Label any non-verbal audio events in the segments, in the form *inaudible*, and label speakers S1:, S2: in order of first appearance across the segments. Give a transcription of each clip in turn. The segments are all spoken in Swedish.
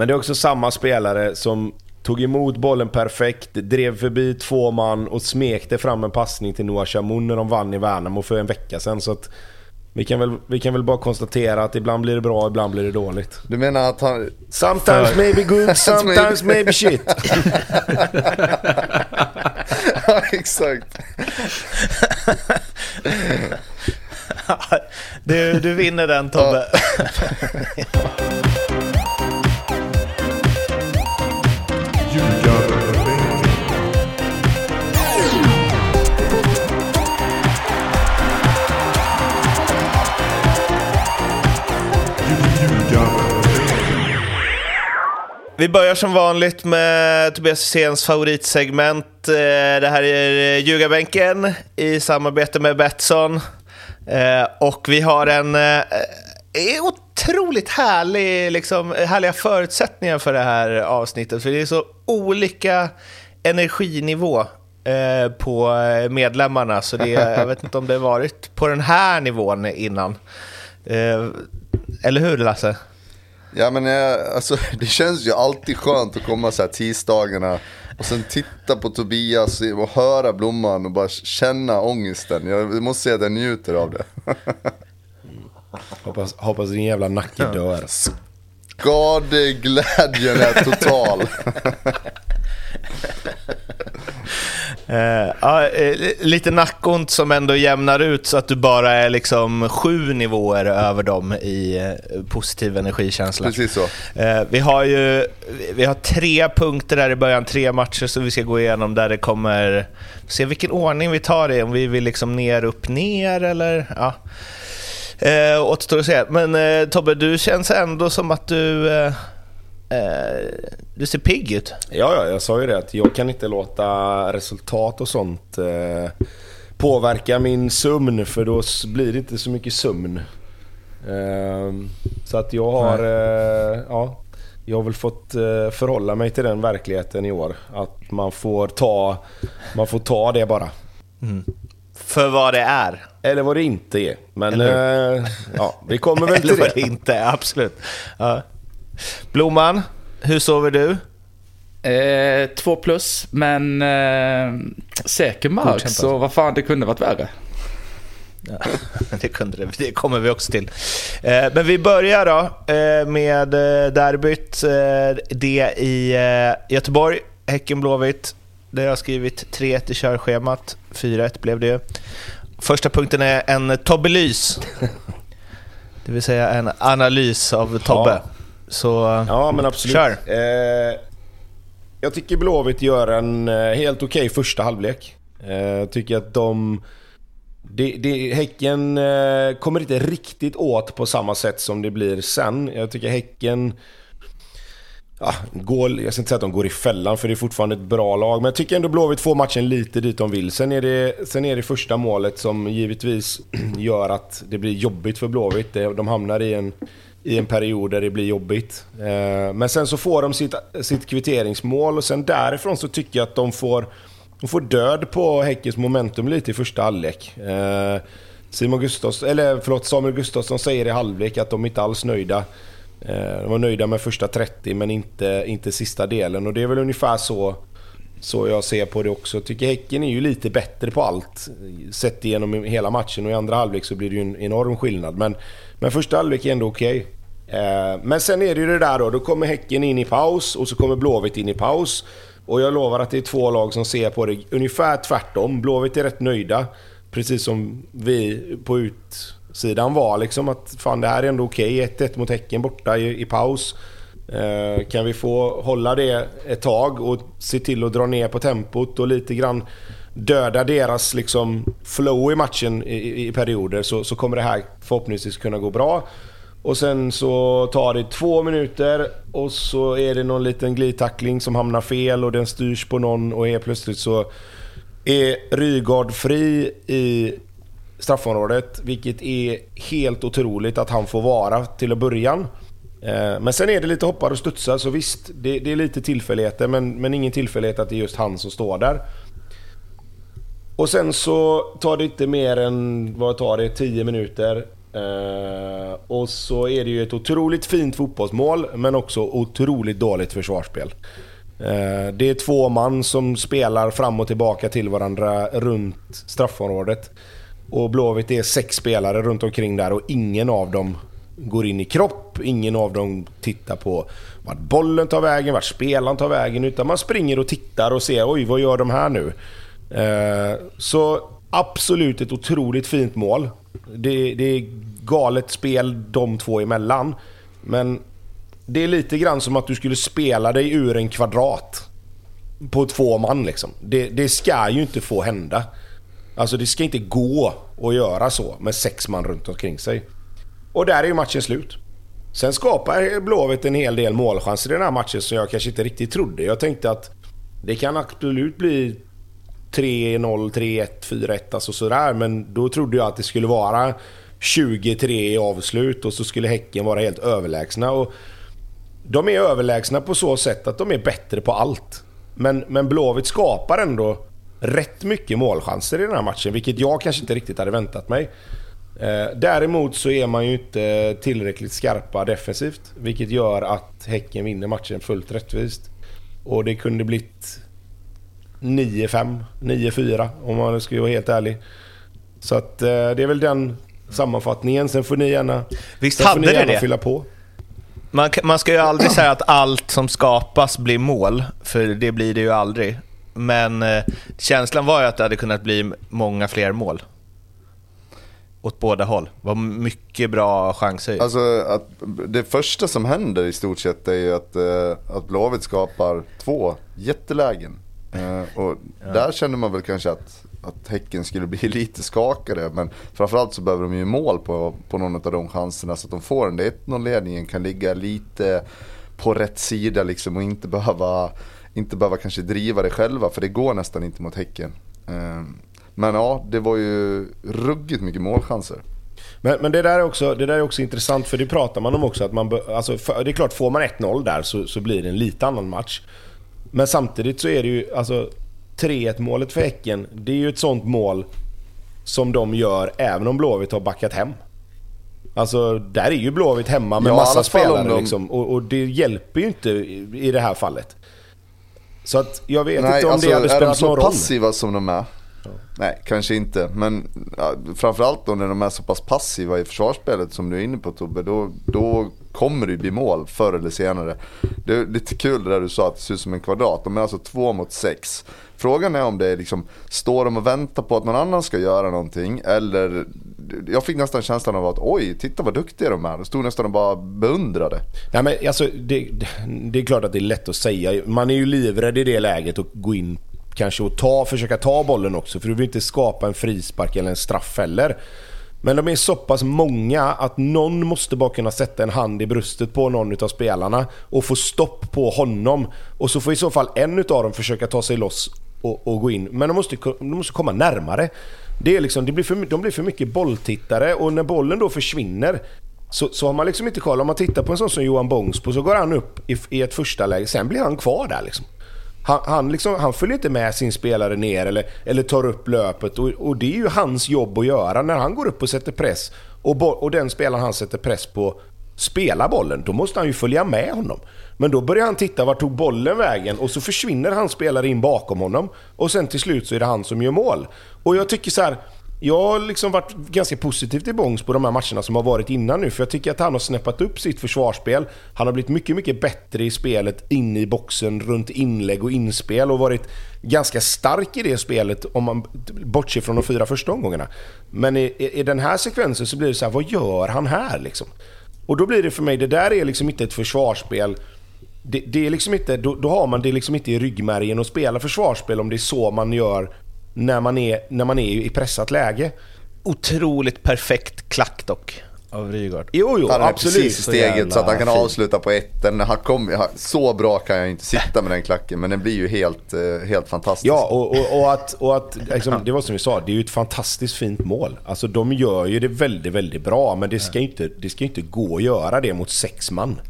S1: Men det är också samma spelare som tog emot bollen perfekt, drev förbi två man och smekte fram en passning till Noah Chamoun när de vann i Värnamo för en vecka sedan. Så att vi kan, väl, vi kan väl bara konstatera att ibland blir det bra, ibland blir det dåligt.
S2: Du menar att han...
S1: Sometimes
S2: För-
S1: maybe good, *laughs* sometimes maybe shit. *laughs*
S2: ja, exakt. *laughs*
S3: Du, du vinner den Tobbe. Vi börjar som vanligt med Tobias Hyséns favoritsegment. Eh, det här är eh, Ljugarbänken i samarbete med Betsson. Eh, och vi har en otroligt härlig, liksom, härliga förutsättningar för det här avsnittet. För det är så olika energinivå på medlemmarna. Så det är, jag vet inte om det har varit på den här nivån innan. Eller hur Lasse?
S2: Ja men jag, alltså, *laughs* det känns ju alltid skönt att komma så här tisdagarna och sen titta på Tobias och höra Blomman och bara känna ångesten. Jag måste säga att jag njuter av det. *laughs*
S1: hoppas, hoppas din jävla nacke dör.
S2: Skadeglädjen är total. *laughs*
S3: Eh, ja, eh, lite nackont som ändå jämnar ut så att du bara är liksom sju nivåer över dem i eh, positiv energikänsla.
S2: Precis så.
S3: Vi har ju vi har tre punkter där i början, tre matcher som vi ska gå igenom där det kommer... Se vilken ordning vi tar det, om vi vill liksom ner, upp, ner eller... Ja. Eh, återstår att se. Men eh, Tobbe, du känns ändå som att du... Eh, du ser pigg ut.
S1: Ja, ja, jag sa ju det att jag kan inte låta resultat och sånt eh, påverka min sömn för då blir det inte så mycket sömn. Eh, så att jag har, eh, ja, jag har väl fått eh, förhålla mig till den verkligheten i år. Att man får ta, man får ta det bara.
S3: För vad det är.
S1: Eller vad det inte är. Men
S3: Eller
S1: eh, ja, vi kommer väl *laughs*
S3: Eller
S1: till
S3: vad
S1: det.
S3: det inte är, absolut. Ja. Blomman, hur sover du?
S4: Eh, två plus, men eh, säker mark,
S3: Godkänt,
S4: så vad fan, det kunde varit värre.
S3: Ja, *laughs* det, kunde det, det kommer vi också till. Eh, men vi börjar då eh, med eh, derbyt. Eh, det i eh, Göteborg, Häcken-Blåvitt. Där jag har skrivit 3-1 i körschemat. 4-1 blev det. Första punkten är en Tobbelys. *laughs* Det vill säga en analys av Tobbe.
S1: Ja.
S3: Så
S1: Ja, men absolut.
S3: Kör.
S1: Eh, jag tycker Blåvitt gör en eh, helt okej första halvlek. Eh, tycker att de... Det, det, häcken eh, kommer inte riktigt åt på samma sätt som det blir sen. Jag tycker Häcken... Ja, går, jag ska inte säga att de går i fällan för det är fortfarande ett bra lag. Men jag tycker ändå Blåvitt får matchen lite dit de vill. Sen är det, sen är det första målet som givetvis *clears throat* gör att det blir jobbigt för Blåvitt. De hamnar i en, i en period där det blir jobbigt. Eh, men sen så får de sitt, sitt kvitteringsmål och sen därifrån så tycker jag att de får, de får död på Häckens momentum lite i första halvlek. Eh, Simon Gustafsson, eller förlåt, Samuel Gustafsson säger i halvlek att de inte alls nöjda. Eh, de var nöjda med första 30 men inte, inte sista delen och det är väl ungefär så, så jag ser på det också. Jag tycker Häcken är ju lite bättre på allt sett igenom hela matchen och i andra halvlek så blir det ju en enorm skillnad. Men, men första halvlek är ändå okej. Okay. Men sen är det ju det där då, då kommer Häcken in i paus och så kommer Blåvitt in i paus. Och jag lovar att det är två lag som ser på det ungefär tvärtom. Blåvitt är rätt nöjda, precis som vi på utsidan var. Liksom att fan det här är ändå okej. 1-1 mot Häcken borta i, i paus. Eh, kan vi få hålla det ett tag och se till att dra ner på tempot och lite grann döda deras liksom flow i matchen i, i, perioder så, så kommer det här förhoppningsvis kunna gå bra. Och sen så tar det två minuter och så är det någon liten glidtackling som hamnar fel och den styrs på någon och helt plötsligt så är Rygaard fri i straffområdet. Vilket är helt otroligt att han får vara till en början. Eh, men sen är det lite hoppar och studsar så visst, det, det är lite tillfälligheter men, men ingen tillfällighet att det är just han som står där. Och sen så tar det inte mer än, vad tar det, 10 minuter. Eh, och så är det ju ett otroligt fint fotbollsmål, men också otroligt dåligt försvarsspel. Eh, det är två man som spelar fram och tillbaka till varandra runt straffområdet. Och Blåvitt är sex spelare runt omkring där och ingen av dem går in i kropp. Ingen av dem tittar på vart bollen tar vägen, vart spelaren tar vägen. Utan man springer och tittar och ser oj, vad gör de här nu? Eh, så absolut ett otroligt fint mål. Det, det är galet spel de två emellan. Men det är lite grann som att du skulle spela dig ur en kvadrat. På två man liksom. Det, det ska ju inte få hända. Alltså det ska inte gå att göra så med sex man runt omkring sig. Och där är ju matchen slut. Sen skapar Blåvitt en hel del målchanser i den här matchen som jag kanske inte riktigt trodde. Jag tänkte att det kan absolut bli 3-0, 3-1, 4-1 alltså sådär. Men då trodde jag att det skulle vara 23 i avslut och så skulle Häcken vara helt överlägsna. Och de är överlägsna på så sätt att de är bättre på allt. Men, men Blåvitt skapar ändå rätt mycket målchanser i den här matchen, vilket jag kanske inte riktigt hade väntat mig. Eh, däremot så är man ju inte tillräckligt skarpa defensivt, vilket gör att Häcken vinner matchen fullt rättvist. Och det kunde blivit 9-5, 9-4 om man ska vara helt ärlig. Så att eh, det är väl den sammanfattningen. Sen får ni gärna,
S3: Visst hade
S1: ni gärna
S3: det?
S1: fylla på.
S3: Man, man ska ju aldrig säga att allt som skapas blir mål, för det blir det ju aldrig. Men eh, känslan var ju att det hade kunnat bli många fler mål. Åt båda håll. Det var mycket bra chanser.
S2: Alltså att det första som händer i stort sett är ju att, eh, att Blåvitt skapar två jättelägen. Eh, och där känner man väl kanske att, att Häcken skulle bli *laughs* lite skakade. Men framförallt så behöver de ju mål på, på någon av de chanserna så att de får den där 1-0-ledningen. Kan ligga lite på rätt sida liksom och inte behöva, inte behöva kanske driva det själva. För det går nästan inte mot Häcken. Men ja, det var ju ruggigt mycket målchanser.
S1: Men, men det, där är också, det där är också intressant för det pratar man om också. Att man, alltså, för, det är klart, får man 1-0 där så, så blir det en lite annan match. Men samtidigt så är det ju, alltså 3-1 målet för Häcken, det är ju ett sånt mål som de gör även om Blåvitt har backat hem. Alltså där är ju Blåvitt hemma med
S2: Ja,
S1: massa spelare
S2: de-
S1: liksom. Och, och det hjälper ju inte i, i det här fallet. Så att jag vet
S2: Nej,
S1: inte om
S2: alltså,
S1: det hade
S2: är de
S1: spelat
S2: så
S1: någon roll.
S2: passiva som de är? Nej, kanske inte. Men ja, framförallt då när de är så pass passiva i försvarsspelet som du är inne på Tobbe, då, då kommer det bli mål förr eller senare. Det är lite kul det där du sa att det ser ut som en kvadrat. De är alltså två mot sex. Frågan är om det är liksom, står de och väntar på att någon annan ska göra någonting? Eller, jag fick nästan känslan av att oj, titta vad duktiga de är. De stod nästan och bara beundrade.
S1: Nej, men alltså, det, det- det är klart att det är lätt att säga. Man är ju livrädd i det läget att gå in kanske att ta, försöka ta bollen också. För du vill inte skapa en frispark eller en straff heller. Men de är så pass många att någon måste bara kunna sätta en hand i bröstet på någon av spelarna och få stopp på honom. Och så får i så fall en av dem försöka ta sig loss och, och gå in. Men de måste, de måste komma närmare. Det är liksom, det blir för, de blir för mycket bolltittare och när bollen då försvinner så, så har man liksom inte koll. Om man tittar på en sån som Johan Bångsbo så går han upp i, i ett första läge, sen blir han kvar där liksom. Han, han, liksom, han följer inte med sin spelare ner eller, eller tar upp löpet och, och det är ju hans jobb att göra. När han går upp och sätter press och, bo, och den spelaren han sätter press på spelar bollen, då måste han ju följa med honom. Men då börjar han titta vart tog bollen vägen och så försvinner hans spelare in bakom honom och sen till slut så är det han som gör mål. Och jag tycker så här. Jag har liksom varit ganska positiv till Bångs på de här matcherna som har varit innan nu. För jag tycker att han har snäppat upp sitt försvarsspel. Han har blivit mycket, mycket bättre i spelet inne i boxen, runt inlägg och inspel och varit ganska stark i det spelet om man bortser från de fyra första omgångarna. Men i, i, i den här sekvensen så blir det så här, vad gör han här liksom? Och då blir det för mig, det där är liksom inte ett försvarsspel. Det, det är liksom inte, då, då har man det liksom inte i ryggmärgen att spela försvarsspel om det är så man gör när man är, när man är i pressat läge.
S3: Otroligt perfekt klack dock, av Rygaard.
S1: Jo, jo,
S2: Han är
S1: absolut.
S2: precis i steget
S1: jävla
S2: så att han kan
S1: fin.
S2: avsluta på etten. Han kom, han- så bra kan jag inte sitta med den klacken men den blir ju helt, eh, helt fantastisk.
S1: Ja, och, och, och att, och att liksom, det var som vi sa, det är ju ett fantastiskt fint mål. Alltså de gör ju det väldigt, väldigt bra, men det ska ju inte, det ska inte gå att göra det mot sex man.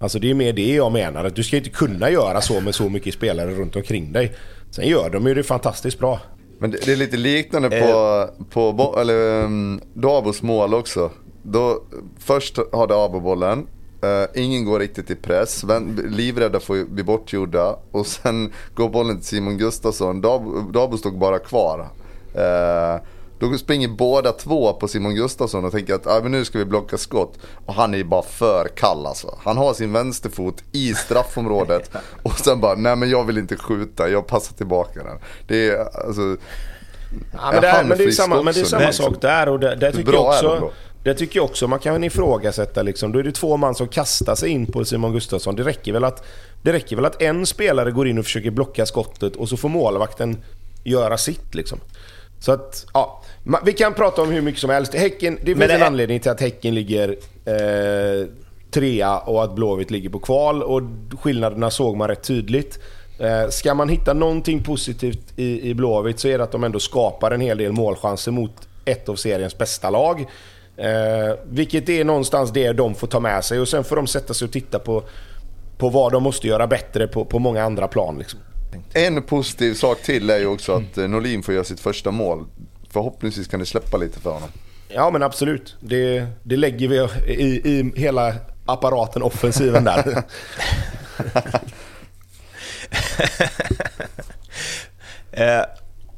S1: Alltså det är mer det jag menar, att du ska inte kunna göra så med så mycket spelare runt omkring dig. Sen gör de ju det fantastiskt bra.
S2: Men det, det är lite liknande på, på bo- eller, um, Dabos mål också. Då, först har Dabo bollen, eh, ingen går riktigt i press, vän, livrädda får bli bortgjorda och sen går bollen till Simon Gustafsson. Dabo, Dabo stod bara kvar. Eh, då springer båda två på Simon Gustafsson och tänker att ah, men nu ska vi blocka skott. Och han är ju bara för kall alltså. Han har sin vänsterfot i straffområdet *laughs* och sen bara, nej men jag vill inte skjuta, jag passar tillbaka den. Det är alltså...
S1: Ja, men, det, är, men det är samma, men det är samma sak där och det, det tycker jag också... Det tycker jag också man kan ifrågasätta liksom. Då är det två man som kastar sig in på Simon Gustafsson. Det räcker väl att, det räcker väl att en spelare går in och försöker blocka skottet och så får målvakten göra sitt liksom. Så att, ja. Vi kan prata om hur mycket som helst. Häcken, det finns
S3: Men det
S1: en
S3: är-
S1: anledning till att Häcken ligger eh, trea och att Blåvitt ligger på kval. Och skillnaderna såg man rätt tydligt. Eh, ska man hitta någonting positivt i, i Blåvitt så är det att de ändå skapar en hel del målchanser mot ett av seriens bästa lag. Eh, vilket är någonstans det de får ta med sig och sen får de sätta sig och titta på, på vad de måste göra bättre på, på många andra plan. Liksom.
S2: En positiv sak till är ju också att eh, Norlin får göra sitt första mål. Förhoppningsvis kan det släppa lite för honom.
S1: Ja men absolut. Det, det lägger vi i, i hela apparaten, offensiven där. *laughs*
S3: Eh,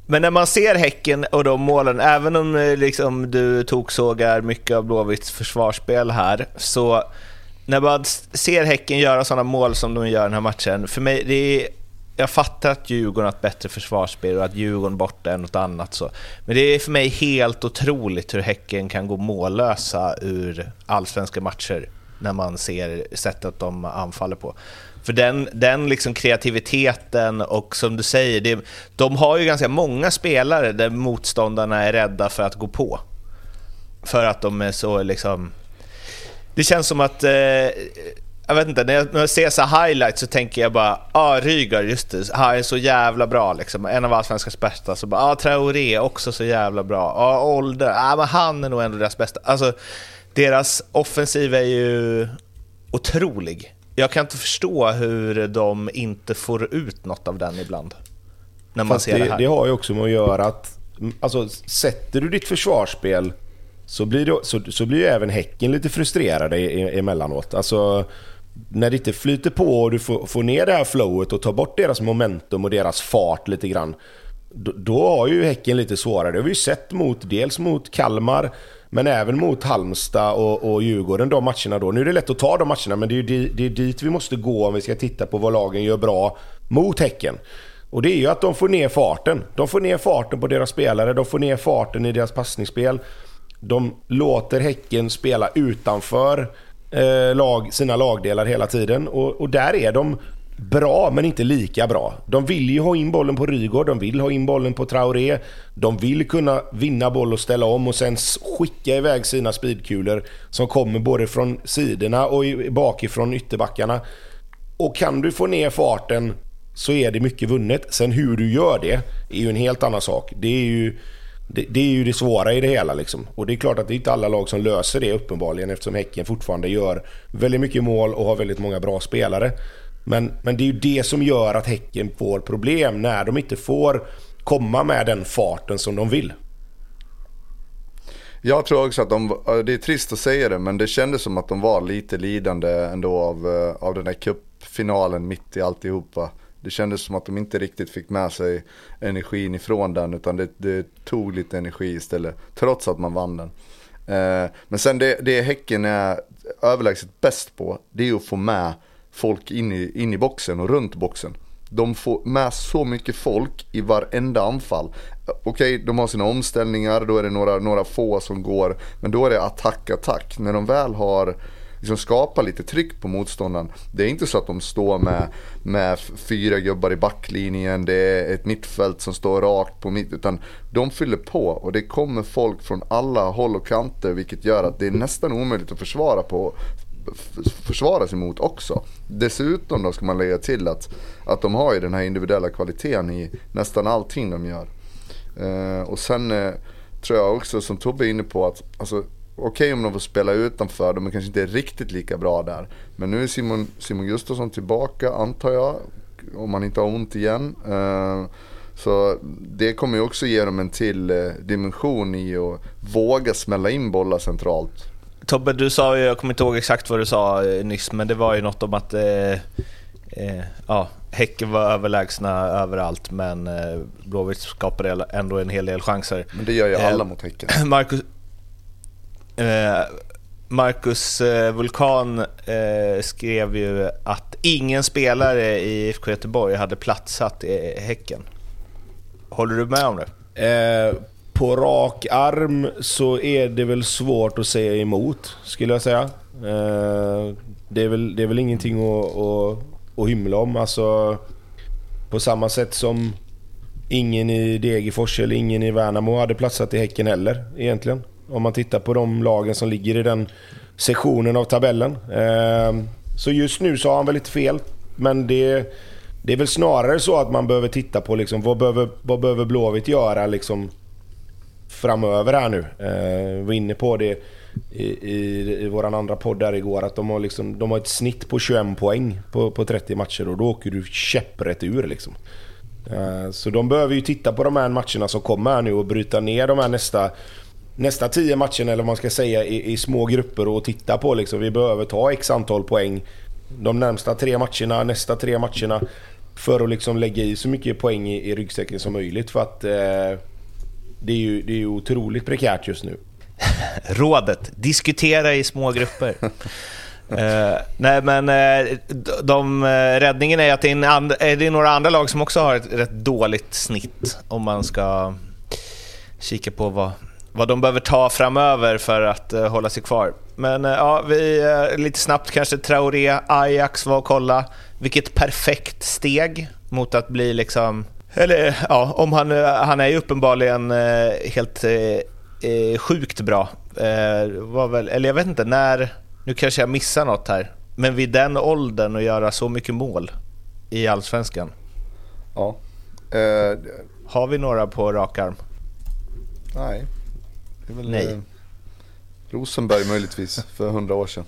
S3: Men när man ser Häcken och de målen, även om eh, liksom, du toksågar mycket av Blåvitts försvarsspel här, så när man ser Häcken göra sådana mål som de gör den här matchen, för mig, det är, jag fattar att Djurgården har ett bättre försvarsspel och att Djurgården borta är något annat så. Men det är för mig helt otroligt hur Häcken kan gå mållösa ur allsvenska matcher när man ser sättet de anfaller på. För den, den liksom kreativiteten och som du säger, det, de har ju ganska många spelare där motståndarna är rädda för att gå på. För att de är så liksom... Det känns som att... Eh, jag vet inte, när jag, när jag ser så highlights så tänker jag bara ah, Rygaard, just det, han är så jävla bra liksom. En av allsvenskans bästa. Så bara, ah, Traoré, också så jävla bra. Ah, Olde, ah, men han är nog ändå deras bästa. Alltså, deras offensiv är ju otrolig. Jag kan inte förstå hur de inte får ut något av den ibland. När man
S1: Fast
S3: ser det,
S1: det,
S3: här.
S1: det har ju också med att göra att alltså, sätter du ditt försvarsspel så blir, det, så, så blir ju även Häcken lite frustrerade e- e- emellanåt. Alltså, när det inte flyter på och du får, får ner det här flowet och tar bort deras momentum och deras fart lite grann. Då, då har ju Häcken lite svårare. Det har vi ju sett mot, dels mot Kalmar men även mot Halmstad och, och Djurgården, de matcherna då. Nu är det lätt att ta de matcherna, men det är ju det är dit vi måste gå om vi ska titta på vad lagen gör bra mot Häcken. Och det är ju att de får ner farten. De får ner farten på deras spelare, de får ner farten i deras passningsspel. De låter Häcken spela utanför eh, lag, sina lagdelar hela tiden. Och, och där är de bra, men inte lika bra. De vill ju ha in bollen på Rygaard, de vill ha in bollen på Traoré. De vill kunna vinna boll och ställa om och sen skicka iväg sina speedkulor som kommer både från sidorna och bakifrån ytterbackarna. Och kan du få ner farten så är det mycket vunnet. Sen hur du gör det är ju en helt annan sak. Det är ju det, det, är ju det svåra i det hela. Liksom. Och det är klart att det är inte alla lag som löser det uppenbarligen eftersom Häcken fortfarande gör väldigt mycket mål och har väldigt många bra spelare. Men, men det är ju det som gör att Häcken får problem när de inte får komma med den farten som de vill.
S2: Jag tror också att de, det är trist att säga det, men det kändes som att de var lite lidande ändå av, eh, av den här cupfinalen mitt i alltihopa. Det kändes som att de inte riktigt fick med sig energin ifrån den, utan det, det tog lite energi istället, trots att man vann den. Eh, men sen det, det Häcken är överlägset bäst på, det är att få med folk in i, in i boxen och runt boxen. De får med så mycket folk i varenda anfall. Okej, de har sina omställningar, då är det några, några få som går. Men då är det attack, attack. När de väl har liksom skapa lite tryck på motståndaren. Det är inte så att de står med, med fyra gubbar i backlinjen, det är ett mittfält som står rakt på mitt. Utan de fyller på och det kommer folk från alla håll och kanter. Vilket gör att det är nästan omöjligt att försvara på försvara sig mot också. Dessutom då ska man lägga till att, att de har ju den här individuella kvaliteten i nästan allting de gör. Eh, och sen eh, tror jag också som Tobbe är inne på att alltså, okej om de får spela utanför, de är kanske inte riktigt lika bra där. Men nu är Simon, Simon Gustafsson tillbaka antar jag, om han inte har ont igen. Eh, Så det kommer ju också ge dem en till eh, dimension i att våga smälla in bollar centralt.
S3: Tobbe, du sa ju, jag kommer inte ihåg exakt vad du sa eh, nyss, men det var ju något om att eh, eh, ja, Häcken var överlägsna överallt, men eh, Blåvitt skapade ändå en hel del chanser.
S2: Men det gör ju
S3: Eh,
S2: alla mot Häcken. *clears throat*
S3: Marcus, eh, Eh, Marcus eh, Vulkan eh, skrev ju att ingen spelare i IFK Göteborg hade platsat i Häcken. Håller du med om det?
S1: Eh, på rak arm så är det väl svårt att säga emot, skulle jag säga. Eh, det, är väl, det är väl ingenting att, att, att hymla om. Alltså, på samma sätt som ingen i Degerfors eller ingen i Värnamo hade platsat i Häcken heller, egentligen. Om man tittar på de lagen som ligger i den sektionen av tabellen. Ehm, så just nu så har han väl lite fel, men det, det är väl snarare så att man behöver titta på liksom, vad, behöver, vad behöver Blåvitt göra liksom, framöver här nu. Ehm, vi var inne på det i, i, i vår andra podd där igår, att de har, liksom, de har ett snitt på 21 poäng på, på 30 matcher och då åker du käpprätt ur. Liksom. Ehm, så de behöver ju titta på de här matcherna som kommer här nu och bryta ner de här nästa nästa 10 matcherna, eller vad man ska säga, i, i små grupper och titta på. Liksom. Vi behöver ta x antal poäng de närmsta tre matcherna, nästa tre matcherna för att liksom lägga i så mycket poäng i, i ryggsäcken som möjligt. För att eh, det, är ju, det är ju otroligt prekärt just nu. *laughs*
S3: Rådet, diskutera i små grupper. *laughs* Eh, nej men uh, de, uh, räddningen är att det är, and, är det några andra lag som också har ett rätt dåligt snitt om man ska kika på vad, vad de behöver ta framöver för att uh, hålla sig kvar. Men ja, vi lite snabbt kanske Traoré, Ajax var och kolla. Vilket perfekt steg mot att bli liksom... Eller ja, om han, han är ju uppenbarligen helt sjukt bra. var väl, eller jag vet inte, när... Nu kanske jag missar något här, men vid den åldern och göra så mycket mål i Allsvenskan.
S2: Ja.
S3: Har vi några på rak arm?
S2: nej. Det är väl,
S3: Nej.
S2: Eh, Rosenberg möjligtvis, för hundra år sedan.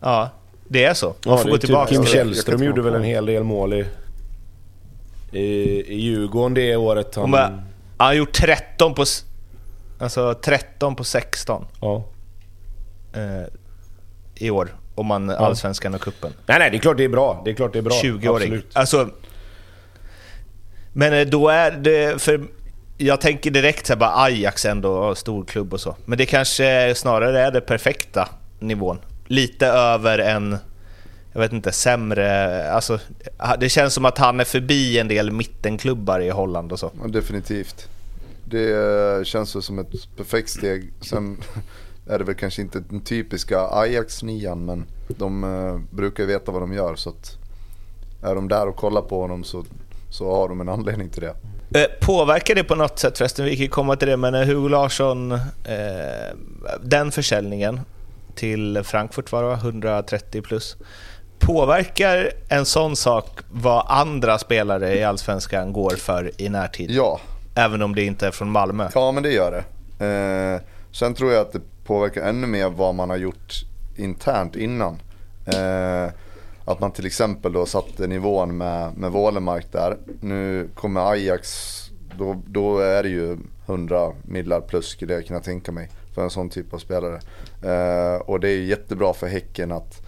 S3: Ja, det är så. Man
S1: Ja,
S3: får gå
S1: typ
S3: tillbaka.
S1: Kim
S2: Jag- jag
S1: Källström gjorde väl en hel del mål i, i, i Djurgården det året. Han,
S3: jag, han har gjort 13 på, alltså 13 på 16
S1: ja.
S3: eh, i år. Om man Allsvenskan och kuppen.
S1: Nej, nej, det är klart det är bra. Det är klart det är bra.
S3: 20-åring.
S1: Absolut.
S3: Alltså, men eh, då är det... För jag tänker direkt så här, bara Ajax ändå, stor klubb och så. Men det kanske snarare är den perfekta nivån. Lite över en, jag vet inte, sämre... Alltså, det känns som att han är förbi en del mittenklubbar i Holland och så.
S2: Ja, definitivt. Det eh, känns som ett perfekt steg. Sen *laughs* är det väl kanske inte den typiska Ajax-nian men de eh, brukar ju veta vad de gör. Så att är de där och kollar på honom så, så har de en anledning till det.
S3: Eh, Påverkar det på något sätt förresten, vi kan komma till det, men eh, Hugo Larsson, eh, den försäljningen till Frankfurt var det va? 130 plus. Påverkar en sån sak vad andra spelare i Allsvenskan går för i närtid?
S2: Ja,
S3: Även om det inte är från Malmö?
S2: ja men det gör det. Eh, sen tror jag att det påverkar ännu mer vad man har gjort internt innan. Eh, att man till exempel då satte nivån med, med Wålemark där. Nu kommer Ajax, då, då är det ju 100 millar plus skulle jag kunna tänka mig. För en sån typ av spelare. Eh, och det är ju jättebra för Häcken att,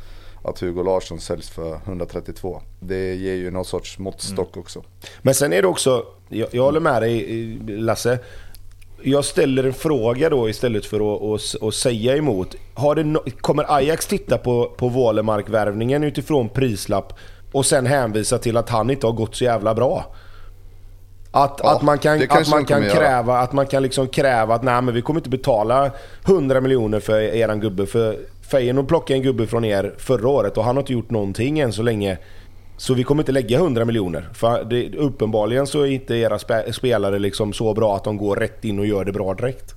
S2: att Hugo Larsson säljs för 132. Det ger ju någon sorts måttstock också.
S1: Men sen är det också, jag, jag håller med dig Lasse. Jag ställer en fråga då istället för att, att, att säga emot. No, kommer Ajax titta på, på Wålemark-värvningen utifrån prislapp och sen hänvisa till att han inte har gått så jävla bra? Att,
S2: Ja,
S1: att man kan, att man kan
S2: göra.
S1: kräva, att man kan liksom kräva att nej men vi kommer inte betala 100 miljoner för eran gubbe. För Feyenoord plockade en gubbe från er förra året och han har inte gjort någonting än så länge. Så vi kommer inte lägga 100 miljoner. För det, uppenbarligen så är inte era spe, spelare liksom så bra att de går rätt in och gör det bra direkt.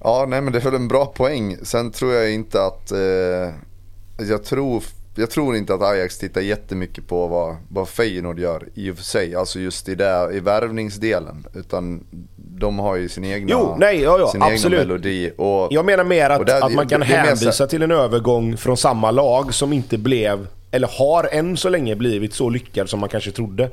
S2: Ja, nej men det är väl en bra poäng. Sen tror jag inte att... Eh, jag, tror, jag tror inte att Ajax tittar jättemycket på vad, vad Feyenoord gör i och för sig. Alltså just i, det, i värvningsdelen. Utan de har ju sin egna,
S1: Jo, nej, ja, ja,
S2: sin
S1: absolut.
S2: egna melodi. Och,
S1: Jag menar mer att,
S2: där-
S1: att man kan
S2: det mer
S1: hänvisa
S2: så-
S1: till en övergång från samma lag som inte blev Eller har än så länge blivit så lyckad som man kanske trodde.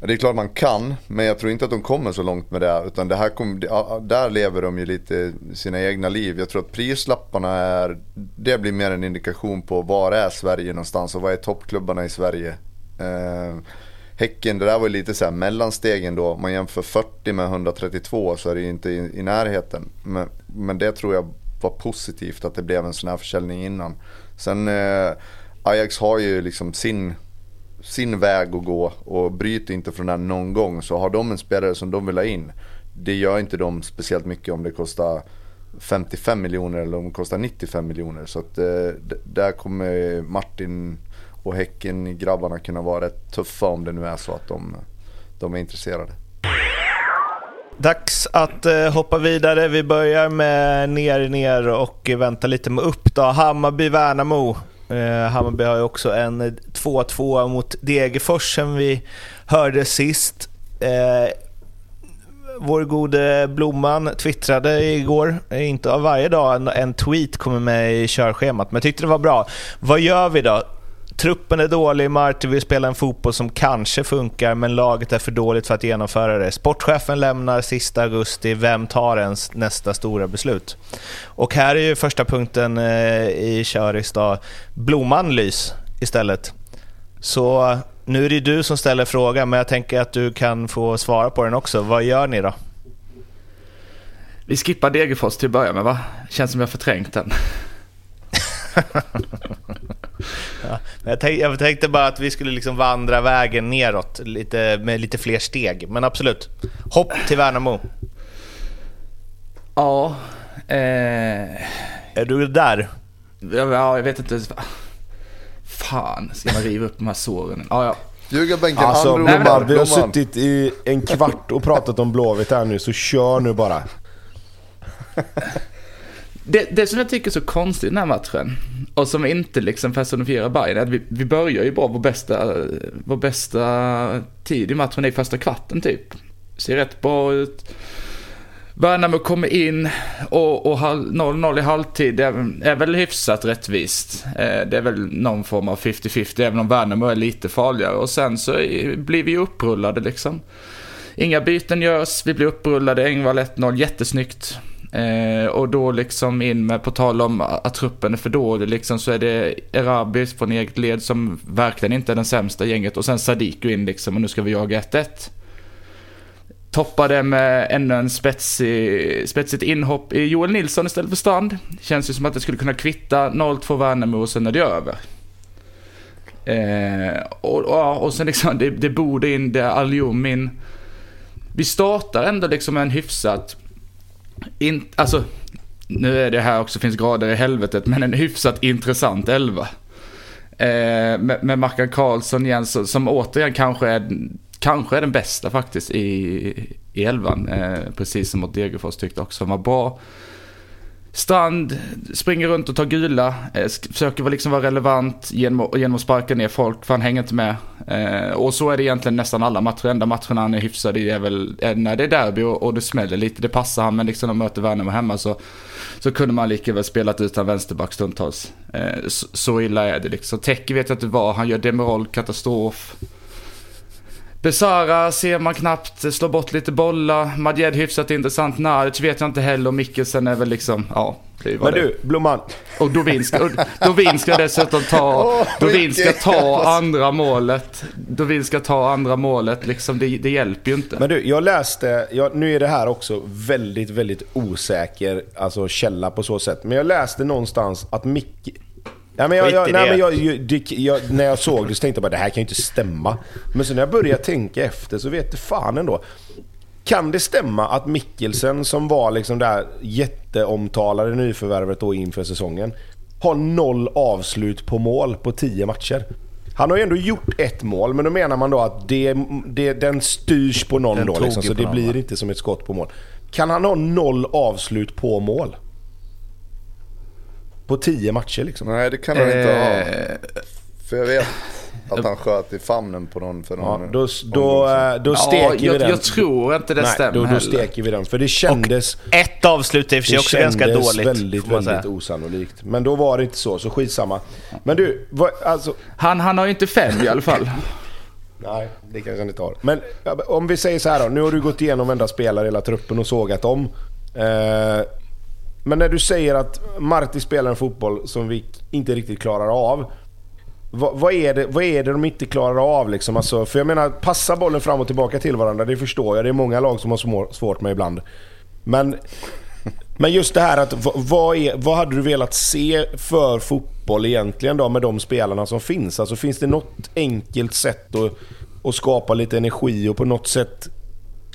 S2: Det är klart man kan, men jag tror inte att de kommer så långt med det. Utan det här kom, där lever de ju lite sina egna liv. Jag tror att prislapparna är, det blir mer en indikation på var är Sverige någonstans och vad är toppklubbarna i Sverige. Eh, häcken, det där var ju lite så här mellanstegen då. Om man jämför 40 med 132 så är det ju inte i, i närheten. Men, men det tror jag var positivt att det blev en sån här försäljning innan. Sen eh, Ajax har ju liksom sin sin väg att gå och bryter inte från den någon gång. Så har de en spelare som de vill ha in, det gör inte de speciellt mycket om det kostar 55 miljoner eller om det kostar 95 miljoner. Så att, eh, där kommer Martin och Häcken, grabbarna kunna vara rätt tuffa om det nu är så att de, de är intresserade.
S3: Dags att eh, hoppa vidare. Vi börjar med ner, ner och vänta lite med upp. Då. Hammarby-Värnamo. Eh, Hammarby har ju också en 2-2 mot Degerfors som vi hörde sist. Eh, vår gode Blomman twittrade igår, eh, inte av varje dag en tweet kommer med i körschemat, men jag tyckte det var bra. Vad gör vi då? Truppen är dålig, Marti vill spela en fotboll som kanske funkar, men laget är för dåligt för att genomföra det. Sportchefen lämnar sista augusti, vem tar ens nästa stora beslut? Och här är ju första punkten eh, i Köris då, Blomman lys istället. Så nu är det du som ställer frågan, men jag tänker att du kan få svara på den också. Vad gör ni då?
S4: Vi skippar Degerfors till att börja med va? Känns som jag förträngt den. *laughs*
S3: ja, jag, tänkte, jag, tänkte, bara att vi skulle liksom vandra vägen neråt lite, med lite fler steg. Men absolut, hopp till Värnamo.
S4: Ja.
S3: Eh... Är du där?
S4: Ja, jag vet inte. Fan, ska man riva upp de här såren? Ja, ja.
S2: Ljugarbänken,
S1: alltså, Blomman, vi har suttit i en kvart och pratat om Blåvitt här nu, så kör nu bara.
S4: Det, det som jag tycker är så konstigt i den här matchen, och som inte liksom personifierar Bayern, är att vi, vi börjar ju bra, vår bästa, vår bästa tid i matchen är första kvarten typ. Ser rätt bra ut. Värnamo kommer in och, och 0-0 i halvtid det är, är väl hyfsat rättvist. Eh, det är väl någon form av 50-50 även om Värnamo är lite farligare. Och sen så blir vi upprullade liksom. Inga byten görs, vi blir upprullade, Engvall 1-0, jättesnyggt. Eh, och då liksom in med, på tal om att truppen är för dålig, liksom, så är det Erabi från eget led som verkligen inte är den sämsta gänget. Och sen Sadiku in liksom och nu ska vi jaga 1-1. Toppade med ännu en spetsig, spetsigt inhopp i Joel Nilsson istället för Strand. Känns ju som att det skulle kunna kvitta 0-2 Värnamo och sen är det över. Eh, och, och, och sen liksom, det, det borde in, det är Aljumin. Vi startar ändå liksom en hyfsat in, alltså, nu är det här också, finns grader i helvetet, men en hyfsat intressant elva. Eh, med, med Mackan Karlsson igen, som, som återigen kanske är, kanske är den bästa faktiskt i, i elvan. Eh, precis som mot Degerfors tyckte också var bra. Strand springer runt och tar gula, eh, försöker liksom vara relevant genom, genom att sparka ner folk, för han hänger inte med. Eh, och så är det egentligen nästan alla matcher, enda matcherna han är hyfsad i är väl eh, när det är derby och, och det smäller lite, det passar han, men liksom när de möter Värnamo hemma så, så kunde man lika väl spelat utan vänsterback stundtals. Eh, så, så, illa är det liksom. Täcker vet jag inte vad, han gör Demirol katastrof. Besara ser man knappt, slår bort lite bollar. Madjed hyfsat intressant. Naric vet jag inte heller. Mikkelsen är väl liksom, ja.
S1: Det Men du, Blomman.
S4: Och Dovin ska, Dovin ska dessutom ta, *laughs* oh, Dovin ska ta andra målet. Dovin ska ta andra målet, liksom det, det hjälper ju inte.
S1: Men du, jag läste, jag, nu är det här också väldigt, väldigt osäker alltså källa på så sätt. Men jag läste någonstans att Micke, Ja, men jag, jag, nej, men jag, jag, när jag såg det så tänkte jag bara det här kan ju inte stämma. Men så när jag började tänka efter så vet det fan ändå. Kan det stämma att Mikkelsen som var liksom det här jätteomtalade nyförvärvet då inför säsongen har noll avslut på mål på tio matcher? Han har ju ändå gjort ett mål, men då menar man då att det, det, den styrs på någon den då liksom, så det blir va? inte som ett skott på mål. Kan han ha noll avslut på mål? På tio matcher liksom.
S2: Nej, det kan han inte ha. Eh. För jag vet, Att han sköt i famnen på någon för någon...
S1: Ja, då, då, eh, då steker
S4: ja,
S1: vi
S4: jag,
S1: den.
S4: jag tror inte det
S1: Nej,
S4: stämmer
S1: då, då
S4: heller.
S1: steker vi den. För det kändes...
S3: Ett avslut är i och för sig
S1: Det
S3: också ganska
S1: kändes
S3: dåligt.
S1: väldigt,
S3: får man
S1: väldigt
S3: säga.
S1: osannolikt. Men då var det inte så, så skitsamma. Men du, vad, alltså...
S4: Han, han har ju inte fem i alla fall.
S1: Nej, det kanske han inte har. Men om vi säger så här då. Nu har du gått igenom varenda spelare i hela truppen och sågat dem. Eh, men när du säger att Marti spelar en fotboll som vi inte riktigt klarar av. Vad, vad, är det, vad är det de inte klarar av liksom? Alltså, för jag menar, passa bollen fram och tillbaka till varandra, det förstår jag. Det är många lag som har små, svårt med ibland. Men, men just det här att vad, vad, är, vad hade du velat se för fotboll egentligen då med de spelarna som finns? Alltså finns det något enkelt sätt att, att skapa lite energi och på något sätt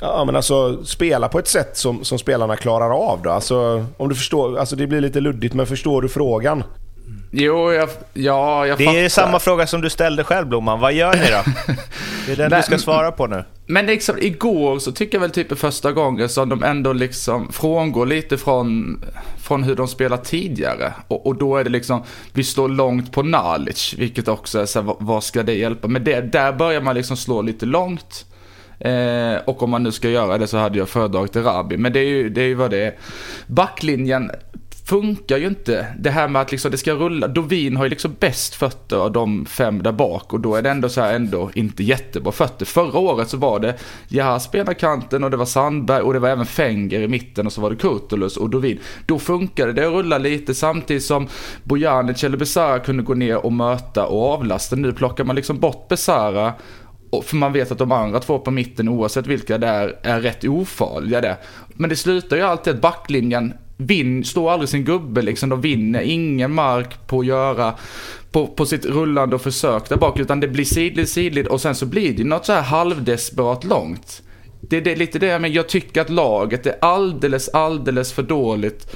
S1: Ja men alltså spela på ett sätt som, som spelarna klarar av då. Alltså om du förstår, alltså det blir lite luddigt men förstår du frågan?
S4: Jo, jag, ja, jag
S3: Det är
S4: fattar.
S3: samma fråga som du ställde själv Blomman. Vad gör ni då? Det är den du ska svara på nu.
S4: Men liksom igår så tycker jag väl typ första gången som de ändå liksom frångår lite från, från hur de spelat tidigare. Och, och då är det liksom, vi slår långt på Nalic, vilket också är så här, vad, vad ska det hjälpa? Men det, där börjar man liksom slå lite långt. Eh, och om man nu ska göra det så hade jag föredragit Erabi. Men det är ju, det är ju vad det är. Backlinjen funkar ju inte. Det här med att liksom det ska rulla. Dovin har ju liksom bäst fötter av de fem där bak och då är det ändå så här ändå inte jättebra fötter. Förra året så var det Jaha kanten och det var Sandberg och det var även Fenger i mitten och så var det Kurtulus och Dovin. Då funkade det att rulla lite samtidigt som Bojanic eller Besara kunde gå ner och möta och avlasta. Nu plockar man liksom bort Besara för man vet att de andra två på mitten, oavsett vilka det är, är rätt ofarliga det. Men det slutar ju alltid att backlinjen vin, står aldrig sin gubbe liksom. De vinner ingen mark på att göra, på, på sitt rullande och försök där bak. Utan det blir sidled, sidled och sen så blir det något så här halvdesperat långt. Det, det är lite det, men jag tycker att laget är alldeles, alldeles för dåligt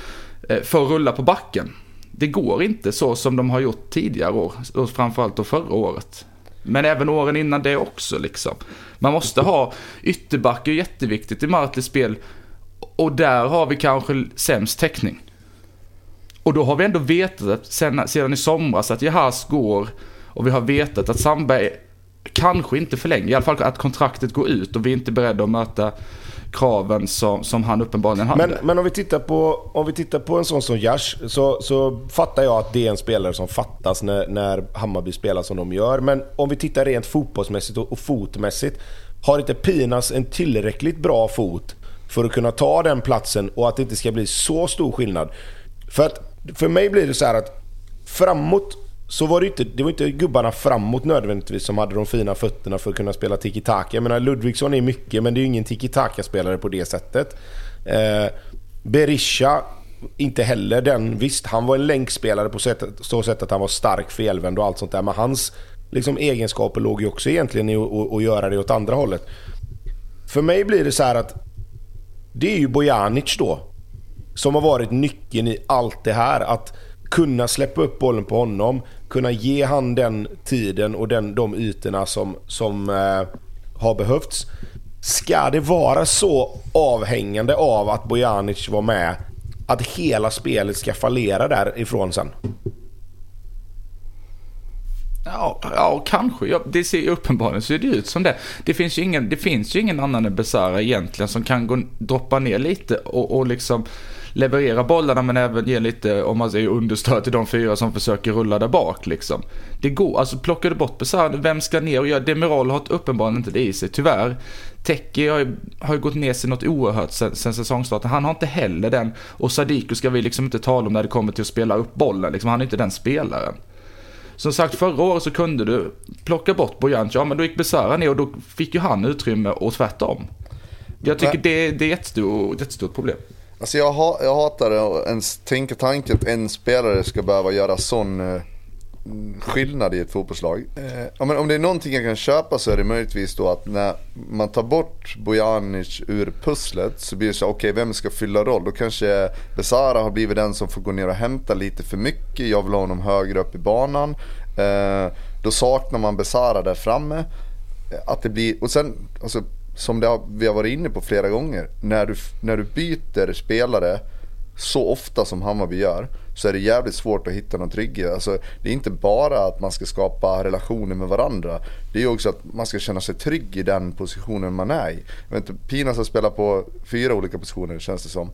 S4: eh, för att rulla på backen. Det går inte så som de har gjort tidigare år, och framförallt då förra året. Men även åren innan det också liksom. Man måste ha ytterback är jätteviktigt i Martins spel. Och där har vi kanske sämst täckning. Och då har vi ändå vetat att sen, sedan i somras att Jahas går och vi har vetat att Sandberg kanske inte förlänger, i alla fall att kontraktet går ut och vi är inte beredda att möta kraven som, som han uppenbarligen hade.
S1: Men, men om, vi tittar på, om vi tittar på en sån som Jash så, så fattar jag att det är en spelare som fattas när, när Hammarby spelar som de gör. Men om vi tittar rent fotbollsmässigt och, och fotmässigt. Har inte Pinas en tillräckligt bra fot för att kunna ta den platsen och att det inte ska bli så stor skillnad? För, att, för mig blir det så här att framåt så var det inte, det var inte gubbarna framåt nödvändigtvis som hade de fina fötterna för att kunna spela tiki-taka. Jag menar Ludvigsson är mycket men det är ju ingen tiki-taka-spelare på det sättet. Eh, Berisha, inte heller den. Visst, han var en länkspelare på sätt, så sätt att han var stark felvänd och allt sånt där. Men hans liksom, egenskaper låg ju också egentligen i att, att, att göra det åt andra hållet. För mig blir det så här att det är ju Bojanic då. Som har varit nyckeln i allt det här. Att kunna släppa upp bollen på honom. Kunna ge han den tiden och den, de ytorna som, som eh, har behövts. Ska det vara så avhängande av att Bojanic var med att hela spelet ska fallera därifrån sen?
S4: Ja, ja kanske. Ja, det ser uppenbarligen ser det ut som det. Det finns ju ingen, det finns ju ingen annan än Besara egentligen som kan gå, droppa ner lite och, och liksom leverera bollarna men även ge lite, om man säger understöd till de fyra som försöker rulla där bak liksom. Det går, alltså plockar du bort Besara, vem ska ner och göra? Demiral har uppenbarligen inte det i sig, tyvärr. Teki har ju, har ju gått ner sig något oerhört sen, sen säsongstarten. Han har inte heller den. Och Sadiku ska vi liksom inte tala om när det kommer till att spela upp bollen, liksom. Han är inte den spelaren. Som sagt, förra året så kunde du plocka bort Bojanc, ja men då gick Besara ner och då fick ju han utrymme och tvärtom. Jag tycker det, det är ett jättestort, jättestort problem.
S2: Alltså jag, ha, jag hatar det, ens tänka tanken att en spelare ska behöva göra sån eh, skillnad i ett fotbollslag. Eh, men om det är någonting jag kan köpa så är det möjligtvis då att när man tar bort Bojanic ur pusslet så blir det så okej okay, vem ska fylla roll? Då kanske Besara har blivit den som får gå ner och hämta lite för mycket. Jag vill ha honom högre upp i banan. Eh, då saknar man Besara där framme. Att det blir, och sen, alltså, som har, vi har varit inne på flera gånger. När du, när du byter spelare så ofta som Hammarby gör så är det jävligt svårt att hitta någon trygghet. Alltså, det är inte bara att man ska skapa relationer med varandra. Det är också att man ska känna sig trygg i den positionen man är i. Jag vet inte, Pinas har spelat på fyra olika positioner känns det som.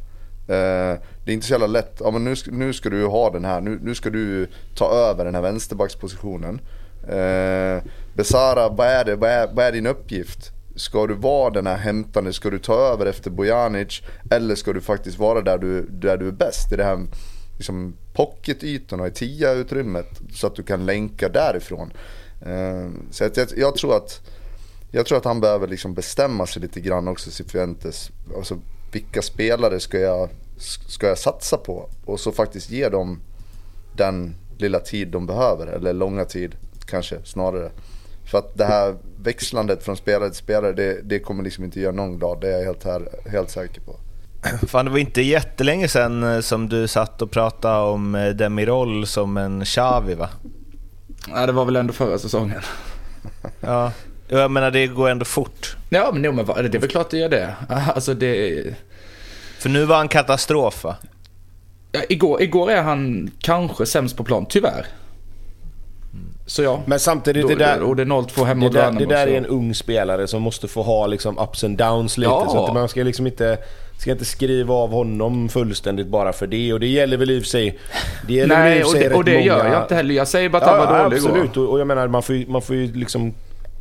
S2: Eh, det är inte så jävla lätt. Ja, men nu, ska, nu ska du ha den här. Nu, nu ska du ta över den här vänsterbackspositionen. Eh, Besara, vad är, det? Vad, är, vad är din uppgift? Ska du vara den här hämtande? Ska du ta över efter Bojanic? Eller ska du faktiskt vara där du, där du är bäst? I det här liksom, pocketytorna, i tia-utrymmet. Så att du kan länka därifrån. Eh, så att jag, jag, tror att jag tror att han behöver liksom bestämma sig lite grann också, Cifuentes. Alltså, vilka spelare ska jag, ska jag satsa på? Och så faktiskt ge dem den lilla tid de behöver, eller långa tid kanske snarare. För att det här växlandet från spelare till spelare, det, det kommer liksom inte göra någon glad. Det är jag helt, här, helt säker på. *clears throat*
S3: Fan, det var inte jättelänge sedan eh, som du satt och pratade om eh, Demirol som en Xavi va?
S4: Ja, det var väl ändå förra säsongen. *laughs*
S3: Ja, jag menar det går ändå fort.
S4: Ja, men, no, men det är väl klart det gör det. *laughs* Alltså det...
S3: För nu var han katastrof va?
S4: Ja, igår, igår är han kanske sämst på plan, tyvärr. Så ja.
S1: Men samtidigt, det där,
S4: och det är 0-2 hemma
S1: det där, det där är en ung spelare som måste få ha liksom ups and downs lite. Ja. Så att man ska liksom inte, ska inte skriva av honom fullständigt bara för det. Och det gäller väl i och för sig... Det gäller
S4: Nej, i och, sig och det, och det många... gör jag inte heller. Jag säger bara att
S1: ja,
S4: han var dålig
S1: absolut. Och, och jag menar, man får ju, man får ju liksom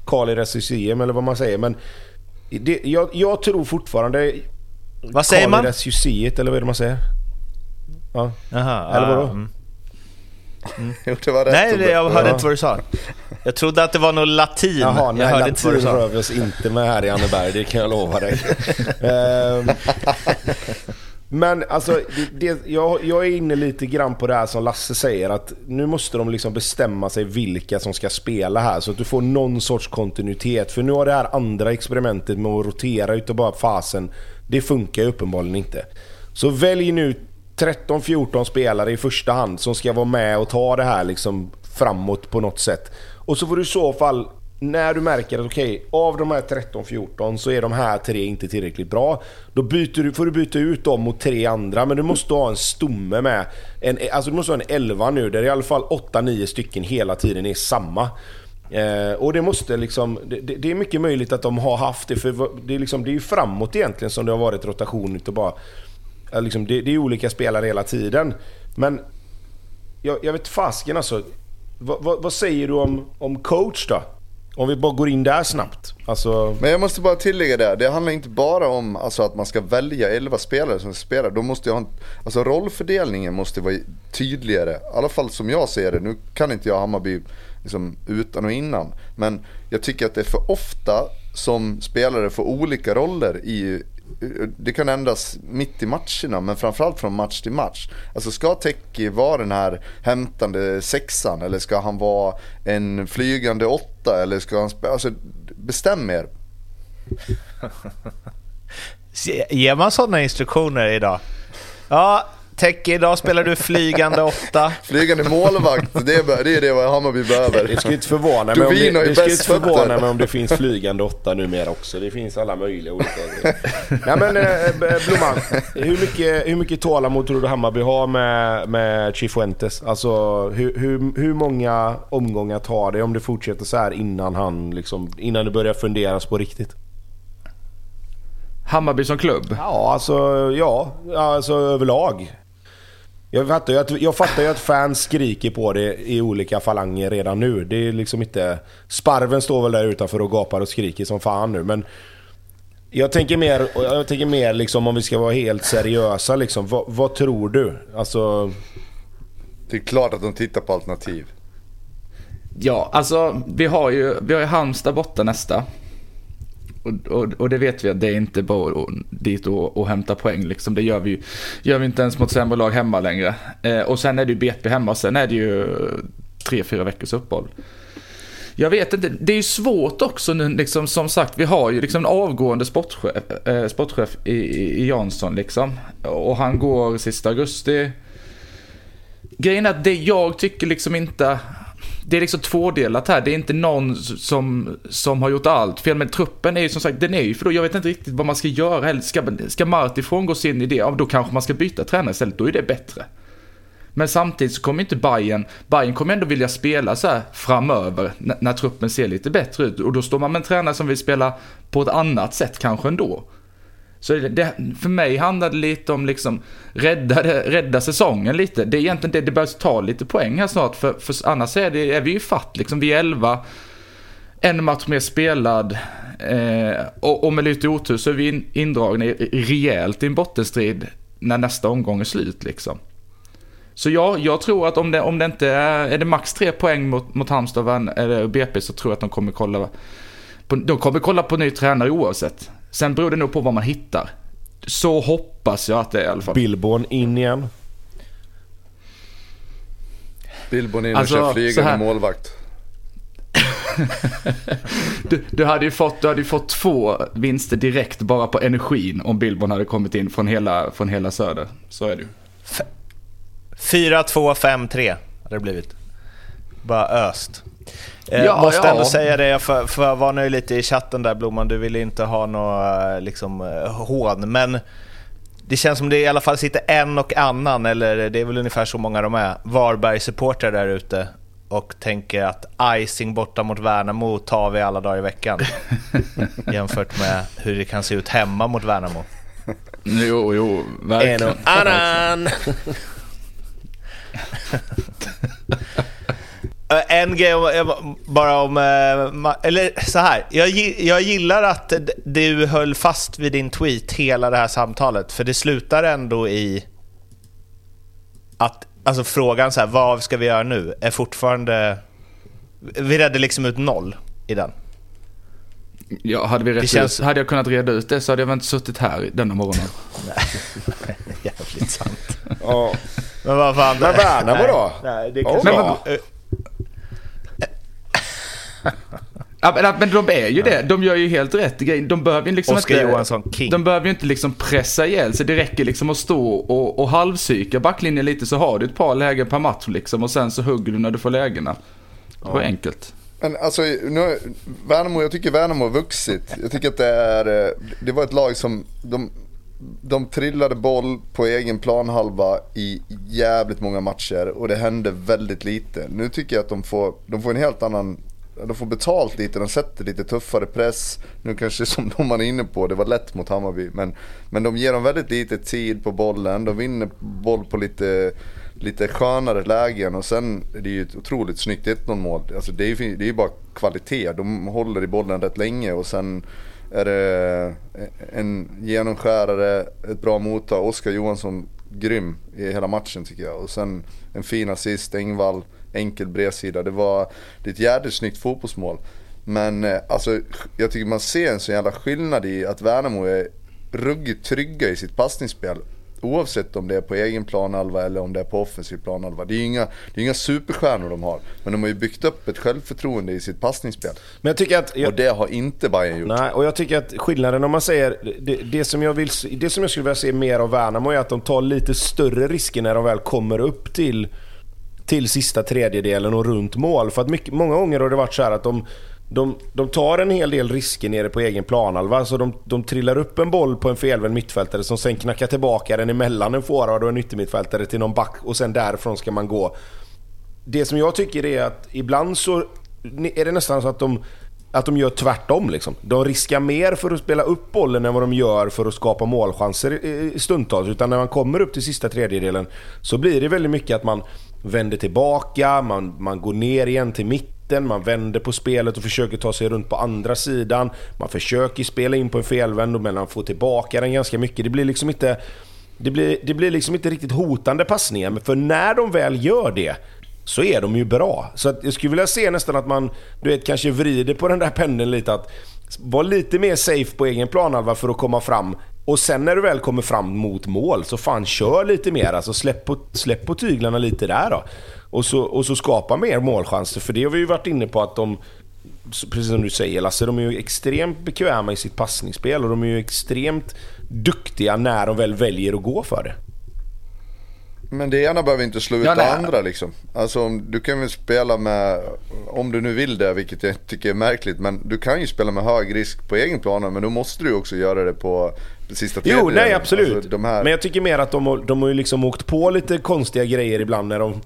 S1: Kali Resuciem eller vad man säger. Men det, jag, jag tror fortfarande...
S3: Vad säger man?
S1: Resuciet eller vad är det man säger? Ja.
S3: Aha,
S1: eller vadå?
S3: Mm. *laughs*
S2: Det var rätt
S3: Nej, det, jag hörde ja. inte vad du sa. Jag trodde att det var något latin.
S1: Jaha, nej,
S3: jag
S1: hörde inte vad du sa. rör vi oss inte med här i Anneberg, det kan jag lova dig. *laughs* Ehm, men alltså, det, det, jag, jag, är inne lite grann på det här som Lasse säger. Att nu måste de liksom bestämma sig vilka som ska spela här. Så att du får någon sorts kontinuitet. För nu har det här andra experimentet med att rotera utav bara fasen. Det funkar ju uppenbarligen inte. Så välj nu 13-14 spelare i första hand som ska vara med och ta det här liksom framåt på något sätt. Och så får du i så fall, när du märker att okej, okay, av de här 13-14 så är de här tre inte tillräckligt bra. Då byter du, får du byta ut dem mot tre andra, men du måste ha en stomme med. En, alltså du måste ha en 11 nu, där i alla fall 8-9 stycken hela tiden är samma. Eh, och det måste liksom, det, det, är mycket möjligt att de har haft det, för det är, liksom, det är ju framåt egentligen som det har varit rotation utav bara Liksom, det, det är olika spelare hela tiden. Men jag, jag vet fasken alltså. Vad, vad, vad, säger du om, om coach då? Om vi bara går in där snabbt. Alltså...
S2: Men jag måste bara tillägga det. Det handlar inte bara om alltså, att man ska välja 11 spelare som spelar. Då måste jag ha en, alltså, rollfördelningen måste vara tydligare. I alla fall som jag ser det. Nu kan inte jag Hammarby liksom, utan och innan. Men jag tycker att det är för ofta som spelare får olika roller i, det kan ändras mitt i matcherna men framförallt från match till match. Alltså ska Teki vara den här hämtande sexan eller ska han vara en flygande åtta eller ska han spela, alltså bestäm er. *laughs*
S3: Ger man sådana instruktioner idag? Ja, Tecke, idag spelar du flygande åtta. *laughs*
S2: flygande målvakt, det är det, är det vad Hammarby behöver.
S1: Det skulle inte förvåna mig om det, det, skulle inte förvåna mig om det finns flygande åtta numera också. Det finns alla möjliga olika grejer. Nej men eh, Blomman, hur mycket, hur mycket tålamod tror du Hammarby har med, med Chifuentes? Alltså hur, hur, hur många omgångar tar det om det fortsätter så här innan han liksom, innan det börjar funderas på riktigt?
S4: Hammarby som klubb?
S1: Ja, alltså ja, alltså överlag. Jag fattar, ju att, jag fattar ju att fans skriker på det i olika falanger redan nu. Det är liksom inte... Sparven står väl där utanför och gapar och skriker som fan nu men... Jag tänker mer, jag tänker mer liksom om vi ska vara helt seriösa liksom. Vad, vad tror du? Alltså...
S2: Det är klart att de tittar på alternativ.
S4: Ja, alltså vi har ju, vi har ju Halmstad borta nästa. Och, och, och, det vet vi att det är inte bara dit och, och hämta poäng. Liksom. Det gör vi, gör vi inte ens mot sämre lag hemma längre. Eh, och sen är det ju BP hemma, sen är det ju tre, fyra veckors uppehåll. Jag vet inte, det är ju svårt också nu, liksom, som sagt, vi har ju liksom en avgående sportchef, eh, sportchef i, i, Jansson liksom. Och han går sista augusti. Grejen är att det jag tycker liksom inte det är liksom tvådelat här. Det är inte någon som, som har gjort allt fel. Men truppen är ju som sagt, den är ju för då, jag vet inte riktigt vad man ska göra. Ska, ska Marti frångå sin idé, ja, då kanske man ska byta tränare istället. Då är det bättre. Men samtidigt så kommer inte Bayern, Bayern kommer ändå vilja spela så här framöver när, när truppen ser lite bättre ut. Och då står man med en tränare som vill spela på ett annat sätt kanske ändå. Så det, för mig handlar det lite om liksom rädda, rädda säsongen lite. Det är egentligen det, det börjar ta lite poäng här snart. För, för annars är, det, är vi ju fatt liksom. Vi är 11, en match mer spelad. Eh, och, och med lite otur så är vi in, indragna rejält i en bottenstrid när nästa omgång är slut liksom. Så ja, jag tror att om det, om det inte är, är det max tre poäng mot, mot Halmstad eller BP så tror jag att de kommer kolla på, de kommer kolla på ny tränare oavsett. Sen beror det nog på vad man hittar. Så hoppas jag att det är i alla fall.
S1: Billborn in igen.
S2: Billborn in och alltså, kör flygande målvakt. *laughs*
S4: du, du, hade ju fått, du hade ju fått två vinster direkt bara på energin om Billborn hade kommit in från hela, från hela söder. Så är det ju.
S3: 4-2-5-3 hade det blivit. Bara öst. Eh, ja, måste ja. ändå säga det, för, för jag var nu lite i chatten där Blomman, du ville inte ha några liksom, eh, hån. Men det känns som det i alla fall sitter en och annan, eller det är väl ungefär så många de är, Varberg-supportrar där ute och tänker att icing borta mot Värnamo tar vi alla dagar i veckan. *laughs* jämfört med hur det kan se ut hemma mot Värnamo.
S4: Jo, jo, verkligen.
S3: En och annan! *laughs* *laughs* Eh, en grej bara om... Eh, eller så här. Jag, jag gillar att du höll fast vid din tweet hela det här samtalet, för det slutar ändå i att alltså frågan så här, vad ska vi göra nu, är fortfarande... Vi redde liksom ut noll i den.
S4: Ja, hade, vi känns... ut, hade jag kunnat reda ut det så hade jag väl inte suttit här denna morgonen. *laughs*
S3: Nej, jävligt sant.
S1: ja. Men vad fan. Men Värnamo då?
S3: Nej, det men,
S4: Ja, men, men de är ju det. De gör ju helt rätt grej. De behöver ju liksom
S3: Oscar inte... Johansson, king.
S4: De behöver ju inte liksom pressa ihjäl sig. Det räcker liksom att stå och, och halvpsyka backlinjen lite så har du ett par lägen per match liksom. Och sen så hugger du när du får lägena. Det var ja. enkelt.
S2: Men alltså, nu, Värnamo, jag tycker Värnamo har vuxit. Jag tycker att det är, eh, det var ett lag som, de, de trillade boll på egen planhalva i jävligt många matcher och det hände väldigt lite. Nu tycker jag att de får, de får en helt annan de får betalt lite, de sätter lite tuffare press. Nu kanske *laughs* som de är inne på, det var lätt mot Hammarby. Men, men de ger dem väldigt lite tid på bollen. De vinner boll på lite, lite skönare lägen. Och sen är det ju ett otroligt snyggt 1-0 mål. Alltså det är ju det är bara kvalitet. De håller i bollen rätt länge och sen är det eh, en genomskärare, ett bra mottag. Oskar Johansson grym i hela matchen tycker jag. Och sen en fin assist, Engvall enkel bredsida. Det var det är ett jävligt snyggt fotbollsmål. Men eh, alltså, jag tycker man ser en så jävla skillnad i att Värnamo är ruggigt trygga i sitt passningsspel. Oavsett om det är på egen planhalva eller om det är på offensiv planhalva. Det är ju inga, det är inga superstjärnor de har. Men de har ju byggt upp ett självförtroende i sitt passningsspel.
S1: Men jag tycker att... Jag,
S2: och det har inte Bayern gjort.
S1: Nej, och jag tycker att skillnaden om man säger... Det, det, som jag vill, det som jag skulle vilja se mer av Värnamo är att de tar lite större risker när de väl kommer upp till till sista tredjedelen och runt mål. För att mycket, många gånger har det varit så att de, de, de tar en hel del risker nere på egen planhalva. Så de, de trillar upp en boll på en felvänd mittfältare som sen knackar tillbaka den emellan en forward och en yttermittfältare till någon back och sen därifrån ska man gå. Det som jag tycker är att ibland så är det nästan så att de att de gör tvärtom. Liksom. De riskar mer för att spela upp bollen än vad de gör för att skapa målchanser stundtals. Utan när man kommer upp till sista tredjedelen så blir det väldigt mycket att man vänder tillbaka, man, man går ner igen till mitten, man vänder på spelet och försöker ta sig runt på andra sidan. Man försöker spela in på en felvänd men man får tillbaka den ganska mycket. Det blir liksom inte... Det blir, det blir liksom inte riktigt hotande passningar, men för när de väl gör det så är de ju bra. Så att jag skulle vilja se nästan att man du vet, kanske vrider på den där pendeln lite. att Var lite mer safe på egen planhalva för att komma fram. Och sen när du väl kommer fram mot mål, så fan kör lite mer. Alltså släpp på, släpp på tyglarna lite där då. Och så, och så skapa mer målchanser. För det har vi ju varit inne på att de, precis som du säger Lasse, de är ju extremt bekväma i sitt passningsspel och de är ju extremt duktiga när de väl väljer att gå för det.
S2: Men det ena behöver inte slå ut
S4: Ja,
S2: det andra liksom. Alltså om- du kan väl spela med, om du nu vill det, vilket jag tycker är märkligt, men du kan ju spela med hög risk på egen plan, men då måste du också göra det på sista
S1: Jo, nej
S2: tredjedelen.
S1: absolut.
S2: Alltså, de här,
S1: Men jag tycker mer att de, de har ju liksom åkt på lite konstiga grejer ibland när de,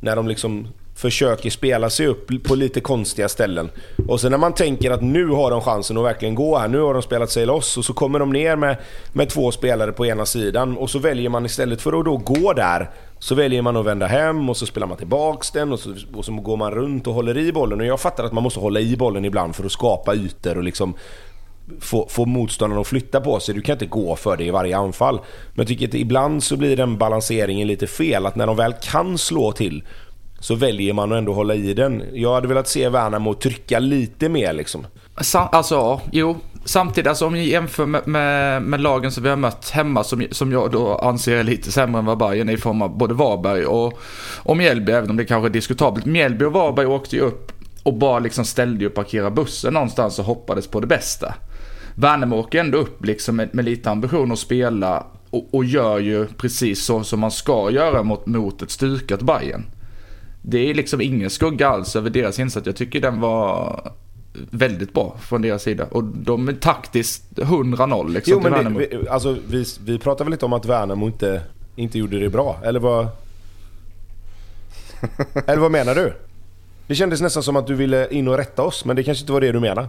S1: när de liksom försöker spela sig upp på lite konstiga ställen. Och sen när man tänker att nu har de chansen att verkligen gå här, nu har de spelat sig loss och så kommer de ner med, med två spelare på ena sidan och så väljer man istället för att då gå där så väljer man att vända hem och så spelar man tillbaks den och så, och så går man runt och håller i bollen. Och jag fattar att man måste hålla i bollen ibland för att skapa ytor och liksom få, få motståndaren att flytta på sig. Du kan inte gå för det i varje anfall. Men jag tycker att ibland så blir den balanseringen lite fel. Att när de väl kan slå till så väljer man att ändå hålla i den. Jag hade velat se Värnamo trycka lite mer liksom.
S4: Sam, alltså, ja, jo. Samtidigt, alltså, om ni jämför med, med, med lagen som vi har mött hemma, som, som jag då anser är lite sämre än vad Bayern är i form av både Varberg och, och Mjällby, även om det kanske är diskutabelt. Mjällby och Varberg åkte ju upp och bara liksom ställde ju och parkerade bussen någonstans och hoppades på det bästa. Värnamo åker ändå upp liksom med, med lite ambition att spela och, och gör ju precis så som man ska göra mot, mot ett styrkat Bayern. Det är liksom ingen skugga alls över deras insats. Jag tycker den var väldigt bra från deras sida. Och de är taktiskt 100-0 liksom
S1: Jo
S4: till
S1: men
S4: Värnamo.
S1: det, vi, alltså, vi, vi pratar väl inte om att Värnamo inte, inte gjorde det bra? Eller vad... *laughs* Eller vad menar du? Det kändes nästan som att du ville in och rätta oss, men det kanske inte var det du menade?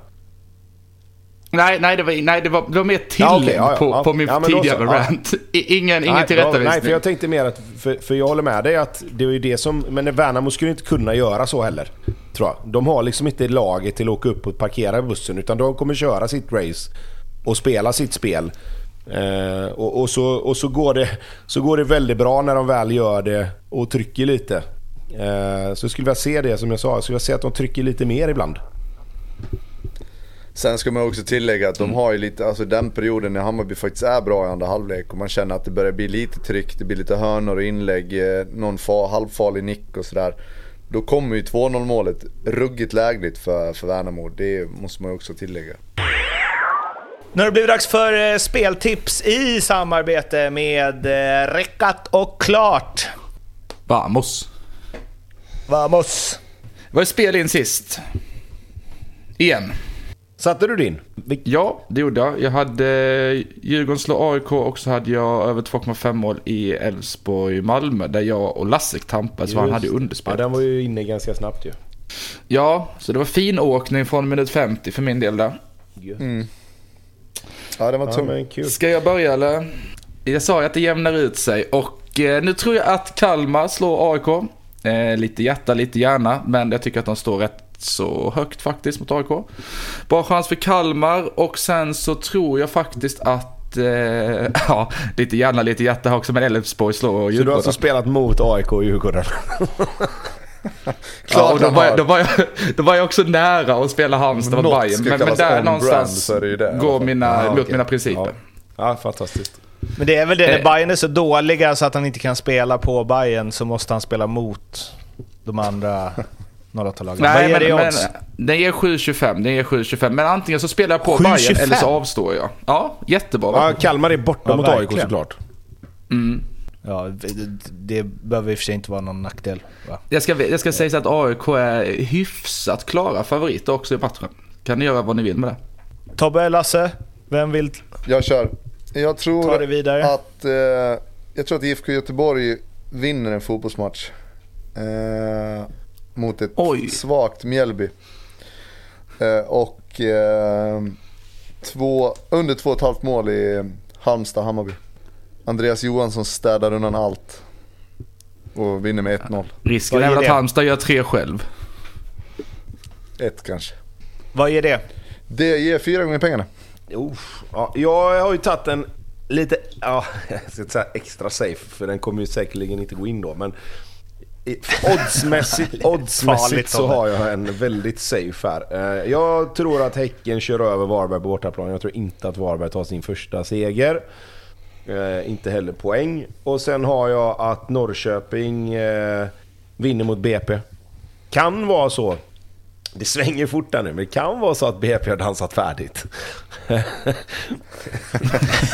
S4: Nej, nej, det var, nej det, var, det var mer tillägg
S1: Ja, okej, ja,
S4: på,
S1: ja.
S4: på min tidigare rant. Ingen, ingen
S1: Nej,
S4: tillrättavisning.
S1: Nej, för jag tänkte mer att... För, för jag håller med dig att det är ju det som... Men Värnamo skulle inte kunna göra så heller. Tror jag. De har liksom inte laget till att åka upp och parkera bussen. Utan de kommer köra sitt race och spela sitt spel. Eh, och, och, så, och så, går det, så går det väldigt bra när de väl gör det och trycker lite. Eh, så jag skulle vilja se det som jag sa. Jag skulle vilja se att de trycker lite mer ibland.
S2: Sen ska man också tillägga att de har ju lite, alltså den perioden när Hammarby faktiskt är bra i andra halvlek och man känner att det börjar bli lite tryck, det blir lite hörnor och inlägg, eh, någon fa, halvfarlig nick och sådär. Då kommer ju 2-0 målet ruggigt lägligt för, för Värnamo, det måste man ju också tillägga.
S3: Nu har det blivit dags för eh, speltips i samarbete med eh, Räckat och Klart.
S4: Vamos.
S3: Vamos!
S4: Vad är spel in sist? Igen.
S1: Satte du din?
S4: Ja, det gjorde jag. Jag hade eh, Djurgården slå AIK och så hade jag över 2,5 mål i Elfsborg-Malmö där jag och Lasse tampades han hade ju
S1: Ja, den var ju inne ganska snabbt ju.
S4: Ja, så det var fin åkning från minut 50 för min del där.
S2: Ja, det var
S1: Ja, men kul.
S4: Ska jag börja eller? Jag sa ju att det jämnar ut sig och eh, nu tror jag att Kalmar slår AIK. Eh, lite hjärta, lite hjärna, men jag tycker att de står rätt så högt faktiskt mot AIK. Bra chans för Kalmar och sen så tror jag faktiskt att, eh, *laughs* ja, lite hjärna, lite hjärta har också, men Elfsborg slår
S1: Så du har
S4: Djurgården.
S1: alltså spelat mot AIK och Djurgården? *laughs*
S4: Ja, och då, var jag, då, var jag, då var jag också nära att spela Halmstad mot Bayern. Men, men där någonstans
S2: så är det ju det i alla
S4: går mina,
S1: Ja,
S4: mot
S1: okej.
S4: mina principer.
S1: Ja. ja, fantastiskt.
S3: Men det är väl det, när
S4: Eh.
S3: Bayern är så dåliga så att han inte kan spela på Bayern så måste han spela mot de andra 08-lagen. Vad
S4: Nej,
S3: ger
S4: men,
S3: det i
S4: men
S3: odds?
S4: den ger 7,25. Den ger 7,25. Men antingen så spelar jag på
S3: 7,25?
S4: Bayern eller så avstår jag. Ja, jättebra.
S1: Ja? Kalmar är borta
S3: Ja,
S1: mot AIK såklart.
S4: Mm.
S3: Ja, det, det behöver i och för sig inte vara någon nackdel. Va?
S4: Jag, ska, jag ska säga så att AIK är hyfsat klara favoriter också i matchen. Kan ni göra vad ni vill med det?
S3: Tobbe, Lasse, vem vill
S2: Jag kör. Jag
S3: ta
S2: tror
S3: det vidare?
S2: att, eh, jag tror att IFK Göteborg vinner en fotbollsmatch. Eh, mot ett
S4: Oj.
S2: svagt Mjällby. Eh, och eh, två, under två och ett halvt mål i Halmstad-Hammarby. Andreas Johansson städar undan allt. Och vinner med 1-0.
S4: Risken är väl att? Halmstad gör tre själv.
S2: Ett kanske.
S3: Vad ger det?
S2: Det ger fyra gånger pengarna.
S1: Uff, ja, jag har ju tagit en lite, ja, *laughs* jag ska inte säga extra safe för den kommer ju säkerligen inte gå in då. Men oddsmässigt, oddsmässigt så har jag en väldigt safe här. Eh, Jag tror att Häcken kör över Varberg på bortaplan. Jag tror inte att Varberg tar sin första seger. Eh, inte heller poäng. Och sen har jag att Norrköping eh, vinner mot BP. Kan vara så det svänger fort där nu, men det kan vara så att BP har dansat färdigt.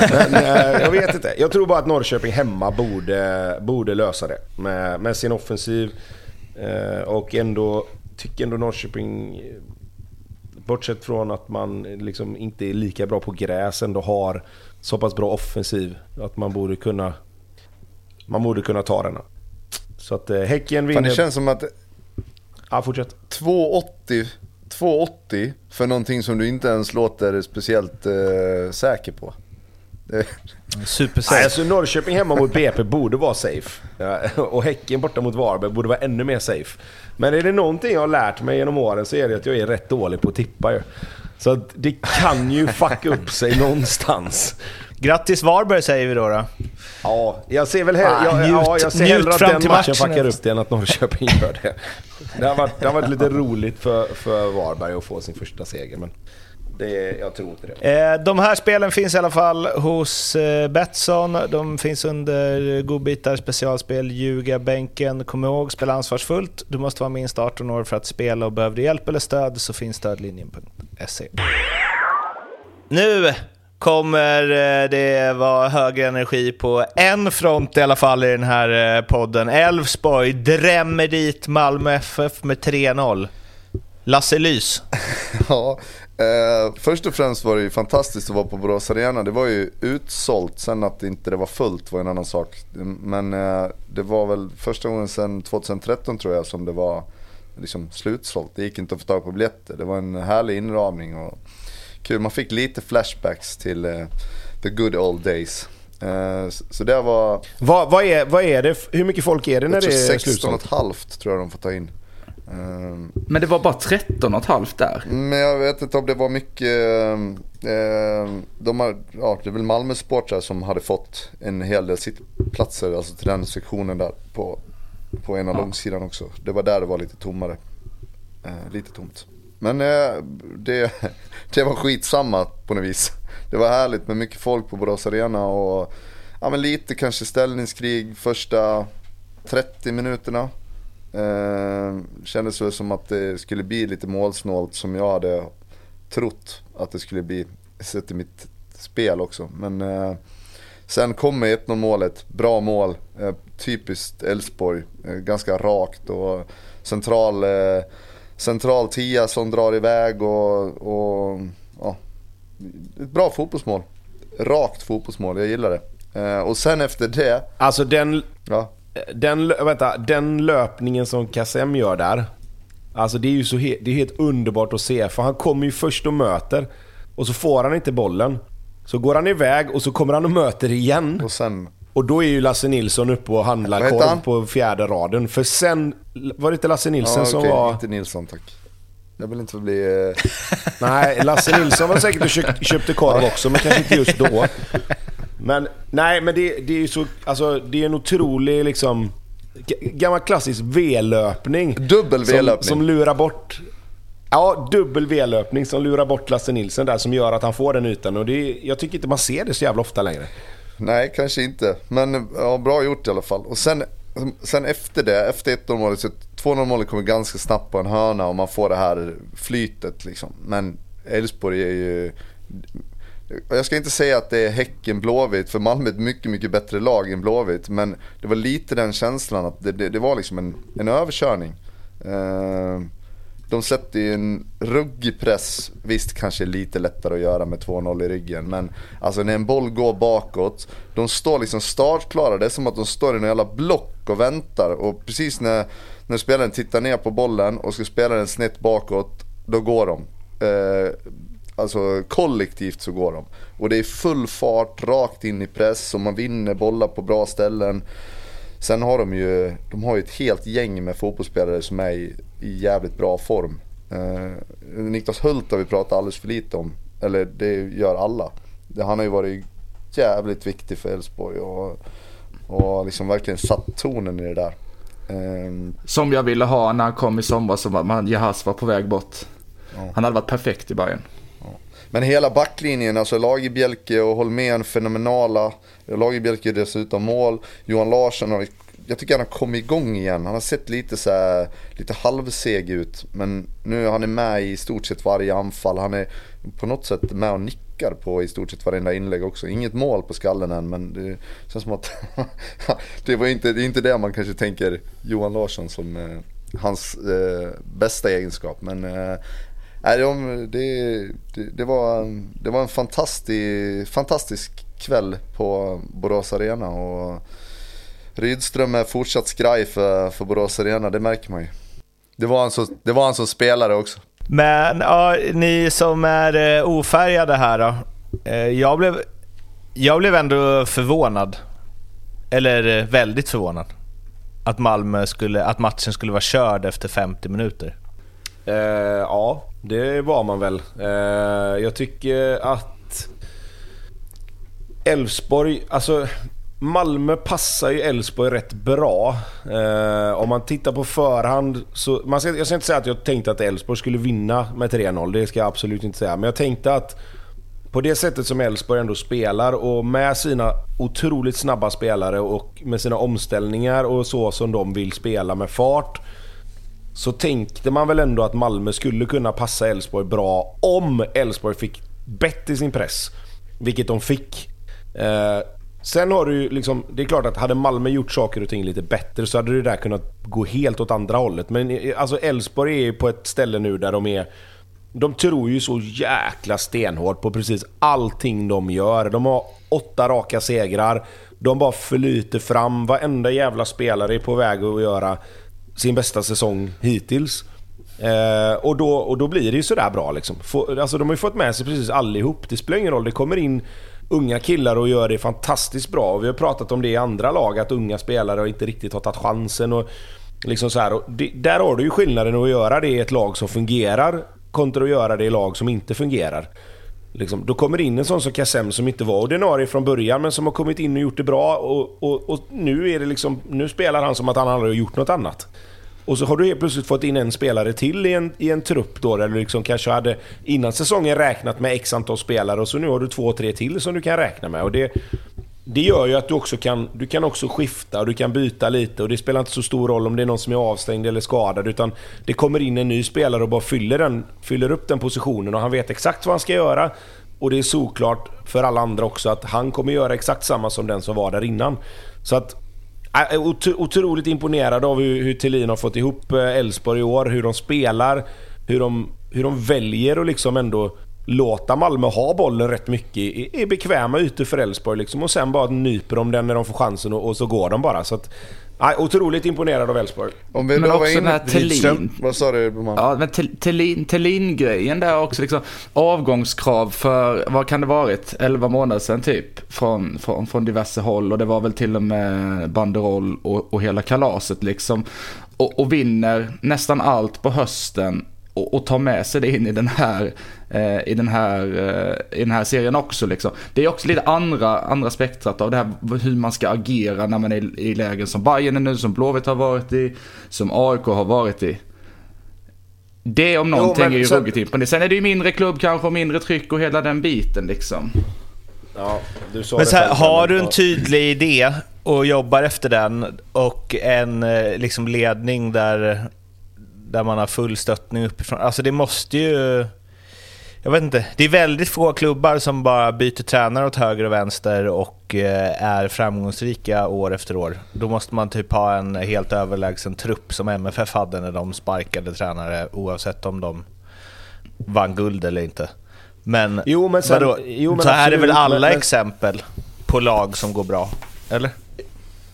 S1: men, eh, jag vet inte. Jag tror bara att Norrköping hemma borde, borde lösa det med, med sin offensiv. Eh, och ändå tycker ändå Norrköping, bortsett från att man liksom inte är lika bra på gräs, ändå har så pass bra offensiv att man borde kunna, man borde kunna ta den. Så att eh, Häcken vinner...
S2: Fan, det känns som att
S1: Ja, fortsätt.
S2: 2,80 2,80 för någonting som du inte ens låter speciellt eh, säker på.
S3: Supersafe.
S1: Nej, alltså Norrköping hemma mot BP borde vara safe. Ja, och Häcken borta mot Varberg borde vara ännu mer safe. Men är det någonting jag har lärt mig genom åren så är det att jag är rätt dålig på att tippa ju. Så att det kan ju fucka upp sig någonstans.
S3: Grattis Varberg säger vi då. då.
S1: Ja, jag ser väl hellre,
S3: Ah,
S1: jag,
S3: njut-
S1: ja, jag ser
S3: njut
S1: hellre att den matchen
S3: efter.
S1: upp det än att Norrköping gör det. Det har varit, det har varit lite roligt för, för Varberg att få sin första seger, men det, jag tror inte det.
S3: Eh, De här spelen finns i alla fall hos eh, Betsson. De finns under godbitar, specialspel, ljuga, bänken. Kom ihåg, spela ansvarsfullt. Du måste vara minst 18 år för att spela och behöver du hjälp eller stöd så finns stödlinjen.se. Nu kommer eh, det vara hög energi på en front i alla fall i den här eh, podden. Elfsborg drämmer dit Malmö FF med 3-0. Lasse Lys. *laughs*
S2: ja, eh, först och främst var det ju fantastiskt att vara på Borås Arena. Det var ju utsålt, sen att inte det var fullt var en annan sak. Men eh, det var väl första gången sedan 2013 tror jag som det var liksom slutsålt. Det gick inte att få tag på biljetter. Det var en härlig inramning och kul. Man fick lite flashbacks till eh, the good old days. Eh, så, så det var,
S1: Vad, vad, är, vad är det? Hur mycket folk är det när det är
S2: 16 och ett halvt tror jag de får ta in. Eh,
S4: Men det var bara 13 och ett halvt där.
S2: Men jag vet inte om det var mycket, eh, de har, ja det är väl Malmö supportrar som hade fått en hel del sittplatser, alltså till den sektionen där på, på ena
S4: Ja.
S2: långsidan också. Det var där det var lite tommare. Eh, lite tomt. Men eh, det, det var skitsamma på något vis. Det var härligt med mycket folk på Borås Arena och ja, men lite kanske ställningskrig första 30 minuterna. Eh, kändes väl som att det skulle bli lite målsnålt som jag hade trott att det skulle bli sett i mitt spel också. Men eh, sen kommer 1-0 målet, bra mål, eh, typiskt Elfsborg, eh, ganska rakt och central, eh, central tia som drar iväg och, och ja, ett bra fotbollsmål. Rakt fotbollsmål, jag gillar det. Eh, och sen efter det,
S1: Alltså den,
S2: ja,
S1: den, vänta, den löpningen som Kassem gör där. Alltså det är ju så he, det är helt underbart att se. För han kommer ju först och möter. Och så får han inte bollen. Så går han iväg och så kommer han och möter igen.
S2: och sen
S1: Och då är ju Lasse Nilsson uppe och handlar
S2: han?
S1: korv på fjärde raden. För sen... Var det inte Lasse Nilsson
S2: Ja,
S1: som
S2: okej,
S1: var...
S2: inte Nilsson tack. Jag vill inte bli... Eh, *laughs*
S1: Nej, Lasse Nilsson var säkert och köpte, köpte korv också, men kanske inte just då. Men nej, men det, det är ju så... Alltså, det är en otrolig liksom... Gammal klassisk V-löpning.
S2: dubbel
S1: Som,
S2: V-löpning.
S1: som lurar bort... Ja, dubbel V-löpning som lurar bort Lasse Nilsson där som gör att han får den ytan. Och det, jag tycker inte man ser det så jävla ofta längre.
S2: Nej, kanske inte. Men ja, bra gjort i alla fall. Och sen, sen efter det, efter 1-0 målet, så 2-0 målet kommer ganska snabbt på en hörna och man får det här flytet liksom. Men Elfsborg är ju... Jag ska inte säga att det är Häcken Blåvitt, för Malmö är ett mycket, mycket bättre lag än Blåvitt. Men det var lite den känslan att det, det, det var liksom en, en överkörning. Eh, de sätter ju en ruggig press. Visst kanske lite lättare att göra med 2-0 i ryggen. Men alltså när en boll går bakåt. De står liksom startklara. Det är som att de står i en jävla block och väntar. Och precis när, när spelaren tittar ner på bollen och ska spela den snett bakåt. Då går de. Eh, alltså kollektivt så går de. Och det är full fart rakt in i press. Och man vinner bollar på bra ställen. Sen har de ju, de har ju ett helt gäng med fotbollsspelare som är i, i jävligt bra form. Eh, Niklas Hult har vi pratat alldeles för lite om. Eller det gör alla. Det, han har ju varit jävligt viktig för Elfsborg och, och liksom verkligen satt tonen i det där. Eh,
S4: Som jag ville ha när han kom i somras, som man Jahas var på väg bort. Han hade varit perfekt i Bayern.
S2: Men hela backlinjen, alltså Lagerbielke och Holmén fenomenala. Lagerbielke dessutom mål. Johan Larsson har jag tycker han har kommit igång igen. Han har sett lite så här, lite halvseg ut. Men nu han är med i stort sett varje anfall. Han är på något sätt med och nickar på i stort sett varenda inlägg också. Inget mål på skallen än men det känns som att *laughs* det var inte det, är inte det man kanske tänker Johan Larsson som eh, hans eh, bästa egenskap. Men eh, det, det, det, var, det var en fantastisk, fantastisk kväll på Borås Arena. Och Rydström är fortsatt skraj för, för Borås Arena, det märker man ju. Det var han som, det var han som spelare också.
S3: Men ja, ni som är eh, ofärgade här då. Eh, jag blev, jag blev ändå förvånad. Eller eh, väldigt förvånad. Att Malmö skulle, att matchen skulle vara körd efter 50 minuter.
S1: Uh, ja, det var man väl. Uh, jag tycker att Elfsborg, alltså Malmö passar ju Elfsborg rätt bra. Eh, om man tittar på förhand så... Man ska, jag ska inte säga att jag tänkte att Elfsborg skulle vinna med 3-0. Det ska jag absolut inte säga. Men jag tänkte att på det sättet som Elfsborg ändå spelar och med sina otroligt snabba spelare och med sina omställningar och så som de vill spela med fart så tänkte man väl ändå att Malmö skulle kunna passa Elfsborg bra om Elfsborg fick bett i sin press. Vilket de fick. Eh, sen har du ju liksom, det är klart att hade Malmö gjort saker och ting lite bättre så hade det där kunnat gå helt åt andra hållet. Men eh, alltså Elfsborg är ju på ett ställe nu där de är de tror ju så jäkla stenhårt på precis allting de gör. De har åtta raka segrar. De bara flyter fram. Varenda jävla spelare är på väg att göra sin bästa säsong hittills. Eh, och, då, och då blir det ju sådär bra liksom. Få, alltså de har ju fått med sig precis allihop. Det spelar ingen roll, det kommer in unga killar och gör det fantastiskt bra. Och vi har pratat om det i andra lag, att unga spelare inte riktigt har tagit chansen. Och liksom så här. Och det, där har du ju skillnaden att göra det i ett lag som fungerar kontra att göra det i lag som inte fungerar. Liksom, då kommer det in en sån som Kassem som inte var ordinarie från början men som har kommit in och gjort det bra och, och, och nu, är det liksom, nu spelar han som att han aldrig har gjort något annat. Och så har du helt plötsligt fått in en spelare till i en, i en trupp då, eller liksom kanske hade innan säsongen räknat med x antal spelare och så nu har du två, tre till som du kan räkna med. Och det, det gör ju att du också kan, du kan också skifta och du kan byta lite och det spelar inte så stor roll om det är någon som är avstängd eller skadad utan det kommer in en ny spelare och bara fyller, den, fyller upp den positionen och han vet exakt vad han ska göra. Och det är såklart för alla andra också att han kommer göra exakt samma som den som var där innan. Så att Äh, otroligt imponerad av hur, hur Thelin har fått ihop eh, Elfsborg i år, hur de spelar, hur de, hur de väljer att liksom ändå låta Malmö ha bollen rätt mycket i, bekväma ytor för Elfsborg liksom, och sen bara nyper de den när de får chansen och, och så går de bara. Så att, Nej, otroligt imponerad av Elfsborg.
S2: Om vi
S4: men också
S2: in
S4: den här Thelin.
S2: Vad sa du man?
S4: Ja, men Thelin-grejen där också liksom. Avgångskrav för, vad kan det varit, 11 månader sedan typ. Från, från, från diverse håll och det var väl till och med banderoll och, och hela kalaset liksom. Och, och vinner nästan allt på hösten och, och ta med sig det in i den här, eh, i den här, eh, i den här serien också. Liksom. Det är också lite andra, andra spektrat av det här hur man ska agera när man är i lägen som Bayern är nu, som Blåvitt har varit i, som AIK har varit i. Det om någonting jo, är ju ruggigt imponerande. Sen är det ju mindre klubb kanske och mindre tryck och hela den biten liksom.
S3: Ja, men så här, har du en tydlig idé och jobbar efter den och en eh, liksom, ledning där där man har full stöttning uppifrån. Alltså det måste ju... Jag vet inte. Det är väldigt få klubbar som bara byter tränare åt höger och vänster och eh, är framgångsrika år efter år. Då måste man typ ha en helt överlägsen trupp som MFF hade när de sparkade tränare oavsett om de vann guld eller inte. Men,
S1: jo, men sen, vadå?
S3: Jo, men så här är väl alla men, exempel på lag som går bra? Eller?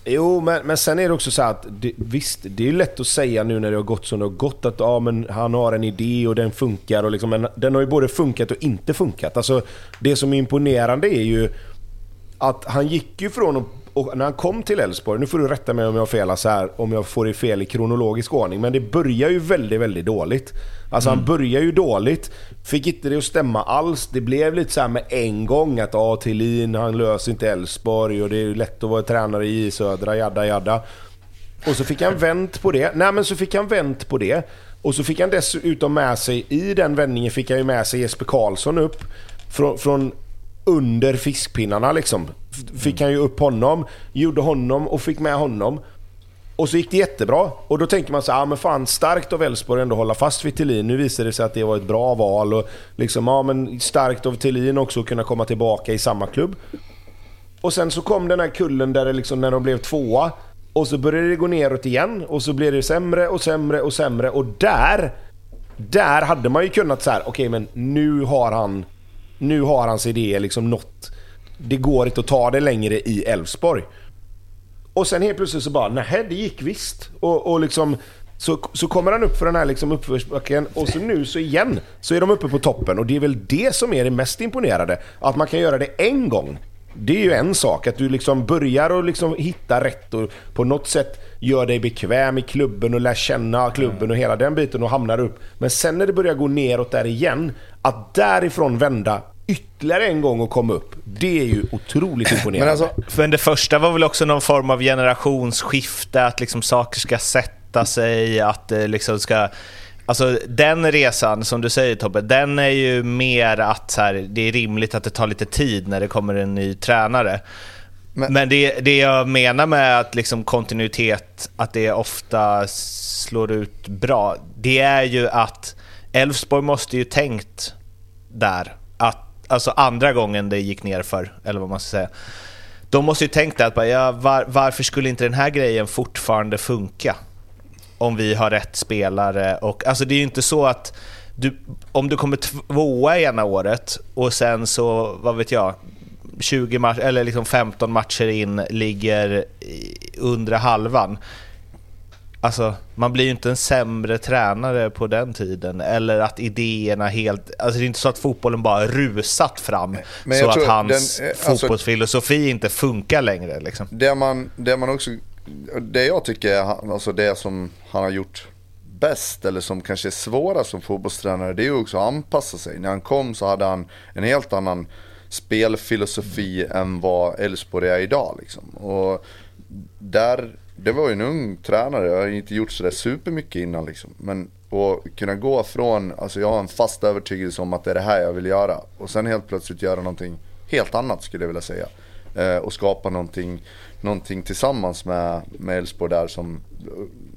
S1: Jo, men, men sen är det också så att det, visst, det är lätt att säga nu när det har gått som det har gått att ja, men han har en idé och den funkar. Och liksom, men den har ju både funkat och inte funkat. Alltså, det som är imponerande är ju att han gick ju från att och när han kom till Elfsborg, nu får du rätta mig om jag felar så här, om jag får det fel i kronologisk ordning, men det börjar ju väldigt, väldigt dåligt. Alltså mm. han börjar ju dåligt, fick inte det att stämma alls. Det blev lite så här med en gång att ah, Thelin, han löser inte Elfsborg och det är lätt att vara tränare i Södra, jadda jadda. Och så fick han vänt på det. Nej men så fick han vänt på det. Och så fick han dessutom med sig, i den vändningen fick han ju med sig Jesper Karlsson upp. Från, från under fiskpinnarna liksom. Fick han ju upp honom, gjorde honom och fick med honom. Och så gick det jättebra. Och då tänker man så här, ah, men fan starkt av Elfsborg ändå hålla fast vid Thelin. Nu visade det sig att det var ett bra val. Och liksom, ja, men starkt av Thelin också att kunna komma tillbaka i samma klubb. Och sen så kom den här kullen där det liksom, när de blev tvåa. Och så började det gå neråt igen. Och så blev det sämre och sämre och sämre. Och där, där hade man ju kunnat så här, okej okay, men nu har han, nu har hans idéer liksom nått. Det går inte att ta det längre i Elfsborg. Och sen helt plötsligt så bara, nej det gick visst. Och, och liksom, så, så kommer han upp för den här liksom uppförsbacken och så nu så igen så är de uppe på toppen. Och det är väl det som är det mest imponerande. Att man kan göra det en gång. Det är ju en sak, att du liksom börjar och liksom hitta rätt och på något sätt gör dig bekväm i klubben och lär känna klubben och hela den biten och hamnar upp. Men sen när det börjar gå neråt där igen, att därifrån vända ytterligare en gång och komma upp. Det är ju otroligt imponerande.
S3: Men, alltså, men det första var väl också någon form av generationsskifte, att liksom saker ska sätta sig, att det liksom ska... Alltså den resan, som du säger Tobbe, den är ju mer att så här, det är rimligt att det tar lite tid när det kommer en ny tränare. Men, men det, det jag menar med att liksom kontinuitet, att det ofta slår ut bra, det är ju att Elfsborg måste ju tänkt där att alltså andra gången det gick ner för eller vad man ska säga. De måste ju tänkt att bara, ja, var, varför skulle inte den här grejen fortfarande funka? Om vi har rätt spelare och alltså det är ju inte så att du, om du kommer tvåa ena året och sen så, vad vet jag, 20 match, eller liksom 15 matcher in ligger under halvan. Alltså, man blir ju inte en sämre tränare på den tiden. Eller att idéerna helt... Alltså det är inte så att fotbollen bara rusat fram så att hans den, eh, alltså, fotbollsfilosofi inte funkar längre. Liksom.
S2: Det, man, det man också... Det jag tycker är alltså det som han har gjort bäst eller som kanske är svårast som fotbollstränare det är ju också att anpassa sig. När han kom så hade han en helt annan spelfilosofi än vad Elfsborg är idag. Liksom. Och där det var ju en ung tränare, jag har inte gjort sådär supermycket innan liksom. Men att kunna gå från, alltså jag har en fast övertygelse om att det är det här jag vill göra. Och sen helt plötsligt göra någonting helt annat skulle jag vilja säga. Eh, och skapa någonting, någonting tillsammans med Elfsborg där som,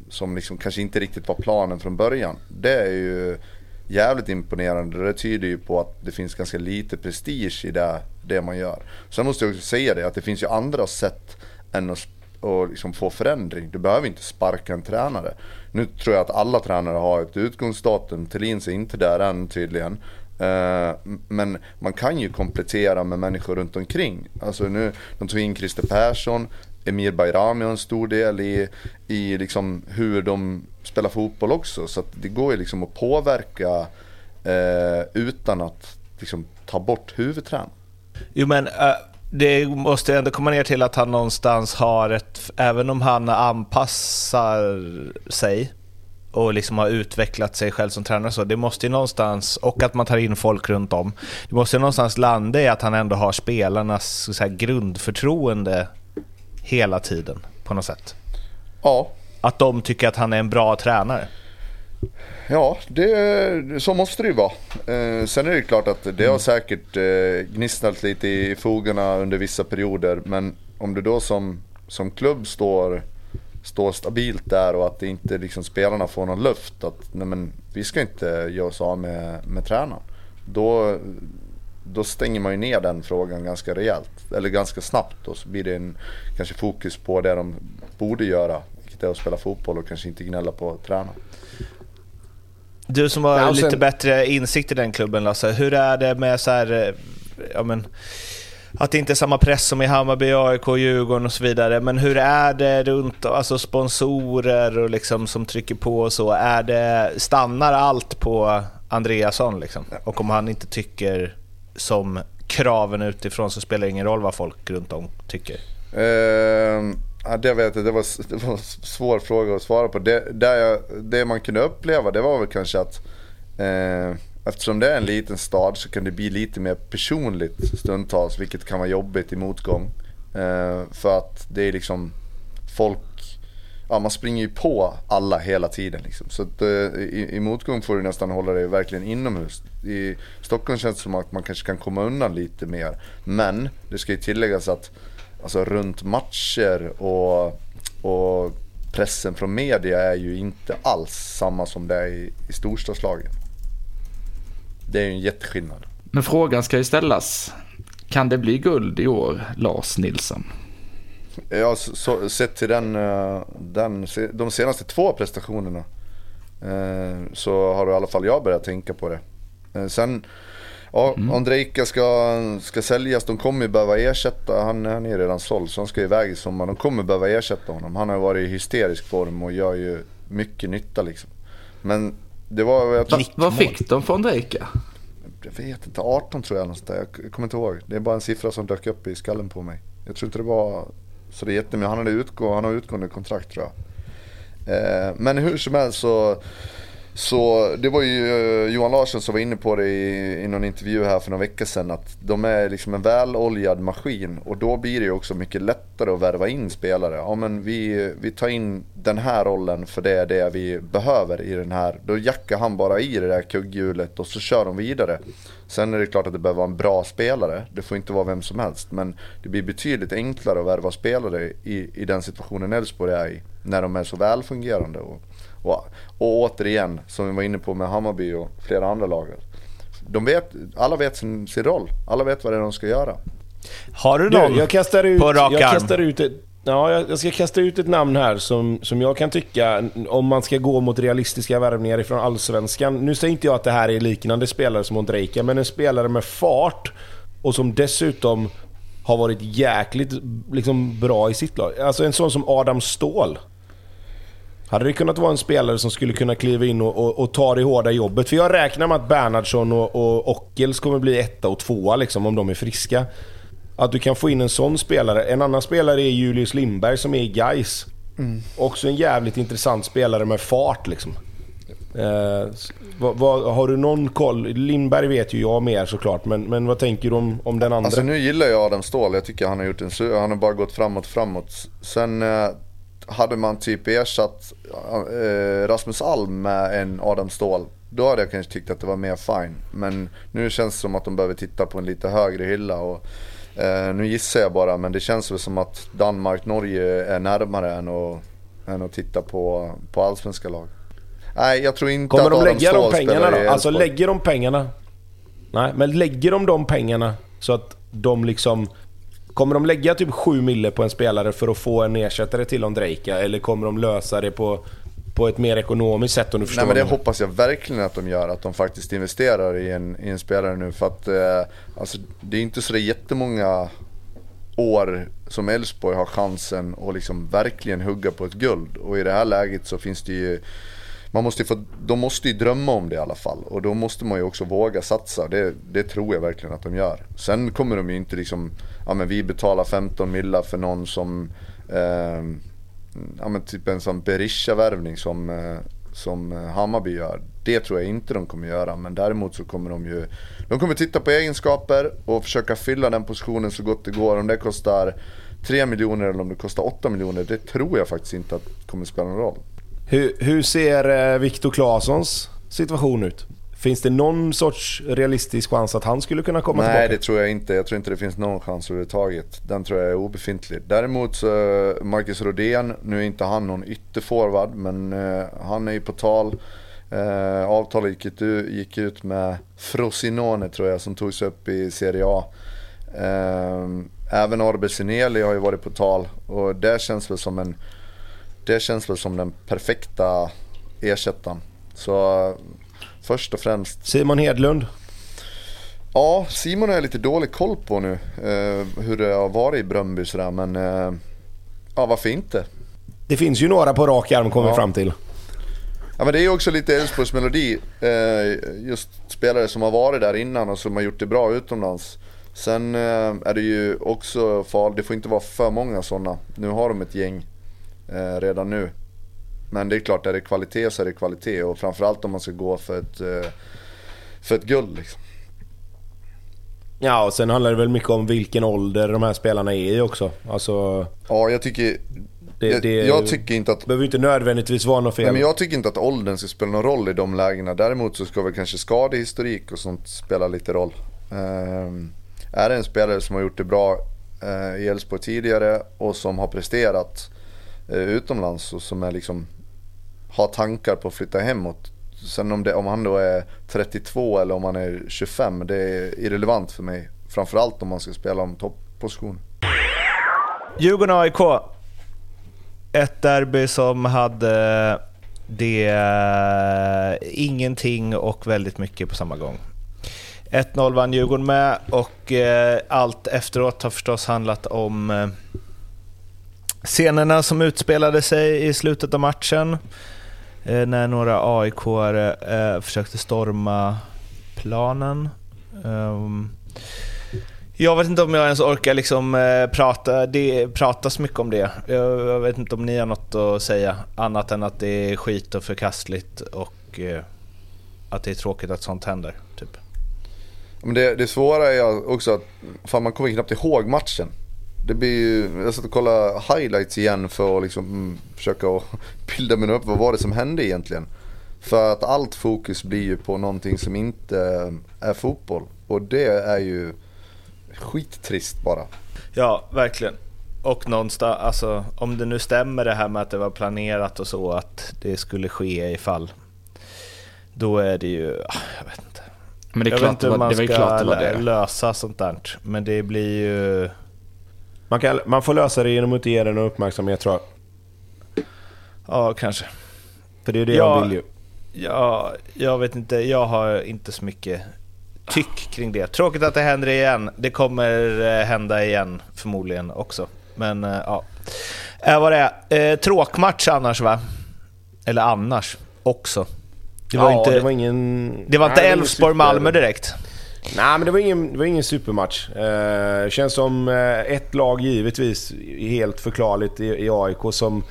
S2: som liksom kanske inte riktigt var planen från början. Det är ju jävligt imponerande. Det tyder ju på att det finns ganska lite prestige i det, det man gör. Sen måste jag också säga det att det finns ju andra sätt än att och liksom få förändring. Du behöver inte sparka en tränare. Nu tror jag att alla tränare har ett utgångsdatum. Thelins är inte där än tydligen. Eh, men man kan ju komplettera med människor runt omkring. Alltså nu, de tog in Christer Persson, Emir Bayrami har en stor del i, i liksom hur de spelar fotboll också. Så det går ju liksom att påverka eh, utan att liksom ta bort huvudtränaren.
S3: Jo men uh det måste ändå komma ner till att han någonstans har ett, även om han anpassar sig och liksom har utvecklat sig själv som tränare så, det måste ju någonstans, och att man tar in folk runt om, det måste ju någonstans landa i att han ändå har spelarnas så här, grundförtroende hela tiden på något sätt.
S2: Ja.
S3: Att de tycker att han är en bra tränare.
S2: Ja, det, så måste det ju vara. Eh, sen är det klart att det har mm. säkert eh, gnisslat lite i fogarna under vissa perioder. Men om du då som, som klubb står, står stabilt där och att inte liksom spelarna får någon luft. Att nej men, vi ska inte göra oss av med, med tränaren. Då, då stänger man ju ner den frågan ganska rejält. Eller ganska snabbt och så blir det en, kanske fokus på det de borde göra. Vilket är att spela fotboll och kanske inte gnälla på tränaren.
S3: Du som har ja, sen... lite bättre insikt i den klubben Lasse, hur är det med så här, eh, ja men, att det inte är samma press som i Hammarby, AIK, Djurgården och så vidare. Men hur är det runt, alltså sponsorer och liksom som trycker på och så? Är det, stannar allt på Andreasson liksom? Och om han inte tycker som kraven utifrån så spelar det ingen roll vad folk runt om tycker?
S2: Uh, Ja, det vet jag, det var, det var en svår fråga att svara på. Det, där jag, det man kunde uppleva det var väl kanske att uh, eftersom det är en liten stad så kan det bli lite mer personligt stundtals, vilket kan vara jobbigt i motgång. Eh, för att det är liksom folk, ja man springer ju på alla hela tiden liksom. Så att, eh, i, i, motgång får du nästan hålla dig verkligen inomhus. I Stockholm känns det som att man kanske kan komma undan lite mer. Men det ska ju tilläggas att alltså runt matcher och, och pressen från media är ju inte alls samma som det är i, i storstadslagen. Det är ju en jätteskillnad.
S4: Men frågan ska ju ställas. Kan det bli guld i år, Lars Nilsson?
S2: Ja, så, så, sett till den, eh, den, de senaste två prestationerna eh, så har i alla fall jag börjat tänka på det. Eh, sen, ja, mm. Ondrejka ska, ska säljas, de kommer ju behöva ersätta, han, han är redan såld så han ska iväg i sommar. De kommer behöva ersätta honom. Han har varit i hysterisk form och gör ju mycket nytta liksom. Men det var... Jag
S4: Va, vad fick de för Ondrejka?
S2: Jag vet inte, 18 tror jag. Någonstans. Jag kommer inte ihåg. Det är bara en siffra som dök upp i skallen på mig. Jag tror inte det var så det är jättemycket. Han, hade utgå, han har utgående kontrakt tror jag. Eh, men hur som helst så, så det var ju eh, Johan Larsson som var inne på det i, i någon intervju här för några veckor sedan. Att de är liksom en väloljad maskin och då blir det ju också mycket lättare att värva in spelare. Ja men vi, vi tar in den här rollen för det är det vi behöver i den här. Då jackar han bara i det där kugghjulet och så kör de vidare. Sen är det klart att det behöver vara en bra spelare. Det får inte vara vem som helst. Men det blir betydligt enklare att värva spelare i, i den situationen Elfsborg är i. När de är så välfungerande. Och, och, och återigen, som vi var inne på med Hammarby och flera andra lag. De vet, alla vet sin, sin roll. Alla vet vad det är de ska göra.
S3: Har du någon
S1: du, jag kastar ut,
S3: på rak
S1: jag
S3: arm?
S1: kastar ut ett, Ja, jag ska kasta ut ett namn här som, som jag kan tycka, om man ska gå mot realistiska värvningar ifrån Allsvenskan. Nu säger inte jag att det här är liknande spelare som Ondrejka, men en spelare med fart och som dessutom har varit jäkligt liksom, bra i sitt lag. Alltså en sån som Adam Ståhl. Hade det kunnat vara en spelare som skulle kunna kliva in och, och, och ta det hårda jobbet? För jag räknar med att Bernhardsson och, och Ockels kommer bli etta och tvåa liksom, om de är friska. Att du kan få in en sån spelare. En annan spelare är Julius Lindberg som är i Gais. Mm. Också en jävligt intressant spelare med fart liksom. Eh, vad, vad, har du någon koll? Lindberg vet ju jag mer såklart, men, men vad tänker du om, om den andra?
S2: Alltså nu gillar jag Adam Ståhl. Jag tycker han har gjort en Han har bara gått framåt, framåt. Sen eh, hade man typ ersatt eh, Rasmus Alm med en Adam Ståhl. Då hade jag kanske tyckt att det var mer fine. Men nu känns det som att de behöver titta på en lite högre hylla. Och Eh, nu gissar jag bara, men det känns väl som att Danmark-Norge är närmare än att, än att titta på, på allsvenska lag. Nej, jag tror inte
S1: Kommer
S2: att
S1: de lägga de pengarna då? Alltså lägger de pengarna? Nej, men lägger de de pengarna så att de liksom... Kommer de lägga typ 7 mille på en spelare för att få en ersättare till Ondrejka? Eller kommer de lösa det på på ett mer ekonomiskt sätt om du förstår
S2: Nej men det hoppas jag verkligen att de gör, att de faktiskt investerar i en, i en spelare nu. För att eh, alltså, det är inte så jättemånga år som Elfsborg har chansen att liksom verkligen hugga på ett guld. Och i det här läget så finns det ju man måste få, de måste ju drömma om det i alla fall. Och då måste man ju också våga satsa. Det, det tror jag verkligen att de gör. Sen kommer de ju inte liksom, ja men vi betalar 15 millar för någon som eh, ja, men typ en sån Berisha-värvning som, eh, som eh, Hammarby gör. Det tror jag inte de kommer göra, men däremot så kommer de ju... De kommer titta på egenskaper och försöka fylla den positionen så gott det går. Om det kostar 3 miljoner eller om det kostar 8 miljoner, det tror jag faktiskt inte att kommer spela någon roll.
S1: Hur, hur ser eh, Viktor Claessons situation ut? Finns det någon sorts realistisk chans att han skulle kunna komma
S2: Nej,
S1: tillbaka?
S2: Nej, det tror jag inte. Jag tror inte det finns någon chans överhuvudtaget. Den tror jag är obefintlig. Däremot så, Marcus Rodén, nu är inte han någon ytterforward, men uh, han är ju på tal. Uh, avtalet gick ut, gick ut med Frosinone tror jag, som togs upp i Serie A. Även Arbe Sineli har ju varit på tal och det känns väl som en... Det känns väl som den perfekta ersättaren. Så först och främst.
S1: Simon Hedlund?
S2: Ja, Simon har jag lite dålig koll på nu. Eh, hur det har varit i Bröndby sådär, men eh, ja, varför inte?
S1: Det finns ju några på rak arm kommer ja. fram till.
S2: Ja men det är ju också lite Elfsborgs melodi. Eh, just spelare som har varit där innan och som har gjort det bra utomlands. Sen eh, är det ju också farligt, det får inte vara för många sådana. Nu har de ett gäng eh, redan nu. Men det är klart, är det kvalitet så är det kvalitet och framförallt om man ska gå för ett, eh, för ett guld. Liksom.
S1: Ja, och sen handlar det väl mycket om vilken ålder de här spelarna är i också. Alltså,
S2: ja, jag tycker... Det, jag, det jag tycker inte att...
S1: behöver inte nödvändigtvis vara något fel.
S2: Nej, men jag tycker inte att åldern ska spela någon roll i de lägena. Däremot så ska väl kanske skadehistorik och sånt spela lite roll. Um, är det en spelare som har gjort det bra uh, i Elfsborg tidigare och som har presterat eh, utomlands och som är liksom har tankar på att flytta hemåt. Sen om, det, om han då är 32 eller om han är 25, det är irrelevant för mig. Framförallt om man ska spela om toppposition.
S3: Djurgården-AIK. Ett derby som hade det eh, ingenting och väldigt mycket på samma gång. 1-0 vann Djurgården med och eh, allt efteråt har förstås handlat om eh, scenerna som utspelade sig i slutet av matchen. Eh, när några aik eh, försökte storma planen. Ehm, jag vet inte om jag ens orkar liksom eh, prata, det, pratas mycket om det. Jag, vet inte om ni har något att säga annat än att det är skit och förkastligt och eh, att det är tråkigt att sånt händer. Typ.
S2: Men det, det svåra är också att fan, man kommer knappt ihåg matchen. Det blir ju, jag satt och kollade highlights igen för att liksom, mm, försöka *laughs* bilda mig upp. Vad var det som hände egentligen? För att allt fokus blir ju på någonting som inte är fotboll. Och det är ju skittrist bara.
S3: Ja, verkligen. Och någonstans, alltså om det nu stämmer det här med att det var planerat och så att det skulle ske ifall. Då är det ju, ah, jag vet inte. Men det är jag klart vet inte hur man det, ska det lösa sånt där. Men det blir ju...
S1: Man, kan, man får lösa det genom att ge den uppmärksamhet tror jag.
S3: Ja, kanske.
S1: För det är det ja, jag vill ju.
S3: Ja, jag vet inte. Jag har inte så mycket tyck kring det. Tråkigt att det händer igen. Det kommer eh, hända igen förmodligen också. Men eh, ja, är vad det är. Eh, tråkmatch annars va? Eller annars också.
S1: Det var, ja, inte, det var ingen...
S3: Det var inte Elfsborg-Malmö direkt.
S1: Nej, men det var ingen, det var ingen supermatch. Eh, känns som eh, ett lag givetvis, helt förklarligt, i, i AIK som,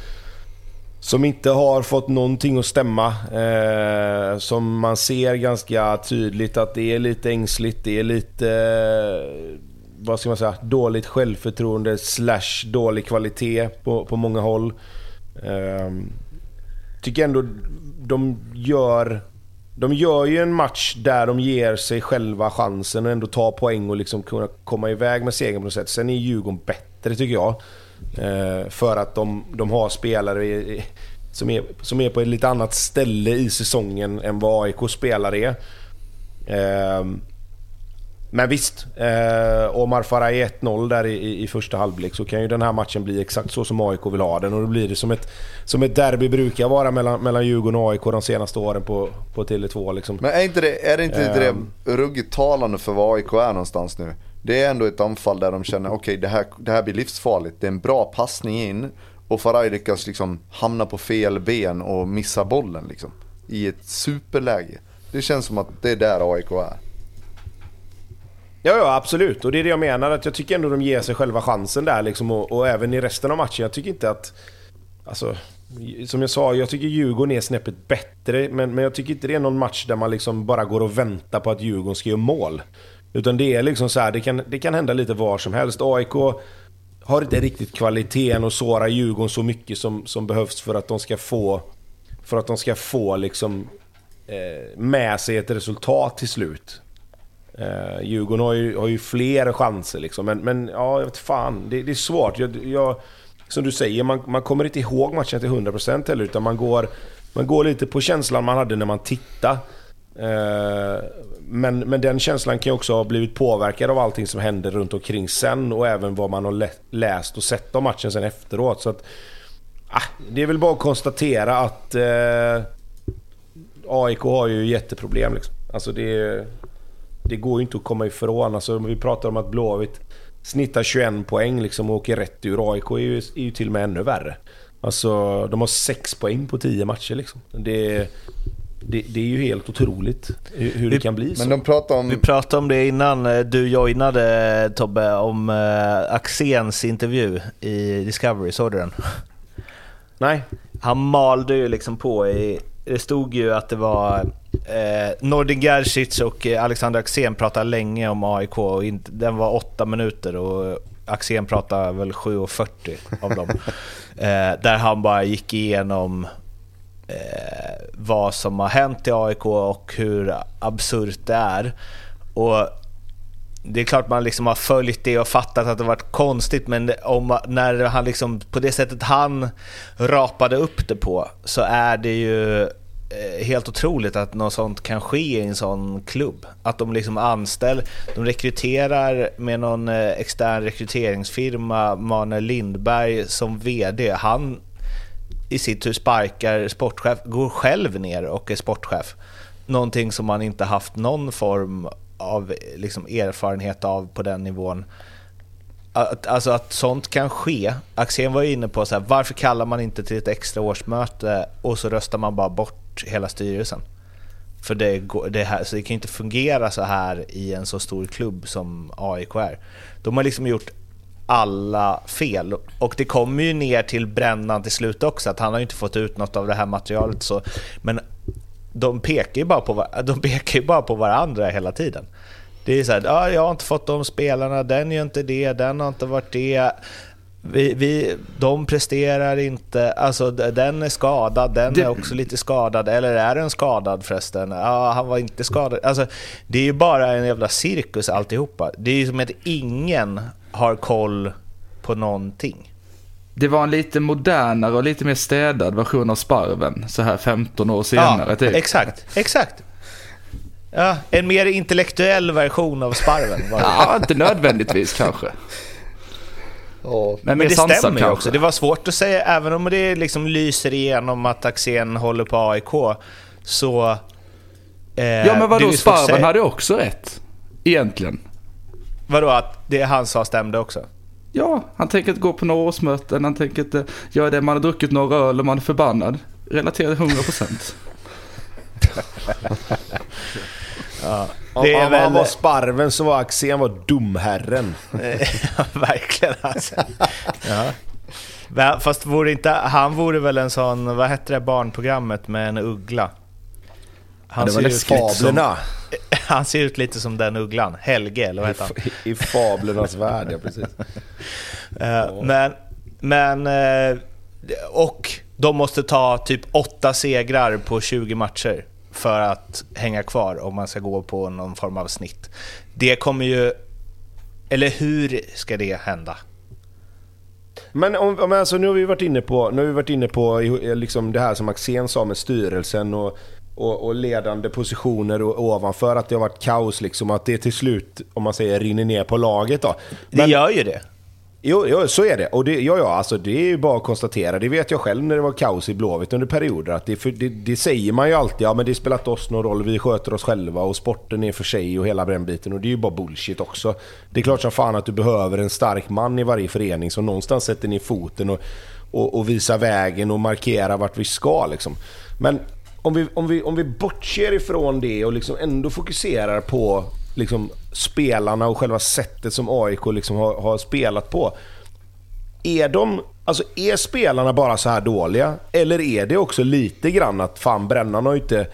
S1: som inte har fått någonting att stämma. Eh, som man ser ganska tydligt att det är lite ängsligt, det är lite... Eh, vad ska man säga? Dåligt självförtroende slash dålig kvalitet på, på många håll. Eh, tycker ändå de gör... De gör ju en match där de ger sig själva chansen och ändå tar poäng och liksom kunna komma iväg med segern på något sätt. Sen är Djurgården bättre tycker jag. Eh, för att de, de har spelare som är, som är på ett lite annat ställe i säsongen än vad AIK spelare är. Ehm, men visst, eh, Omar Faraj 1-0 där i, i första halvlek så kan ju den här matchen bli exakt så som AIK vill ha den. Och då blir det som ett, som ett derby brukar vara mellan, mellan Djurgården och AIK de senaste åren på, på Tele2. Liksom.
S2: Men är inte det, är det inte eh, det ruggigt talande för vad AIK är någonstans nu? Det är ändå ett anfall där de känner okej okay, det, här, det här blir livsfarligt. Det är en bra passning in och Faraj lyckas liksom hamna på fel ben och missa bollen liksom. I ett superläge. Det känns som att det är där AIK är.
S1: Ja, ja absolut. Och det är det jag menar. Att jag tycker ändå de ger sig själva chansen där liksom. Och, och även i resten av matchen. Jag tycker inte att... Alltså, som jag sa, jag tycker Djurgården är snäppet bättre. Men, men jag tycker inte det är någon match där man liksom bara går och väntar på att Djurgården ska göra mål. Utan det är liksom så här, det kan, det kan hända lite var som helst. AIK har inte riktigt kvaliteten och såra Djurgården så mycket som, som behövs för att de ska få... För att de ska få liksom... Eh, med sig ett resultat till slut. Eh, Djurgården har ju, har ju fler chanser liksom. Men, men ja, jag vet fan. Det, det är svårt. Jag, jag, som du säger, man, man kommer inte ihåg matchen till 100% heller. Utan man går, man går lite på känslan man hade när man tittade. Eh, men, men den känslan kan ju också ha blivit påverkad av allting som hände runt omkring sen. Och även vad man har läst och sett om matchen sen efteråt. Så att, ah, det är väl bara att konstatera att eh, AIK har ju jätteproblem. Liksom. Alltså det, det går ju inte att komma ifrån. Alltså, vi pratar om att Blåvitt snittar 21 poäng liksom och åker rätt ur. AIK är ju, är ju till och med ännu värre. Alltså, de har 6 poäng på 10 matcher liksom. Det, det, det, är ju helt otroligt hur, hur vi, det kan bli så.
S3: Men de pratar om... Vi pratade om det innan eh, du joinade Tobbe, om uh, Axéns intervju i Discovery. Såg du den?
S1: Nej.
S3: Han malde ju liksom på i... Det stod ju att det var Eh, Nordin Gerzic och eh, Alexander Axén pratade länge om AIK och inte, den var åtta minuter och Axén pratade väl 7.40 av dem. *laughs* eh, där han bara gick igenom eh, vad som har hänt i AIK och hur absurt det är. Och det är klart man liksom har följt det och fattat att det varit konstigt, men om, när han liksom, på det sättet han rapade upp det på, så är det ju eh, helt otroligt att något sånt kan ske i en sån klubb. Att de liksom anställer, de rekryterar med någon eh, extern rekryteringsfirma, Manuel Lindberg som VD. Han i sitt tur sparkar sportchef, går själv ner och är sportchef. Någonting som man inte haft någon form av liksom erfarenhet av på den nivån. Att, alltså att sånt kan ske. Axén var ju inne på så här, varför kallar man inte till ett extra årsmöte och så röstar man bara bort hela styrelsen? För det, det, här, så det kan ju inte fungera så här i en så stor klubb som AIK är. De har liksom gjort alla fel. Och det kommer ju ner till brännan till slut också, att han har ju inte fått ut något av det här materialet. Så, men de pekar ju bara på, de pekar bara på varandra hela tiden. Det är så här, ah, jag har inte fått de spelarna, den gör inte det, den har inte varit det. Vi, vi, de presterar inte, alltså den är skadad, den det... är också lite skadad, eller är den skadad förresten? Ja, han var inte skadad. Alltså, det är ju bara en jävla cirkus alltihopa. Det är ju som att ingen har koll på någonting.
S4: Det var en lite modernare och lite mer städad version av Sparven, så här 15 år senare.
S3: Ja, typ. exakt, exakt. Ja, en mer intellektuell version av Sparven.
S4: Var det. ja, inte nödvändigtvis kanske.
S3: Oh. Men, Men det stämmer ju också. Det var svårt att säga, även om det liksom lyser igenom att Axén håller på AIK, så...
S4: Eh, ja, men vadå, Sparven hade också rätt. Egentligen.
S3: Vadå, att det han sa stämde också?
S4: Ja, han tänker inte gå på några årsmöten, han tänker inte göra det, man har druckit några öl och man är förbannad. Relaterar 100 procent.
S1: ja. Om, väl... han var sparven så var Axén var dumherren. *laughs*
S3: ja, verkligen alltså. ja. Fast vore inte, han vore väl en sån, vad hette det barnprogrammet med en uggla?
S1: Han ja, det var Fablerna. *laughs*
S3: Han ser ut lite som den ugglan. Helge, eller vad heter han?
S1: I, i Fablernas *laughs* värld, ja precis.
S3: uh, men, men... Uh, och de måste ta typ åtta segrar på 20 matcher för att hänga kvar om man ska gå på någon form av snitt. Det kommer ju... Eller hur ska det hända?
S1: Men om, om alltså, nu har vi varit inne på, nu har vi varit inne på liksom det här som Axén sa med styrelsen och och, och, ledande positioner och, ovanför att det har varit kaos liksom. Att det till slut, om man säger, rinner ner på laget då.
S3: Men, det gör ju det.
S1: Jo, jo, så är det. Och det, ja, ja, alltså det är ju bara att konstatera. Det vet jag själv när det var kaos i Blåvitt under perioder. Att det, det, det, säger man ju alltid. Ja, men det spelar inte oss någon roll. Vi sköter oss själva och sporten är för sig och hela den biten. Och det är ju bara bullshit också. Det är klart som fan att du behöver en stark man i varje förening som någonstans sätter ner foten och, och, och visar vägen och markerar vart vi ska liksom. Men om vi, om, vi, om vi bortser ifrån det och liksom ändå fokuserar på liksom spelarna och själva sättet som AIK liksom har, har, spelat på. Är de, alltså är spelarna bara så här dåliga? Eller är det också lite grann att fan Brännan har ju inte...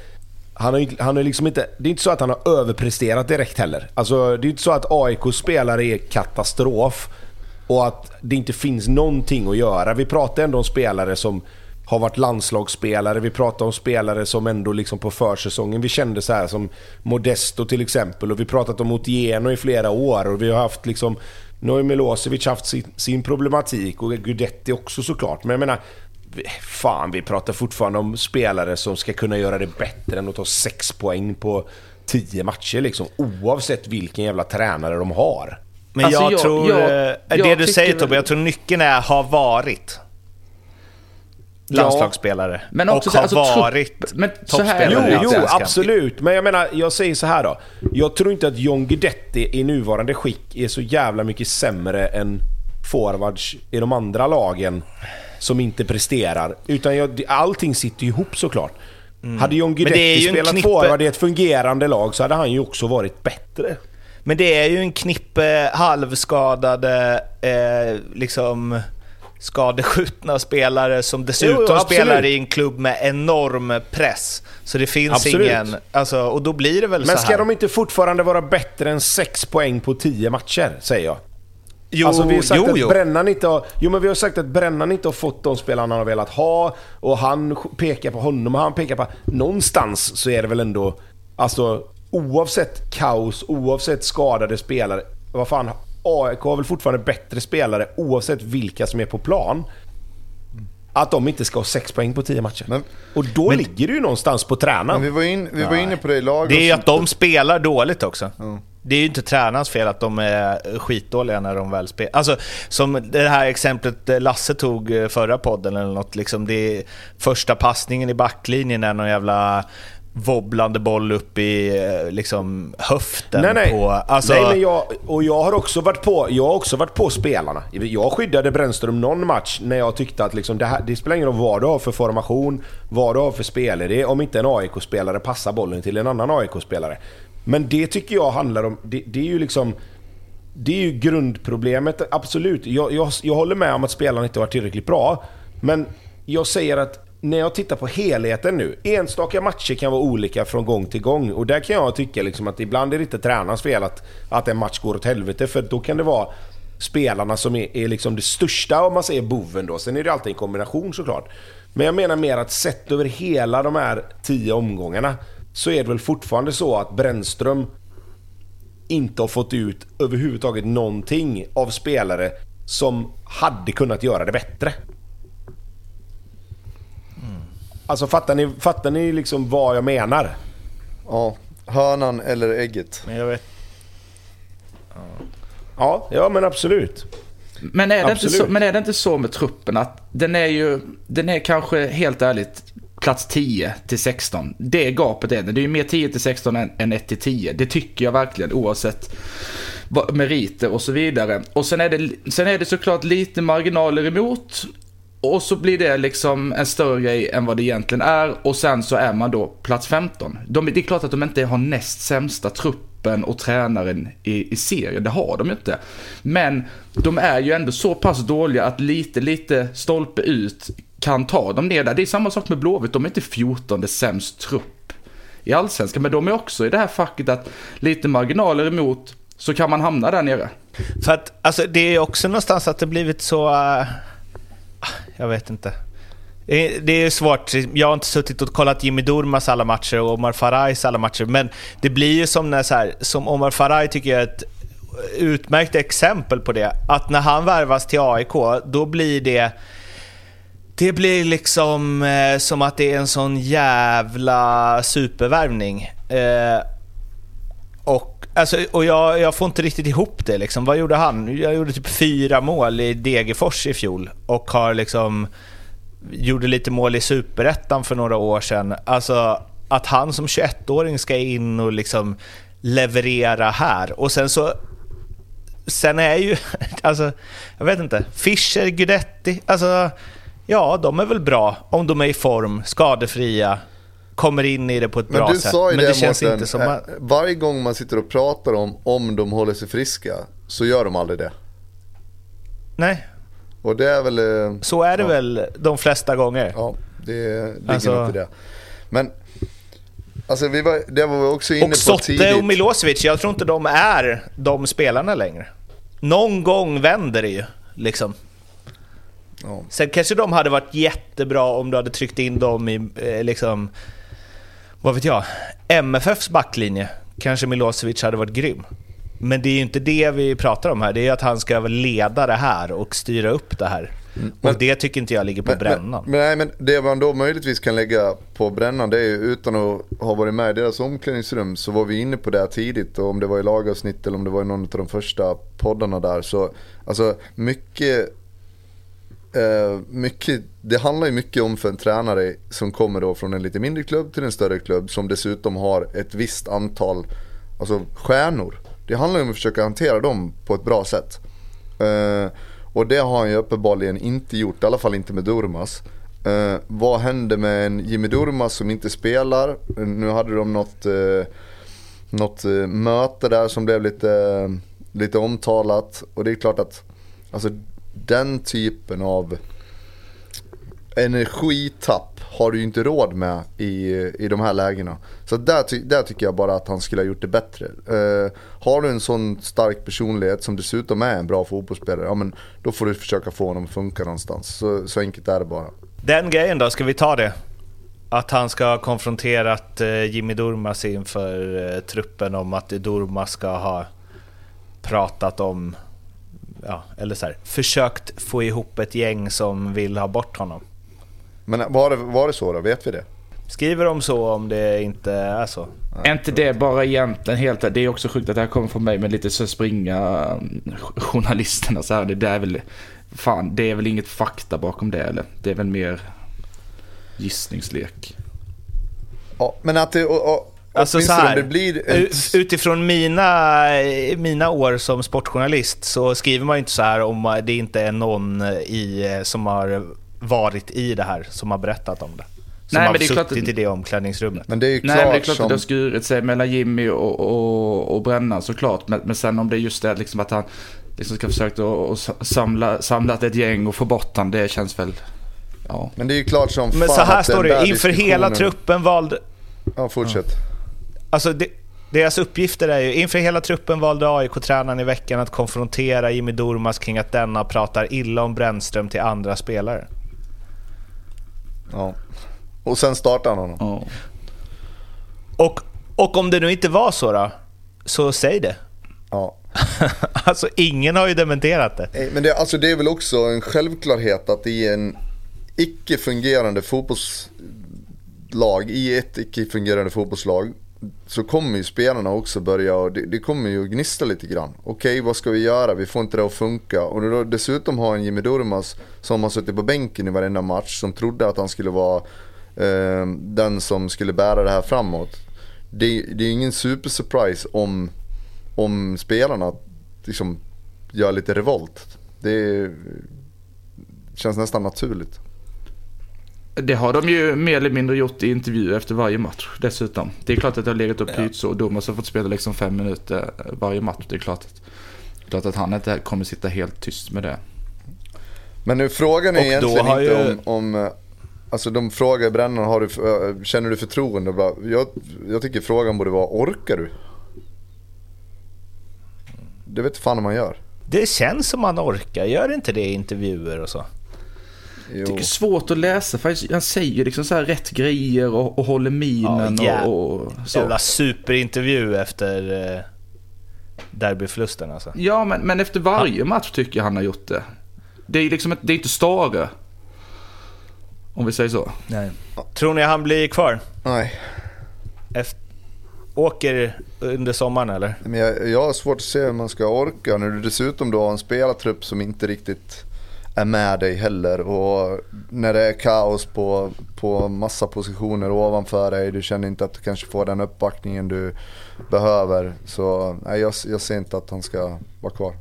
S1: Han har, han har liksom inte, det är inte så att han har överpresterat direkt heller. Alltså, det är inte så att AIKs spelare är katastrof och att det inte finns någonting att göra. Vi pratar ändå om spelare som har varit landslagsspelare. Vi pratar om spelare som ändå liksom på försäsongen vi kände så här som Modesto till exempel. Och vi pratat om Otieno i flera år och vi har haft liksom... Nu har Milosevic haft sin, sin problematik och Gudetti också såklart. Men jag menar, fan vi pratar fortfarande om spelare som ska kunna göra det bättre än att ta 6 poäng på 10 matcher liksom. Oavsett vilken jävla tränare de har.
S3: Men alltså jag, jag, tror... Jag, eh, jag det du säger Tobbe, jag tror nyckeln är har varit landslagsspelare. Ja, men också och har alltså, varit men toppspelare
S1: Jo, jo absolut. Men jag menar, jag säger så här då. Jag tror inte att John Guidetti i nuvarande skick är så jävla mycket sämre än forwards i de andra lagen som inte presterar. Utan jag, allting sitter ihop såklart. Mm. Hade John Guidetti spelat knippe... forward i ett fungerande lag så hade han ju också varit bättre.
S3: Men det är ju en knippe halvskadade, eh, liksom skadeskjutna spelare som dessutom jo, spelar i en klubb med enorm press. Så det finns absolut. ingen... Alltså, och då blir det väl
S1: Men
S3: så
S1: här. ska de inte fortfarande vara bättre än 6 poäng på 10 matcher, säger jag?
S3: Jo, alltså, vi har sagt jo,
S1: att jo. Brännan inte har, jo, men vi har sagt att Brännan inte har fått de spelarna han har velat ha. Och han pekar på honom och han pekar på... Någonstans så är det väl ändå... Alltså, oavsett kaos, oavsett skadade spelare. Vad fan, AIK har väl fortfarande bättre spelare oavsett vilka som är på plan. Att de inte ska ha 6 poäng på 10 matcher.
S2: Men-
S1: och då ligger det ju någonstans på tränaren.
S2: Men vi var, in, vi var inne på det i lag.
S3: Det är ju att de spelar dåligt också. Det är ju inte tränarens fel att de är skitdåliga när de väl spelar. Alltså, som det här exemplet Lasse tog eh, förra podden eller något. Liksom, det är första passningen i backlinjen är någon jävla wobblande boll upp i eh, liksom, höften.
S1: Nej, nej.
S3: På, alltså,
S1: nej men jag, och jag har också varit på, jag har också varit på spelarna. Jag skyddade Brännström någon match när jag tyckte att liksom det, här, det spelar ingen roll vad du har för formation, vad du har för spelidé, om inte en AIK-spelare passar bollen till en annan AIK-spelare. Men det tycker jag handlar om, det, det är ju liksom... Det är ju grundproblemet, absolut. Jag, jag, jag håller med om att spelarna inte varit tillräckligt bra. Men jag säger att när jag tittar på helheten nu. Enstaka matcher kan vara olika från gång till gång. Och där kan jag tycka liksom att ibland är det inte tränarens fel att, att en match går åt helvete. För då kan det vara spelarna som är, är liksom det största, om man säger boven då. Sen är det alltid en kombination såklart. Men jag menar mer att sett över hela de här tio omgångarna så är det väl fortfarande så att Brännström inte har fått ut överhuvudtaget någonting av spelare som hade kunnat göra det bättre. Alltså fattar ni, fattar ni liksom vad jag menar?
S2: Ja, hönan eller ägget.
S3: Men jag vet,
S1: Ja, ja men absolut.
S4: Men är, det inte
S1: Absolut.
S4: så, men är det inte så med truppen att den är ju, den är kanske helt ärligt plats 10 till 16. Det gapet är det. Det är ju mer 10 till 16 än, än 1 till 10. Det tycker jag verkligen oavsett vad- meriter och så vidare. Och sen är, det, sen är det såklart lite marginaler emot. Och så blir det liksom en större grej än vad det egentligen är. Och sen så är man då plats 15. De, det är klart att de inte har näst sämsta truppen och tränaren i, i serien. Det har de ju inte. Men de är ju ändå så pass dåliga att lite, lite stolpe ut kan ta dem ner där. Det är samma sak med Blåvitt. De är inte 14 sämst trupp i Allsvenskan. Men de är också i det här facket att lite marginaler emot så kan man hamna där nere.
S3: För att alltså, det är också någonstans att det blivit så... Uh jag vet inte. Det är- svårt. Jag har inte suttit och kollat Jimmy Durmas alla matcher och Omar Farajs alla matcher. Men det blir ju som när så här, som Omar Faraj tycker jag är ett utmärkt exempel på det. Att när han värvas till AIK, då blir det... Det blir liksom eh, som att det är en sån jävla supervärvning. Eh, alltså, och jag, jag får inte riktigt ihop det. Liksom. Vad gjorde han? Jag gjorde typ fyra mål i Degerfors i fjol och har liksom gjorde lite mål i Superettan för några år sedan. Alltså att han som 21-åring ska in och liksom leverera här. Och sen så... Sen är ju... *laughs* Alltså, jag vet inte. Fischer, Guidetti. Alltså, ja, de är väl bra om de är i form, skadefria, kommer in i det på ett
S2: Men
S3: bra
S2: du
S3: sätt.
S2: sa ju
S3: Men
S2: det,
S3: det känns
S2: Mårten,
S3: inte som...
S2: eh,
S3: att-
S2: varje gång man sitter och pratar om om de håller sig friska så gör de aldrig det.
S3: Nej,
S2: Och det är väl... eh,
S3: så är det
S2: ja,
S3: väl de flesta gånger.
S2: Ja, det ligger
S3: Alltså-
S2: något i det. Men, alltså vi var, det var vi också inne
S3: Och
S2: på
S3: Sotte
S2: tidigt.
S3: och Milosevic, jag tror inte de är de spelarna längre. Någon gång vänder det ju, liksom.
S2: Ja.
S3: Sen kanske de hade varit jättebra om du hade tryckt in dem i, eh, liksom, vad vet jag, MFFs backlinje. Kanske Milosevic hade varit grym. Men det är ju inte det vi pratar om här, det är ju att han ska leda det här och styra upp det här.
S2: men-
S3: och det tycker inte jag ligger på brännan.
S2: Men, men, nej, men det man då möjligtvis kan lägga på brännan det är ju utan att ha varit med i deras omklädningsrum så var vi inne på det här tidigt och om det var i lagavsnitt eller om det var i någon av de första poddarna där så alltså mycket eh, mycket, det handlar ju mycket om för en tränare som kommer då från en lite mindre klubb till en större klubb som dessutom har ett visst antal alltså, stjärnor. Det handlar ju om att försöka hantera dem på ett bra sätt. Eh, och det har han ju uppenbarligen inte gjort, i alla fall inte med Durmas. Eh, vad händer med en Jimmy Durmas som inte spelar? Nu hade de något, eh, något eh, möte där som blev lite, lite omtalat. Och det är klart att alltså, den typen av energitapp har du ju inte råd med i, i de här lägena. Så där, ty, där tycker jag bara att han skulle ha gjort det bättre. Eh, har du en sån stark personlighet som dessutom är en bra fotbollsspelare, ja men då får du försöka få honom att funka någonstans. Så, så enkelt är det bara.
S3: Den grejen då, ska vi ta det? Att han ska ha konfronterat eh, Jimmy Durmaz inför eh, truppen om att Durmaz ska ha pratat om, ja, eller så här, försökt få ihop ett gäng som vill ha bort honom.
S2: Men var det, var det så då? Vet vi det?
S3: Skriver de så om det inte är så?
S4: Är inte det bara egentligen helt... Det är också sjukt att det här kommer från mig med lite så springa mm, journalisterna så här. Det där är väl... Fan, det är väl inget fakta bakom det eller? Det är väl mer gissningslek.
S2: Ja, men att det... Och, och,
S3: Alltså så här, u- utifrån mina, mina år som sportjournalist så skriver man ju inte så här om det inte är någon i, som har varit i det här som har berättat om det. Som
S4: Nej,
S3: har
S4: men det är klart
S3: suttit
S4: att-
S3: i det omklädningsrummet.
S2: Men det är ju klart,
S4: Nej, men det är klart
S2: som...
S4: att det har skurit sig mellan Jimmy och, och, och Brännan såklart. Men, men sen om det är just det liksom att han liksom ska försöka att samla, samla ett gäng och få bort han, det känns väl... Ja.
S2: Men det är ju klart som
S3: Men
S2: fan
S3: så här står det inför hela truppen valde...
S2: Ja, fortsätt.
S3: Alltså det, deras uppgifter är ju, inför hela truppen valde AIK-tränaren i veckan att konfrontera Jimmy Durmaz kring att denna pratar illa om Brännström till andra spelare.
S2: Ja. Och sen startar han honom.
S4: ja.
S3: Och, och om det nu inte var så då, så säg det.
S2: Ja. *laughs*
S3: alltså ingen har ju dementerat det.
S2: Men det, alltså det är väl också en självklarhet att i en icke fungerande fotbollslag, i ett icke fungerande fotbollslag, så kommer ju spelarna också börja, och det, det kommer ju gnista lite grann. Okej, vad ska vi göra? Vi får inte det att funka. Och då dessutom har en Jimmy Durmaz som har suttit på bänken i varenda match, som trodde att han skulle vara eh, den som skulle bära det här framåt. Det, det är ingen supersurprise om, om spelarna liksom gör lite revolt. Det känns nästan naturligt.
S4: Det har de ju mer eller mindre gjort i intervjuer efter varje match dessutom. Det är klart att det har legat och pyrt så och Domas har fått spela liksom fem minuter varje match. Det är klart att, klart att han inte kommer sitta helt tyst med det.
S2: Men nu frågan är
S3: Och
S2: egentligen inte
S3: ju-
S2: om, om eh, Alltså de frågar Brännan, har du, eh, känner du förtroende? Jag, jag tycker frågan borde vara, orkar du? Det vet fan om man gör.
S3: Det känns som man orkar, gör inte det i intervjuer och så?
S2: Jo.
S4: Jag tycker det är svårt att läsa för han säger liksom så här rätt grejer och, och håller minen
S3: Ja, jä-
S4: och, och så.
S3: Jävla superintervju efter eh, derbyförlusten alltså.
S4: Ja, men, men efter varje match tycker jag han har gjort det. Det är liksom ett, det är inte Stare. Om vi säger så.
S3: Nej. Tror ni han blir kvar?
S2: Nej,
S3: Efter, åker under sommaren eller?
S2: men jag, jag har svårt att se hur man ska orka när du dessutom då har en spelartrupp som inte riktigt är med dig heller. Och när det är kaos på, på massa positioner ovanför dig, du känner inte att du kanske får den uppbackningen du behöver. Så nej, jag, jag ser inte att han ska vara kvar.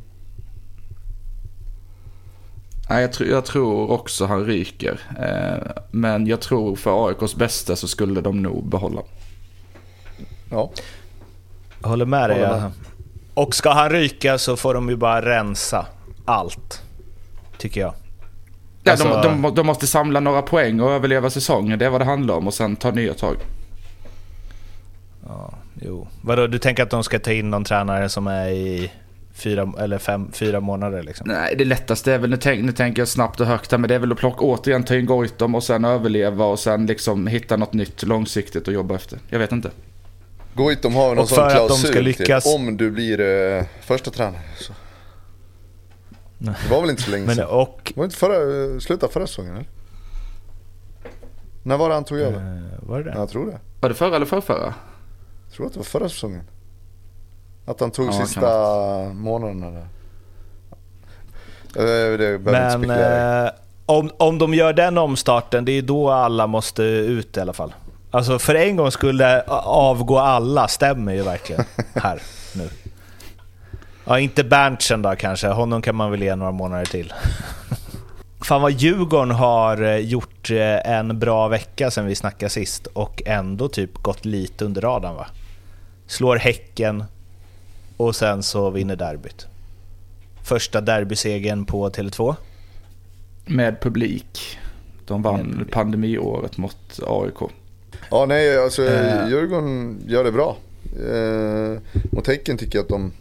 S4: Nej, jag, tror- jag tror också han ryker. Eh, men jag tror för AIKs bästa så skulle de nog behålla.
S2: Ja,
S3: håller med dig.
S2: Håller med.
S3: Och ska han ryka så får de ju bara rensa allt. Tycker jag.
S4: Ja,
S3: Alltså-
S4: de, de, de måste samla några poäng och överleva säsongen. Det är vad det handlar om och sen ta nya tag.
S3: Ja, jo. Vadå, du tänker att de ska ta in någon tränare som är i fyra, eller fem, fyra månader liksom?
S4: Nej, det lättaste är väl, nu, tänk, nu tänker jag snabbt och högt här, men det är väl att plocka återigen ta in Goitom och sen överleva och sen liksom hitta något nytt långsiktigt och jobba efter. Jag vet inte.
S2: Goitom har någon
S3: Och
S2: sån
S3: för att de
S2: klausul
S3: ska lyckas-
S2: till om du blir eh, första tränare. Så.
S3: Nej.
S2: Det var väl inte så länge sedan?
S3: och...
S2: Var det inte förra, slutet förra säsongen eller? När var det han tog över?
S3: Eh, var det det?
S2: Ja, jag tror det.
S4: Var det förra eller förrförra?
S2: Jag tror att det var förra säsongen. Att han tog
S4: Ja,
S2: sista månaderna där. Eh, Det
S3: Men eh, om, om de gör den omstarten, det är då alla måste ut i alla fall. Alltså för en gång skulle avgå alla, stämmer ju verkligen här nu. *laughs* Ja, inte Berntsen då kanske, honom kan man väl ge några månader till. *laughs* Fan vad Djurgården har eh, gjort eh, en bra vecka sen vi snackade sist och ändå typ gått lite under radarn va? Slår Häcken och sen så vinner derbyt. Första derbysegern på Tele2.
S4: Med publik. De vann
S3: publik.
S4: pandemiåret mot AIK.
S2: Ja, nej, alltså
S3: Eh.
S2: Djurgården gör det bra. Eh, mot Häcken tycker jag att de...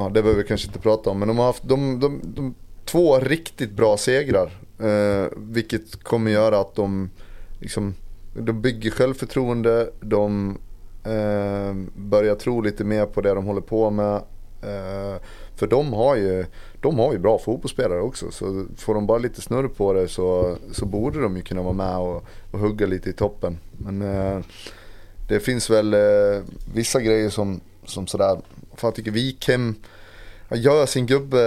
S2: Ja, det behöver vi kanske inte prata om, men de har haft de, de, de, två riktigt bra segrar. Eh, vilket kommer göra att de liksom de bygger självförtroende, de eh, börjar tro lite mer på det de håller på med. Eh, för de har, ju, de har ju bra fotbollsspelare också. Så får de bara lite snurr på det så, så borde de ju kunna vara med och, och hugga lite i toppen. Men eh, det finns väl eh, vissa grejer som, som sådär. För jag tycker Wikhem gör sin gubbe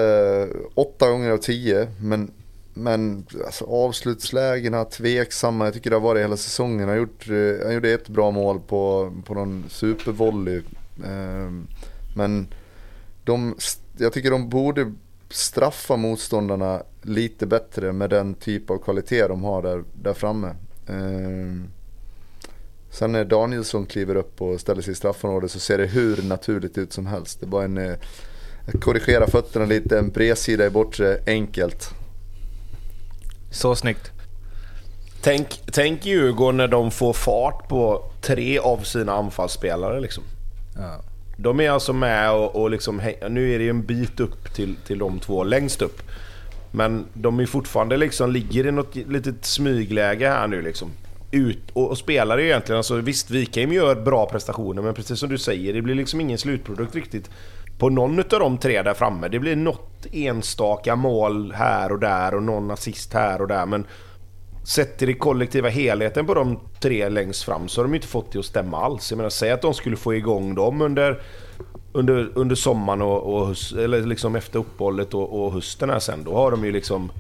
S2: eh, åtta gånger av tio. Men, men alltså, avslutslägena tveksamma. Jag tycker det har varit hela säsongen. Han, gjort, eh, han gjorde ett bra mål på, på någon supervolley. Ehm, men de, jag tycker de borde straffa motståndarna lite bättre med den typ av kvalitet de har där, där framme. Ehm. Sen när Danielsson kliver upp och ställer sig i straffområdet så ser det hur naturligt ut som helst. Det är bara en eh, korrigera fötterna lite, en bredsida i bortre, enkelt.
S3: Så snyggt.
S1: Tänk, tänk Djurgården när de får fart på tre av sina anfallsspelare liksom.
S3: Ja.
S1: De är alltså med och, och liksom, nu är det ju en bit upp till, till de två längst upp. Men de är fortfarande liksom, ligger i något litet smygläge här nu liksom. Ut, och, och spelar egentligen, alltså visst Wikheim gör bra prestationer men precis som du säger, det blir liksom ingen slutprodukt riktigt på någon av de tre där framme. Det blir något enstaka mål här och där och någon assist här och där men sett till den kollektiva helheten på de tre längst fram så har de inte fått det att stämma alls. Jag menar, säg att de skulle få igång dem under, under, under sommaren och, och eller liksom efter uppehållet och, och hösten här sen. Då har de ju liksom...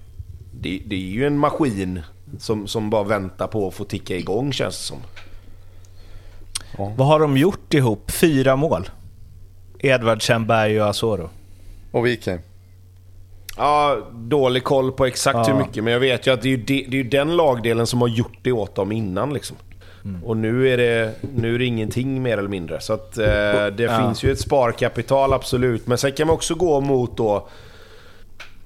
S1: Det, det är ju en maskin som, som bara väntar på att få ticka igång känns det som.
S3: Ja. Vad har de gjort ihop? Fyra mål? Edvardsen, Berg och Asoro.
S2: Och Wikheim.
S1: Ja, dålig koll på exakt ja. hur mycket, men jag vet ju att det är, det, det är den lagdelen som har gjort det åt dem innan. Liksom. Mm. Och nu är, det, nu är det ingenting mer eller mindre. Så att, eh, det ja. finns ju ett sparkapital, absolut. Men sen kan man också gå mot då...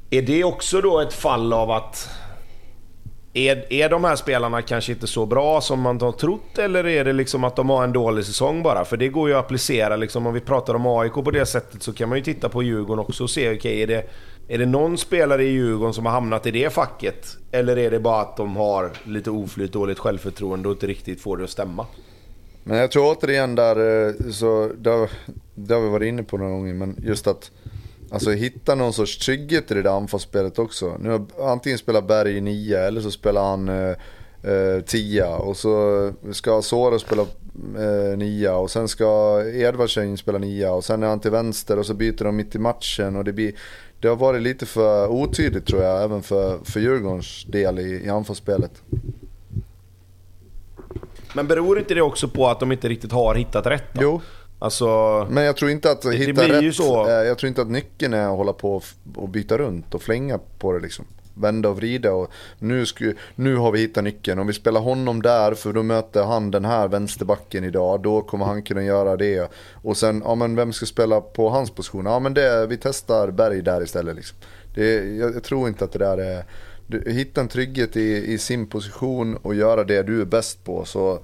S1: Är det också då ett fall av att är, är de här spelarna kanske inte så bra som man har trott eller är det liksom att de har en dålig säsong bara? För det går ju att applicera liksom, om vi pratar om AIK på det sättet så kan man ju titta på Djurgården också och se, okej okay, är, det, är det någon spelare i Djurgården som har hamnat i det facket? Eller är det bara att de har lite oflyt, dåligt självförtroende och inte riktigt får det att stämma?
S2: Men jag tror återigen där, eh, så det, det har vi varit inne på några gånger, men just att Alltså hitta någon sorts trygghet i det där anfallsspelet också. Nu antingen spelar Berg nia eller så spelar han eh, eh, tia och så ska Sora spela eh, nia och sen ska Edvardsen spela nia och sen är han till vänster och så byter de mitt i matchen och det blir det har varit lite för otydligt tror jag, även för, för Djurgårdens del i, i anfallsspelet.
S1: Men beror inte det också på att de inte riktigt har hittat rätt? Då?
S2: Jo,
S1: Alltså,
S2: men jag tror inte att hitta rätt, så... jag tror inte att nyckeln är att hålla på och byta runt och flänga på det liksom. Vända och vrida och nu, sku, nu har vi hittat nyckeln. Om vi spelar honom där för då möter han den här vänsterbacken idag. Då kommer han kunna göra det. Och sen, ja men vem ska spela på hans position? Ja men det, vi testar Berg där istället liksom. Det, jag, jag tror inte att det där är... Du, hitta en trygghet i, i sin position och göra det du är bäst på. Så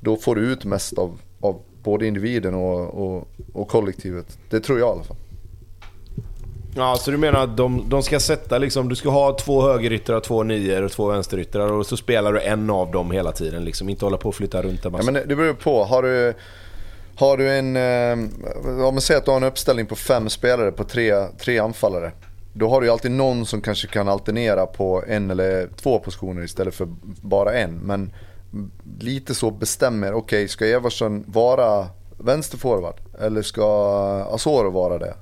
S2: då får du ut mest av, av både individen och, och, och kollektivet. Det tror jag i alla fall.
S1: Ja, så du menar att de, de ska sätta liksom, du ska ha två högeryttrar, två nior och två vänsteryttrar och så spelar du en av dem hela tiden liksom. Inte hålla på och flytta runt en
S2: massa. Ja, men det beror på. Har du, har du en, eh, om man säger att du har en uppställning på fem spelare på tre, tre anfallare. Då har du ju alltid någon som kanske kan alternera på en eller två positioner istället för bara en. Men lite så bestämmer, okej okay, ska Everson vara vänsterforward eller ska Asoro vara det?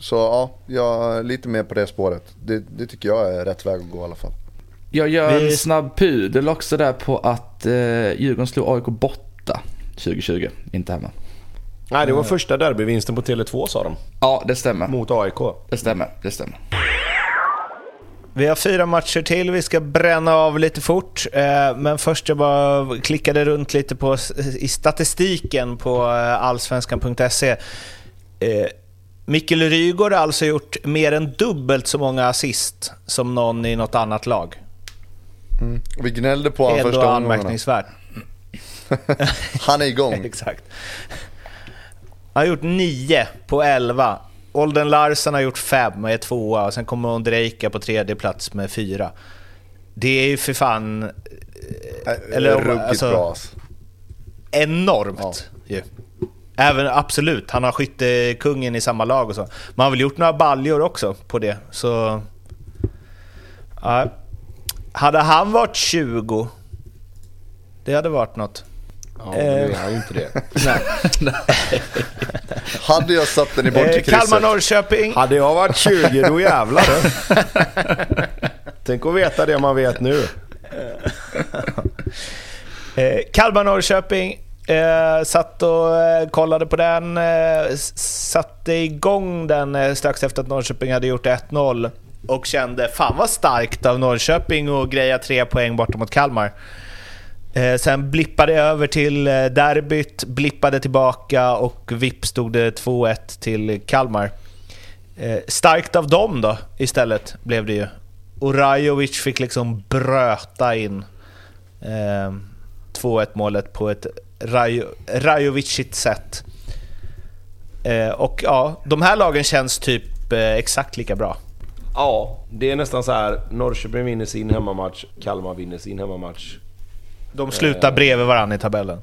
S2: Så ja, jag är lite mer på det spåret. Det, det, tycker jag är rätt väg att gå i alla fall.
S4: Jag gör en snabb pudel också där på att eh, Djurgården slog AIK borta 2020, inte hemma.
S1: Nej, det var första derbyvinsten på Tele2 sa de.
S4: Ja, det stämmer.
S1: Mot AIK.
S4: Det stämmer, det stämmer.
S3: Vi har fyra matcher till, vi ska bränna av lite fort. Eh, men först jag bara klickade runt lite på, i statistiken på eh, allsvenskan.se. Eh, Mikkel Rygaard har alltså gjort mer än dubbelt så många assist som någon i något annat lag.
S2: Mm. Vi gnällde på honom första
S3: omgångarna. anmärkningsvärt. *laughs*
S2: Han är igång. *laughs*
S3: Exakt. Han har gjort nio på elva. Olden Larsen har gjort fem och är tvåa och sen kommer Ondrejka på tredje plats med fyra. Det är ju för fan... Eller om-
S2: Ruggigt
S3: alltså-
S2: bra alltså.
S3: enormt ju. Även absolut, han har skyttekungen i samma lag och så. Man har väl gjort några baljor också på det, så... Ja. Hade han varit 20, det hade varit något.
S1: Ja, nu är han ju inte det. *laughs* *laughs*
S2: Hade jag satt den i bortre
S3: Eh,
S2: krysset.
S3: Kalmar-Norrköping.
S1: Hade jag varit 20, då jävlar. *laughs* Tänk att veta det man vet nu.
S3: Eh, Kalmar-Norrköping. Eh, satt och eh, kollade på den. Eh, satte igång den eh, strax efter att Norrköping hade gjort 1-0. Och kände fan vad starkt av Norrköping att greja tre poäng borta mot Kalmar. Eh, sen blippade jag över till eh, derbyt, blippade tillbaka och vipp stod det 2-1 till Kalmar. Eh, starkt av dem då istället blev det ju. Och Rajovic fick liksom bröta in eh, 2-1 målet på ett Rajo, Rajovicigt sätt. Eh, och ja, de här lagen känns typ eh, exakt lika bra.
S1: Ja, det är nästan så här. Norrköping vinner sin hemmamatch, Kalmar vinner sin hemmamatch.
S3: De slutar bredvid varandra i tabellen.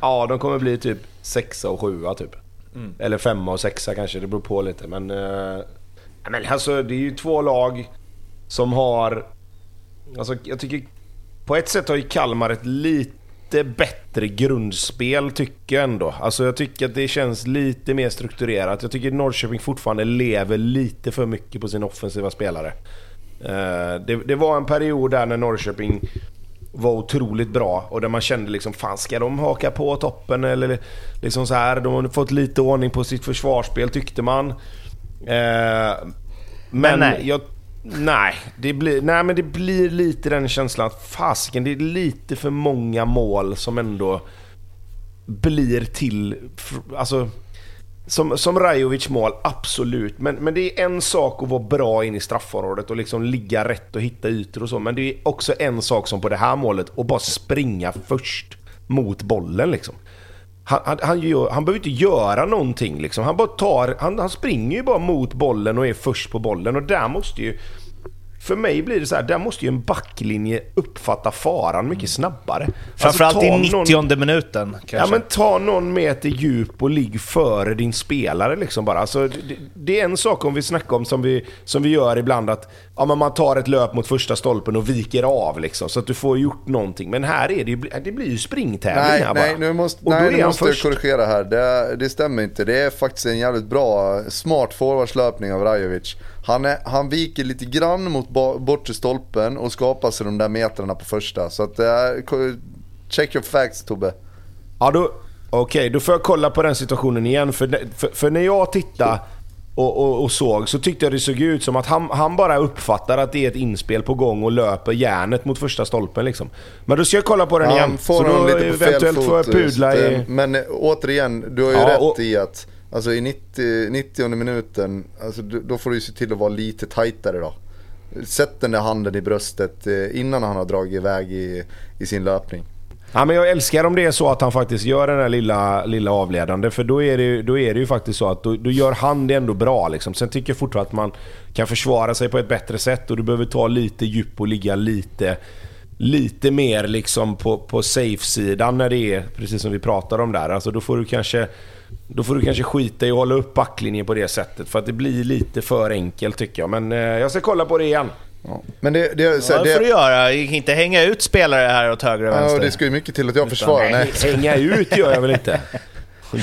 S1: Ja, de kommer bli typ sexa och sjua typ. Eller femma och sexa kanske, det beror på lite. Men, eh, men alltså det är ju två lag som har... Alltså jag tycker på ett sätt har ju Kalmar ett lite bättre grundspel tycker jag ändå. Alltså jag tycker att det känns lite mer strukturerat. Jag tycker Norrköping fortfarande lever lite för mycket på sina offensiva spelare. Eh, det, det var en period där när Norrköping var otroligt bra och där man kände liksom fan ska de haka på toppen eller liksom så här. De har fått lite ordning på sitt försvarsspel tyckte man. Eh, men
S3: nej.
S1: Jag, nej, det blir, nej men det blir lite den känslan att fasiken det är lite för många mål som ändå blir till... Alltså, som, som Rajovic mål, absolut. Men, men det är en sak att vara bra in i straffområdet och liksom ligga rätt och hitta ytor och så. Men det är också en sak som på det här målet, att bara springa först mot bollen liksom. Han, han, han, gör, han behöver inte göra någonting liksom. Han bara tar... Han, han springer ju bara mot bollen och är först på bollen och där måste ju... För mig blir det så här, där måste ju en backlinje uppfatta faran mycket snabbare.
S3: Framförallt
S1: Alltså,
S3: i
S1: någon-
S3: 90 minuten kanske.
S1: Ja men ta någon meter djup och ligg före din spelare liksom bara. Alltså, det, det är en sak om vi snackar om som vi, som vi gör ibland att ja, men man tar ett löp mot första stolpen och viker av liksom så att du får gjort någonting. Men här är det ju, det blir ju springtävling
S2: Nej,
S1: här
S2: nej,
S1: bara.
S2: nu måste,
S1: och då
S2: nej,
S1: är
S2: nu
S1: han
S2: måste jag
S1: först.
S2: korrigera här. Det, det stämmer inte. Det är faktiskt en jävligt bra, smart forwardslöpning av Rajovic. Han, är, han viker lite grann mot bortre stolpen och skapar sig de där metrarna på första. Så att, eh, check your facts Tobbe.
S1: Ja, då, okej, då får jag kolla på den situationen igen. För, för, för när jag tittade och, och, och såg så tyckte jag det såg ut som att han, han bara uppfattar att det är ett inspel på gång och löper järnet mot första stolpen liksom. Men då ska jag kolla på den igen.
S2: Han får
S1: så då
S2: lite på
S1: eventuellt får jag pudla i...
S2: Men eh, återigen, du har ju
S1: Ja,
S2: rätt
S1: och-
S2: i att alltså, i 90, 90 minuten, alltså, då får du se till att vara lite tajtare då. Sätt den där handen i bröstet eh, innan han har dragit iväg i, i sin löpning.
S1: Ja, men jag älskar om det är så att han faktiskt gör den där lilla, lilla avledande. För då är, det, ju- då är det ju faktiskt så att då, då gör han det ändå bra. Liksom. Sen tycker jag fortfarande att man kan försvara sig på ett bättre sätt och du behöver ta lite djup och ligga lite, lite mer liksom på, på safe-sidan när det är precis som vi pratar om där. Alltså då får du kanske då får du kanske skita i att hålla upp backlinjen på det sättet. För att det blir lite för enkelt tycker jag. Men eh, jag ska kolla på det igen.
S2: Ja. Men det, det, så,
S3: Ja, det får du
S2: det,
S3: göra. Du kan inte hänga ut spelare här åt höger och
S2: ja,
S3: vänster.
S2: och det ska ju mycket till att jag försvarar. Nej.
S1: Hänga ut gör jag väl inte. *laughs*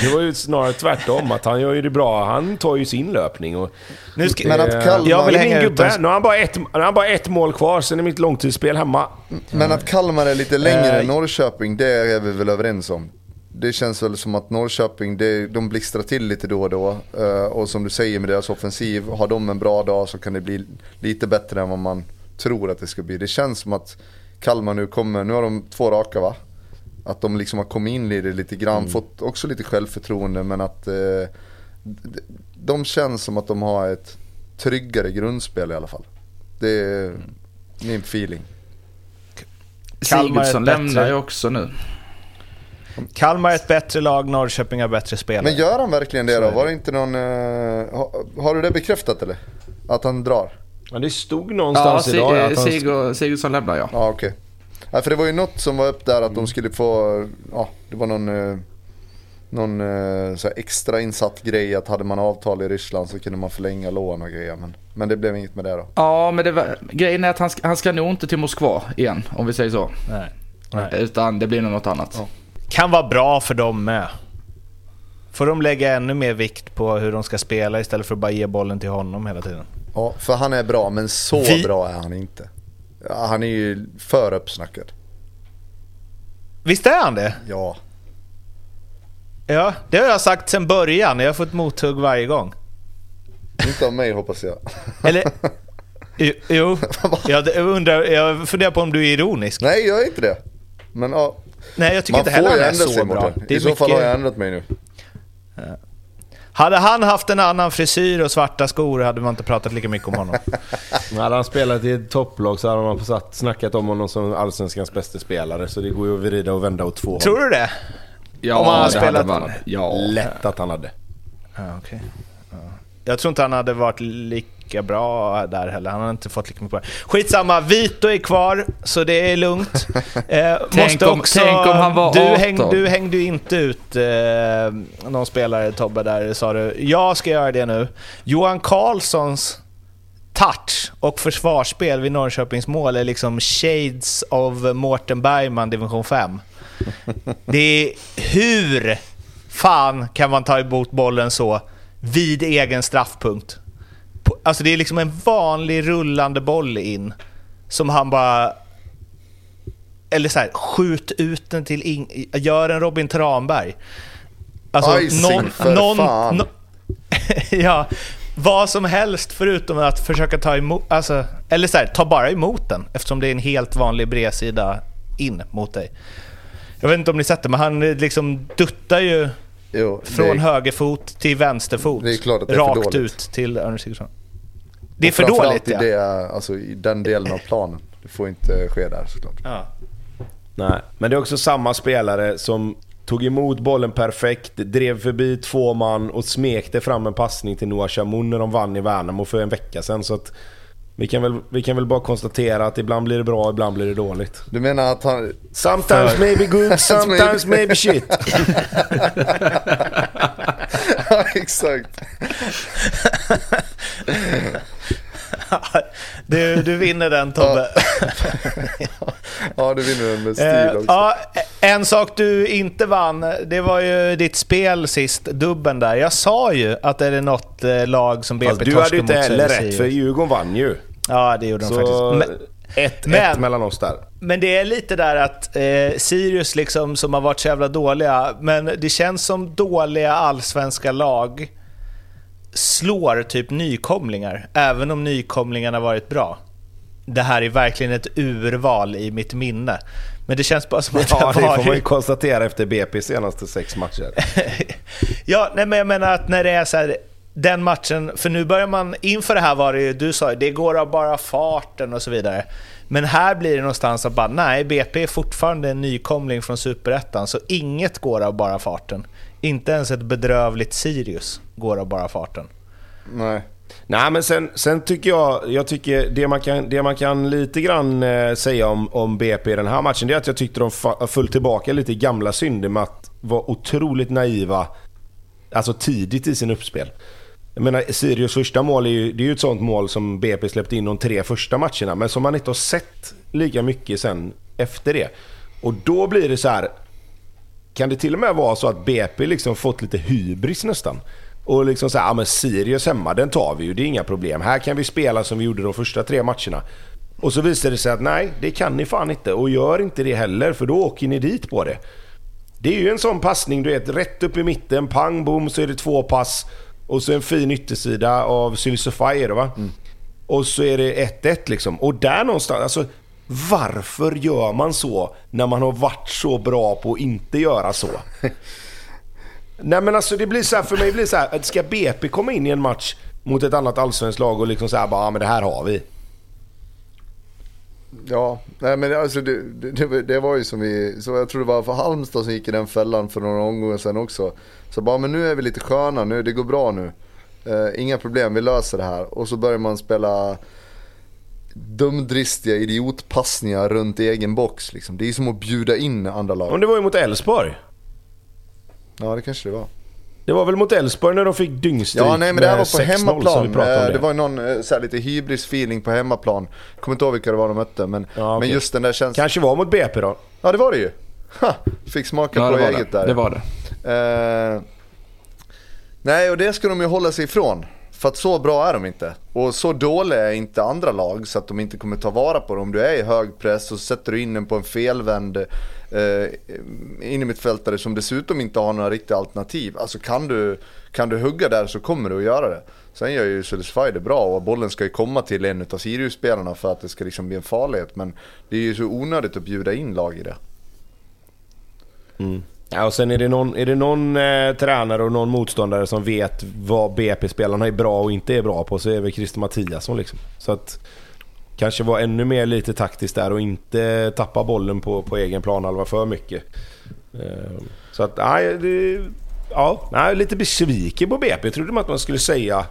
S1: Det var ju snarare tvärtom, att han gör ju det bra. Han tar ju sin löpning. Och,
S3: Nu ska,
S2: Men att
S1: Eh,
S2: Kalmar-
S3: jag vill hänga ut.
S1: Nu har han bara ett, han bara ett mål kvar, sen är mitt långtidsspel hemma.
S2: Men att Kalmar är lite längre
S1: Eh,
S2: än Norrköping, det är vi väl överens om. Det känns väl som att Norrköping, det, de blixtrar till lite då och då. Eh, och som du säger med deras offensiv, har de en bra dag så kan det bli lite bättre än vad man tror att det ska bli. Det känns som att Kalmar nu kommer, nu har de två raka va? Att de liksom har kommit in i det lite grann,
S1: Mm.
S2: fått också lite självförtroende men att eh, de känns som att de har ett tryggare grundspel i alla fall. Det är min feeling.
S4: Sigurdsson lämnar ju också nu.
S3: Kalmar är ett bättre lag, Norrköping har bättre spelare.
S2: Men gör han verkligen det då? Var det inte någon... eh, har, har du det bekräftat eller? Att han drar?
S1: Ja, det stod
S4: Ja,
S1: någonstans
S4: Sig-
S1: idag att han...
S4: Sigur, Sigurdsson lämnar ja.
S2: Ja okej. Ja, för det var ju något som var upp där att de skulle få, ja det var någon, eh, någon eh, så här extra insatt grej att hade man avtal i Ryssland så kunde man förlänga lån och grejer. Men, men det blev inget med det då.
S4: Ja, men det var, grejen är att han, ska- han ska nog inte till Moskva igen, om vi säger så.
S3: Nej. Nej.
S4: Utan det blir nog något annat.
S3: Kan vara bra för dem med. Får de lägga ännu mer vikt på hur de ska spela istället för att bara ge bollen till honom hela tiden.
S2: Ja, för han är bra men så
S3: Vi-
S2: bra är han inte. Ja, han är ju för uppsnackad.
S3: Visst är han det?
S2: Ja.
S3: Ja, det har jag sagt sedan början. Jag har fått mothugg varje gång.
S2: Inte av mig hoppas jag.
S3: Eller... Jo, *laughs* jag undrar, jag funderar på om du är ironisk.
S2: Nej, jag är inte det. Men ja,
S3: Nej, jag tycker
S2: man
S3: inte heller han är så bra.
S2: I så fall har jag
S3: mycket...
S2: ändrat mig nu.
S3: Hade han haft en annan frisyr och svarta skor hade man inte pratat lika mycket om honom. *laughs*
S1: Hade han spelat i ett topplag så hade man på satt, snackat om honom som allsvenskans bästa spelare. Så det går ju att vrida och vända åt två
S3: Tror du det?
S4: Ja,
S3: Om han har
S4: det
S3: spelat-
S4: hade. Ja.
S1: Lätt att han hade.
S3: Ja, okej. Ja. Jag tror inte han hade varit lika bra där heller. Han har inte fått lika mycket poäng. Skitsamma, Vito är kvar, så det är lugnt. *laughs* Eh,
S4: Tänk
S3: måste
S4: om-
S3: också,
S4: tänk om han var
S3: du,
S4: 18.
S3: häng, du hängde ju inte ut eh, någon spelare, Tobbe, där sa du. Jag ska göra det nu. Johan Karlssons touch och försvarsspel vid Norrköpings mål är liksom shades of Mårten Bergman division 5. *laughs* Det är hur fan kan man ta emot bollen så vid egen straffpunkt? Alltså det är liksom en vanlig rullande boll in som han bara... Eller så här, skjut ut den till... In, gör en Robin Tranberg. Alltså,
S2: Icing för fan.
S3: nå- *laughs* ja, vad som helst förutom att försöka ta emot... Alltså, eller så här, ta bara emot den eftersom det är en helt vanlig bredsida in mot dig. Jag vet inte om ni sett det, men han eh, liksom duttar ju
S2: Jo,
S3: från
S2: det,
S3: högerfot till vänsterfot.
S2: Är är
S3: rakt ut till Sigurdsson. Det är för dåligt
S2: i,
S3: ja.
S2: det, alltså, i den delen av planen. Det får inte ske där såklart.
S3: ja.
S1: Nej, men det är också samma spelare som tog emot bollen perfekt, drev förbi två man och smekte fram en passning till Noah Chamoun när de vann i Värnamo för en vecka sedan. Så att vi kan, väl, vi kan väl bara konstatera att ibland blir det bra, ibland blir det dåligt.
S2: Du menar att han...
S1: Sometimes maybe good, *laughs* sometimes maybe shit. *laughs* *laughs*
S2: ja, *laughs* exakt.
S3: du, du vinner den Tobbe. *laughs*
S2: Ja, du vinner den med stil
S3: Eh,
S2: också.
S3: ja, en sak du inte vann, det var ju ditt spel sist, dubben där. Jag sa ju att är det något eh, lag som BP
S1: du
S3: torskar
S1: hade ju inte
S3: mot
S1: heller rätt för Djurgården vann ju.
S3: Ja, det gjorde de
S1: Så
S3: faktiskt. Men,
S1: 1-1
S3: Men-
S1: mellan oss där.
S3: Men det är lite där att eh, Sirius liksom, som har varit så jävla dåliga, men det känns som dåliga allsvenska lag slår typ nykomlingar, även om nykomlingarna varit bra. Det här är verkligen ett urval i mitt minne. Men det känns bara som att
S1: Ja, det
S3: har
S1: får man ju
S3: varit...
S1: konstatera efter BP senaste sex matcher. *laughs*
S3: ja, nej, men jag menar att när det är så här, den matchen, för nu börjar man, inför det här var det ju, du sa ju, det går av bara farten och så vidare. Men här blir det någonstans att bara, nej, BP är fortfarande en nykomling från Superettan, så inget går av bara farten. Inte ens ett bedrövligt Sirius går av bara farten.
S2: Nej.
S1: Nej men sen, sen tycker jag, jag tycker det man kan, det man kan lite grann eh, säga om, om BP i den här matchen det är att jag tyckte de föll tillbaka lite i gamla synder med att vara otroligt naiva alltså tidigt i sin uppspel. Jag menar Sirius första mål är ju, det är ju ett sånt mål som BP släppte in de tre första matcherna men som man inte har sett lika mycket sen efter det. Och då blir det så här. Kan det till och med vara så att BP liksom fått lite hybris nästan? Och liksom så här, ja men Sirius hemma, den tar vi ju, det är inga problem. Här kan vi spela som vi gjorde de första tre matcherna. Och så visar det sig att nej, det kan ni fan inte. Och gör inte det heller, för då åker ni dit på det. Det är ju en sån passning, du vet, rätt upp i mitten, pang bom så är det två pass. Och så en fin yttersida av Sylsofire va? Och så är det 1-1 liksom. Och där någonstans, alltså varför gör man så när man har varit så bra på att inte göra så? *laughs* Nej men alltså det blir så här, för mig blir det så här, ska BP komma in i en match mot ett annat allsvenskt lag och liksom säga bara, ja men det här har vi.
S2: Ja, nej men alltså det, det, det, var ju som vi, så jag tror det var för Halmstad som gick i den fällan för några omgångar sedan också. Så bara, men nu är vi lite sköna nu, det går bra nu. Eh, inga problem, vi löser det här. Och så börjar man spela dumdristiga idiotpassningar runt egen box. Liksom. Det är som att bjuda in andra lag.
S1: Om det var ju mot Elfsborg.
S2: Ja, det kanske det var.
S1: Det var väl mot Elfsborg när de fick dyngstryk
S2: Ja, nej men det här var på
S1: 6-0 som
S2: hemmaplan.
S1: om
S2: Eh, Det var ju någon eh, så här, lite hybris-feeling på hemmaplan. Kommer inte ihåg vilka det var de mötte, men,
S1: Ja, okej.
S2: men just den där känslan.
S1: Kanske var mot BP då.
S2: Ja, det var det ju. Ha, fick smaka
S4: Ja,
S2: på
S4: det
S2: eget
S4: det.
S2: där.
S4: Det var det.
S2: Eh, nej, och det ska de ju hålla sig ifrån. För att så bra är de inte. Och så dåliga är inte andra lag så att de inte kommer ta vara på det. Om du är i hög press och så sätter du in den på en felvänd eh, in i som dessutom inte har några riktiga alternativ. Alltså kan du, kan du hugga där så kommer du att göra det. Sen gör ju Solskjaer det bra och bollen ska ju komma till en av Sirius-spelarna för att det ska liksom bli en farlighet. Men det är ju så onödigt att bjuda in lag i det. Mm.
S1: Ja, och sen är det någon, är det någon eh, tränare och någon motståndare som vet vad BP-spelarna är bra och inte är bra på så är det väl Christer Mattiasson liksom. Så att kanske vara ännu mer lite taktiskt där och inte tappa bollen på, på egen planhalva för mycket. Eh, så att, nej, det, ja, nej, lite besviken på BP. Jag trodde man att man skulle säga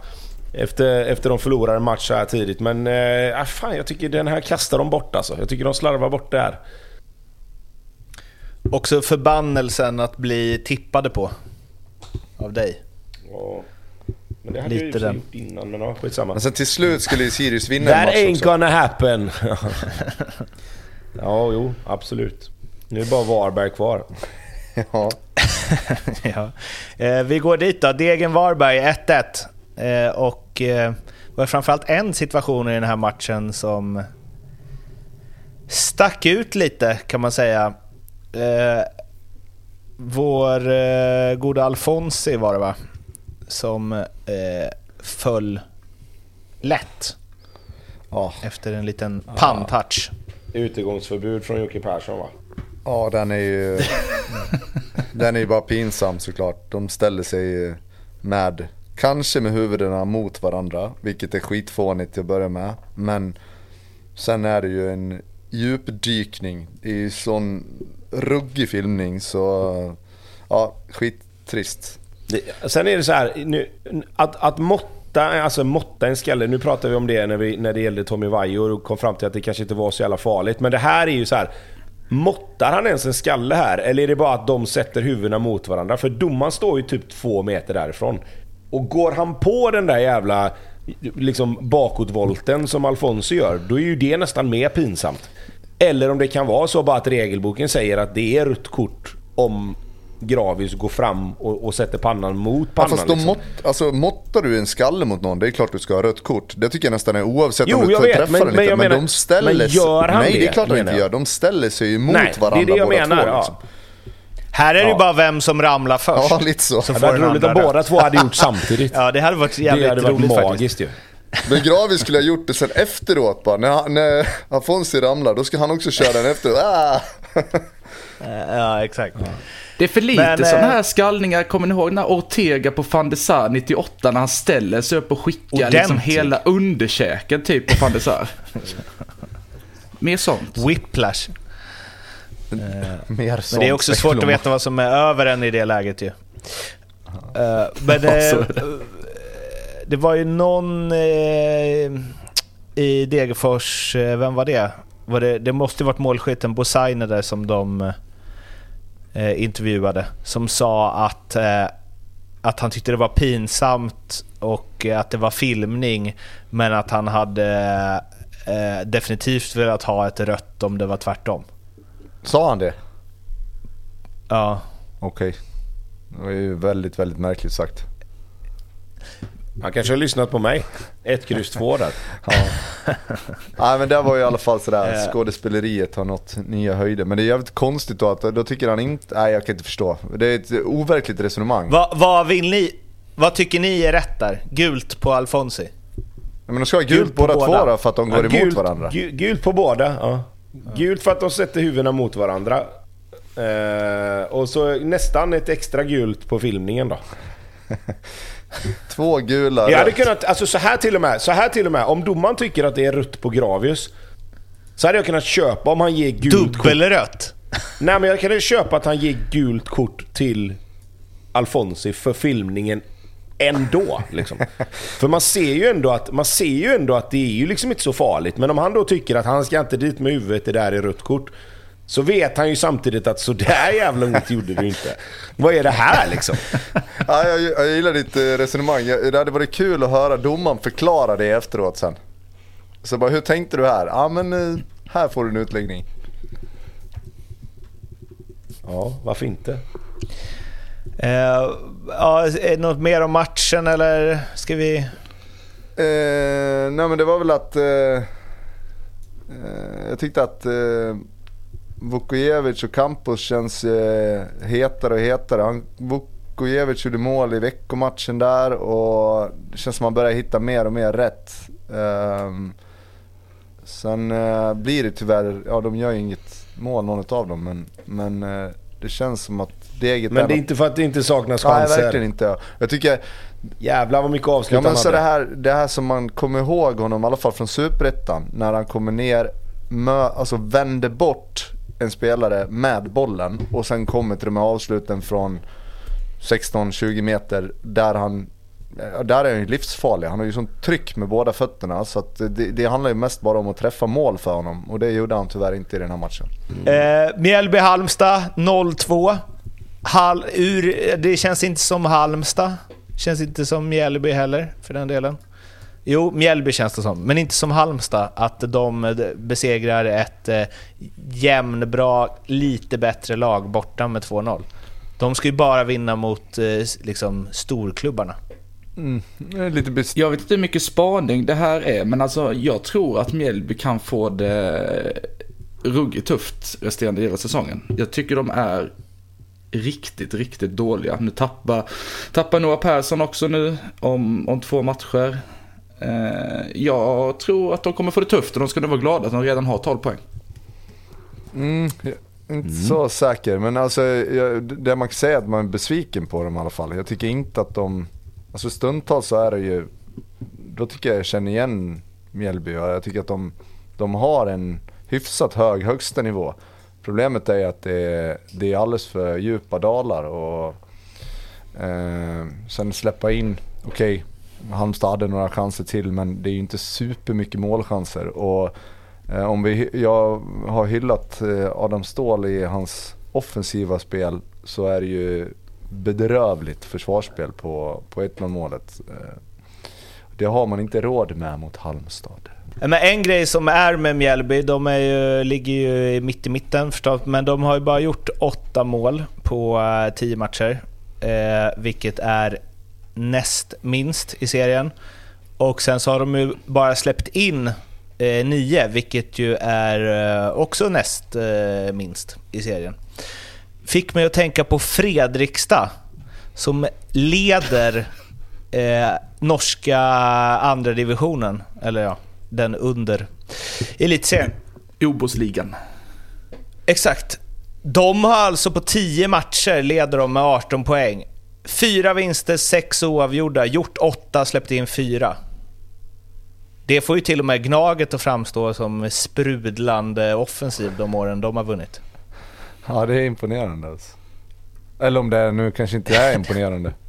S1: efter, efter de förlorade en match så här tidigt. Men eh, äh, fan, jag tycker den här kastar de bort alltså. Jag tycker de slarvar bort det här.
S3: Också förbannelsen att bli tippade på. Av dig.
S1: Ja. Men det hade
S3: Lite
S1: jag ju gjort innan, men ja, skitsamma.
S2: Sen till slut skulle ju Sirius vinna en
S1: That
S2: match
S1: ain't
S2: också.
S1: gonna happen. *laughs* ja, jo, absolut. Nu är bara Varberg kvar. *laughs*
S2: Ja. *laughs*
S3: ja. eh, vi går dit då. Degen-Varberg 1-1. Eh, och eh, var framförallt en situation i den här matchen som stack ut lite kan man säga. Eh, vår eh, goda Alfonsi var det va? Som eh, föll lätt
S2: Ja.
S3: efter en liten pantouch.
S1: Utegångsförbud från Jocke Persson va?
S2: Ja, den är ju... *laughs* den är ju bara pinsam såklart. De ställer sig med, kanske med huvudena mot varandra, vilket är skitfånigt till att börja med. Men sen är det ju en djupdykning i sån ruggig filmning så, ja, skittrist.
S1: Det, sen är det så här, nu, att, att måtta, alltså måtta en skalle, nu pratar vi om det när, vi, när det gällde Tommy Vaiho och kom fram till att det kanske inte var så jävla farligt. Men det här är ju så här. Måttar han ens en skalle här? Eller är det bara att de sätter huvudena mot varandra? För domaren står ju typ två meter därifrån. Och går han på den där jävla liksom bakåtvolten som Alfonso gör, då är ju det nästan mer pinsamt. Eller om det kan vara så bara att regelboken säger att det är rött kort om Gravis går fram och, och sätter pannan mot
S2: Ja,
S1: pannan.
S2: fast de
S1: liksom.
S2: mått, alltså, måttar du en skalle mot någon, det är klart du ska ha rött kort. Det tycker jag nästan är oavsett
S1: Jo,
S2: om du
S1: jag vet,
S2: träffar
S1: men-
S2: den
S1: men
S2: lite.
S1: jag
S2: Men,
S1: menar-
S2: de ställer
S1: men gör han
S2: Nej, det är
S1: det,
S2: klart de
S1: menar
S2: inte gör. De ställer sig ju mot
S1: Nej,
S2: varandra
S1: det är det jag
S2: båda
S1: menar.
S2: två.
S1: ja.
S2: Liksom.
S3: Här är det ju
S1: Ja.
S3: bara vem som ramlar först.
S2: Ja, lite så.
S3: Så
S1: Det hade varit roligt om båda två hade gjort samtidigt. *laughs*
S3: Ja, det hade varit jävligt
S1: det hade varit
S3: roligt faktiskt.
S1: magiskt ju.
S2: Men Gravis skulle ha gjort det sen efteråt bara. När, han- när Afonso ramlar, då ska han också köra den efteråt. Ah!
S3: Ja, exakt.
S4: Det är för lite
S3: Men,
S4: sådana
S3: eh,
S4: här skallningar. Kommer ni ihåg när Ortega på van de Sar 98 när han ställer sig upp och skickar liksom hela underkäken typ på van de Sar? Mer sånt.
S3: Whiplash.
S2: Mer
S3: Men det är också svårt att veta vad som är över en i det läget ju. Eh, men *laughs* eh,
S4: är det.
S3: var ju någon eh, i Degerfors, eh, vem var det? Var det, det måste ju varit målskytten Bosaine där som de eh, intervjuade. Som sa att, eh, att han tyckte det var pinsamt och eh, att det var filmning. Men att han hade eh, definitivt velat ha ett rött om det var tvärtom.
S2: Sa han det?
S3: Ja.
S2: Okej. Det var ju väldigt, väldigt märkligt sagt.
S1: Han kanske har lyssnat på mig. Ett kryss två där. *laughs* *laughs*
S2: Nej men det var ju i alla fall sådär, skådespeleriet har nått nya höjder. Men det är jävligt konstigt då att då tycker han inte, nej jag kan inte förstå. Det är ett overkligt resonemang.
S3: Vad, vad vill ni? Vad tycker ni är rätt där? Gult på Alfonsi?
S2: Men de ska ha gult,
S3: Gult på
S2: båda,
S3: båda.
S2: två då för att de går
S1: Ja,
S2: emot
S1: gult,
S2: varandra.
S1: gu- Gult på båda, ja. Gult för att de sätter huvudena mot varandra. Eh, och så nästan ett extra gult på filmningen då. *laughs* *laughs*
S2: Två gula,
S1: Jag hade kunnat, alltså så här till och med, så här till och med. Om domaren tycker att det är rött på Gravius. Så hade jag kunnat köpa om han ger gult kort.
S3: Dubbelrött?
S1: Nej men jag kan köpa att han ger gult kort till Alfonsi för filmningen ändå. Liksom. *laughs* För man ser, ju ändå att, man ser ju ändå att det är ju liksom inte så farligt. Men om han då tycker att han ska inte dit med huvudet, det där är rött kort. Så vet han ju samtidigt att så där jävla ont gjorde du inte. Vad är det här liksom?
S2: Ja, jag, jag gillar ditt eh, resonemang. Jag- Det hade varit kul att höra domaren förklara det efteråt sen. Så bara, hur tänkte du här? Ja men eh, här får du en utläggning.
S1: Ja, varför inte?
S3: Eh, ja, är det något mer om matchen eller ska vi...
S2: Eh, nej men det var väl att eh, eh, jag tyckte att Vukojevic och Campos känns eh, hetare och hetare. Han, Vukojevic gjorde mål i veckomatchen där och det känns som att han börjar hitta mer och mer rätt. Ehm, sen eh, blir det tyvärr, ja de gör ju inget mål någon av dem men, men eh, det känns som att deget
S1: Men det är inte för att det inte saknas
S2: Nej
S1: chanser.
S2: verkligen inte. Jag tycker
S1: Jävlar vad mycket
S2: Ja
S1: avslut
S2: men
S1: han
S2: så
S1: hade.
S2: det här, det här som man kommer ihåg honom, i alla fall från Superettan, när han kommer ner, mö, alltså vänder bort en spelare med bollen och sen kommer till de här avsluten från 16-20 meter där han där är han ju livsfarlig. Han har ju sånt tryck med båda fötterna så att det, det handlar ju mest bara om att träffa mål för honom och det gjorde han tyvärr inte i den här matchen. Mm.
S3: Eh, Mjällby-Halmstad 0-2. Hal, ur, det känns inte som Halmstad. Känns inte som Mjällby heller, för den delen. Jo, Mjällby känns det som, men inte som Halmstad. Att de eh, besegrar ett eh, jämnbra, lite bättre lag borta med 2-0. De ska ju bara vinna mot eh, liksom, storklubbarna.
S2: Lite bes-
S4: Jag vet inte hur mycket spaning det här är, men alltså jag tror att Mjällby kan få det ruggigt tufft resterande del av säsongen. Jag tycker de är riktigt, riktigt dåliga. Nu tappar, tappar Noah Persson också nu om, om två matcher. Eh, jag tror att de kommer få det tufft och de ska nog vara glada att de redan har 12 poäng.
S2: Mm, jag är inte så säker, men alltså jag, det man kan säga är att man är besviken på dem i alla fall. Jag tycker inte att de, alltså stundtals så är det ju, då tycker jag jag känner igen Mjällby och jag tycker att de, de har en hyfsat hög högsta nivå. Problemet är att det är, det är alldeles för djupa dalar och eh, sen släppa in, okej, Halmstad hade några chanser till men det är ju inte supermycket målchanser. Och Eh, Om vi, jag har hyllat eh, Adam Ståhl i hans offensiva spel så är det ju bedrövligt försvarsspel på, på 1-0 målet. Eh, Det har man inte råd med mot Halmstad.
S3: Men en grej som är med Mjällby, de är ju, ligger ju mitt i mitten förstås, men de har ju bara gjort åtta mål på eh, tio matcher. Eh, vilket är näst minst i serien. Och sen så har de ju bara släppt in eh, nio, vilket ju är eh, också näst eh, minst i serien. Fick mig att tänka på Fredrikstad, som leder eh, norska andra divisionen, eller ja, den under elitserien.
S4: Obosligan.
S3: Exakt. De har alltså på 10 matcher leder de med 18 poäng. Fyra vinster, sex oavgjorda, gjort åtta, släppt in fyra. Det får ju till och med Gnaget att framstå som sprudlande offensiv de åren de har vunnit.
S2: Ja det är imponerande alltså. Eller om det är, nu kanske inte är imponerande. *laughs*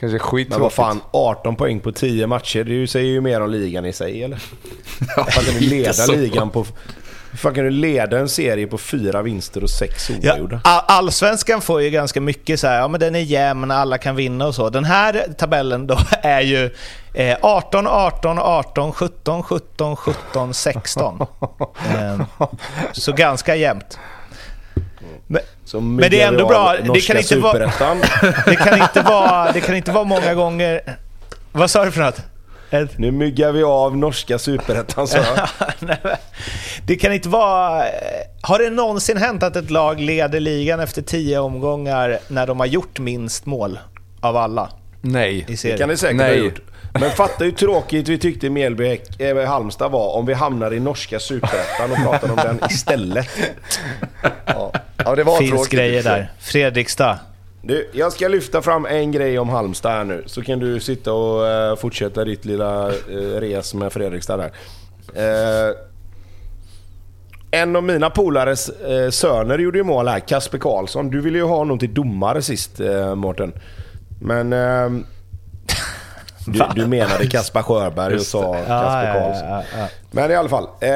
S2: Kanske skittråkigt.
S1: Men vad fan, 18 poäng på 10 matcher, det säger ju mer om ligan i sig eller? *laughs* Du
S4: lite
S1: leda
S4: så.
S1: ligan på... Hur fan kan du leda en serie på fyra vinster och sex
S3: Ja,
S1: oavgjorda?
S3: all- allsvenskan får ju ganska mycket så här, ja men den är jämn, alla kan vinna och så. Den här tabellen då *laughs* är ju eh, 18, 18, 18, 17, 17, 17, 16. Eh, så ganska jämnt. Men, Men det är ändå bra, det kan inte vara- *laughs* det, kan inte vara, det kan inte vara många gånger... Vad sa du för något? Ed?
S1: Nu myggar vi av norska superettan så *laughs*
S3: det kan inte vara... Har det någonsin hänt att ett lag leder ligan efter tio omgångar när de har gjort minst mål av alla
S2: Nej.
S1: Det kan det säkert
S2: Nej.
S1: ha gjort. Men fatta hur tråkigt vi tyckte Mjällby Häck- eh, Halmstad var om vi hamnar i norska superettan och pratar om den istället. *laughs*
S2: Ja, ja det var
S3: finns
S2: tråkigt.
S3: grejer där. Fredrikstad.
S1: Du, jag ska lyfta fram en grej om Halmstad här nu. Så kan du sitta och eh, fortsätta ditt lilla uh, res med Fredrikstad där. Eh, en av mina polares uh, söner gjorde ju mål här, Kasper Karlsson. Du ville ju ha honom till domare sist, uh, Mårten. Men eh, *laughs* Du, du menade Kaspar Sjöberg och sa Kasper Karlsson.
S3: ja, ja.
S1: Men i alla fall. Eh,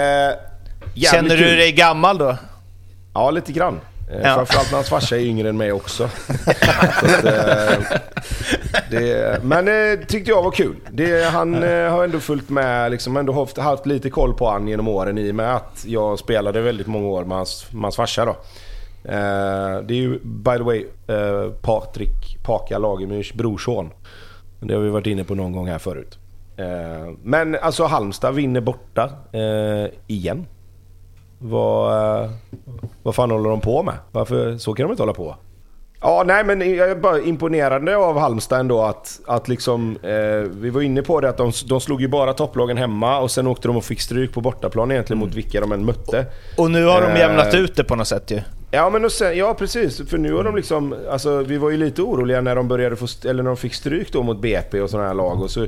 S3: Känner du
S1: kul.
S3: dig gammal då?
S1: Ja, lite grann. Eh,
S3: Ja.
S1: Framförallt när hans farsa är yngre än mig också. *laughs* Så att, eh, det, men det tyckte jag var kul. Det, han eh, har ändå följt med, liksom ändå haft, haft lite koll på han genom åren i och med att jag spelade väldigt många år med hans, med hans farsa. Då. Eh, det är ju by the way eh, Patrik Paka Lagemyrs brorson. Det har vi varit inne på någon gång här förut. Eh, men alltså Halmstad vinner borta eh, igen. Vad, eh, vad fan håller de på med? Varför, så kan de inte hålla på. Ja, nej men jag är bara imponerande av Halmstad ändå att, att liksom, eh, vi var inne på det att de, de slog ju bara topplagen hemma och sen åkte de och fick stryk på bortaplan egentligen mot vilka de än mötte.
S3: Och nu har de
S1: Eh,
S3: jämnat ut det på något sätt ju.
S1: Ja, men och sen, ja precis. För nu har de liksom... Alltså, vi var ju lite oroliga när de började få... Eller när de fick stryk då mot BP och sådana här lag. Och så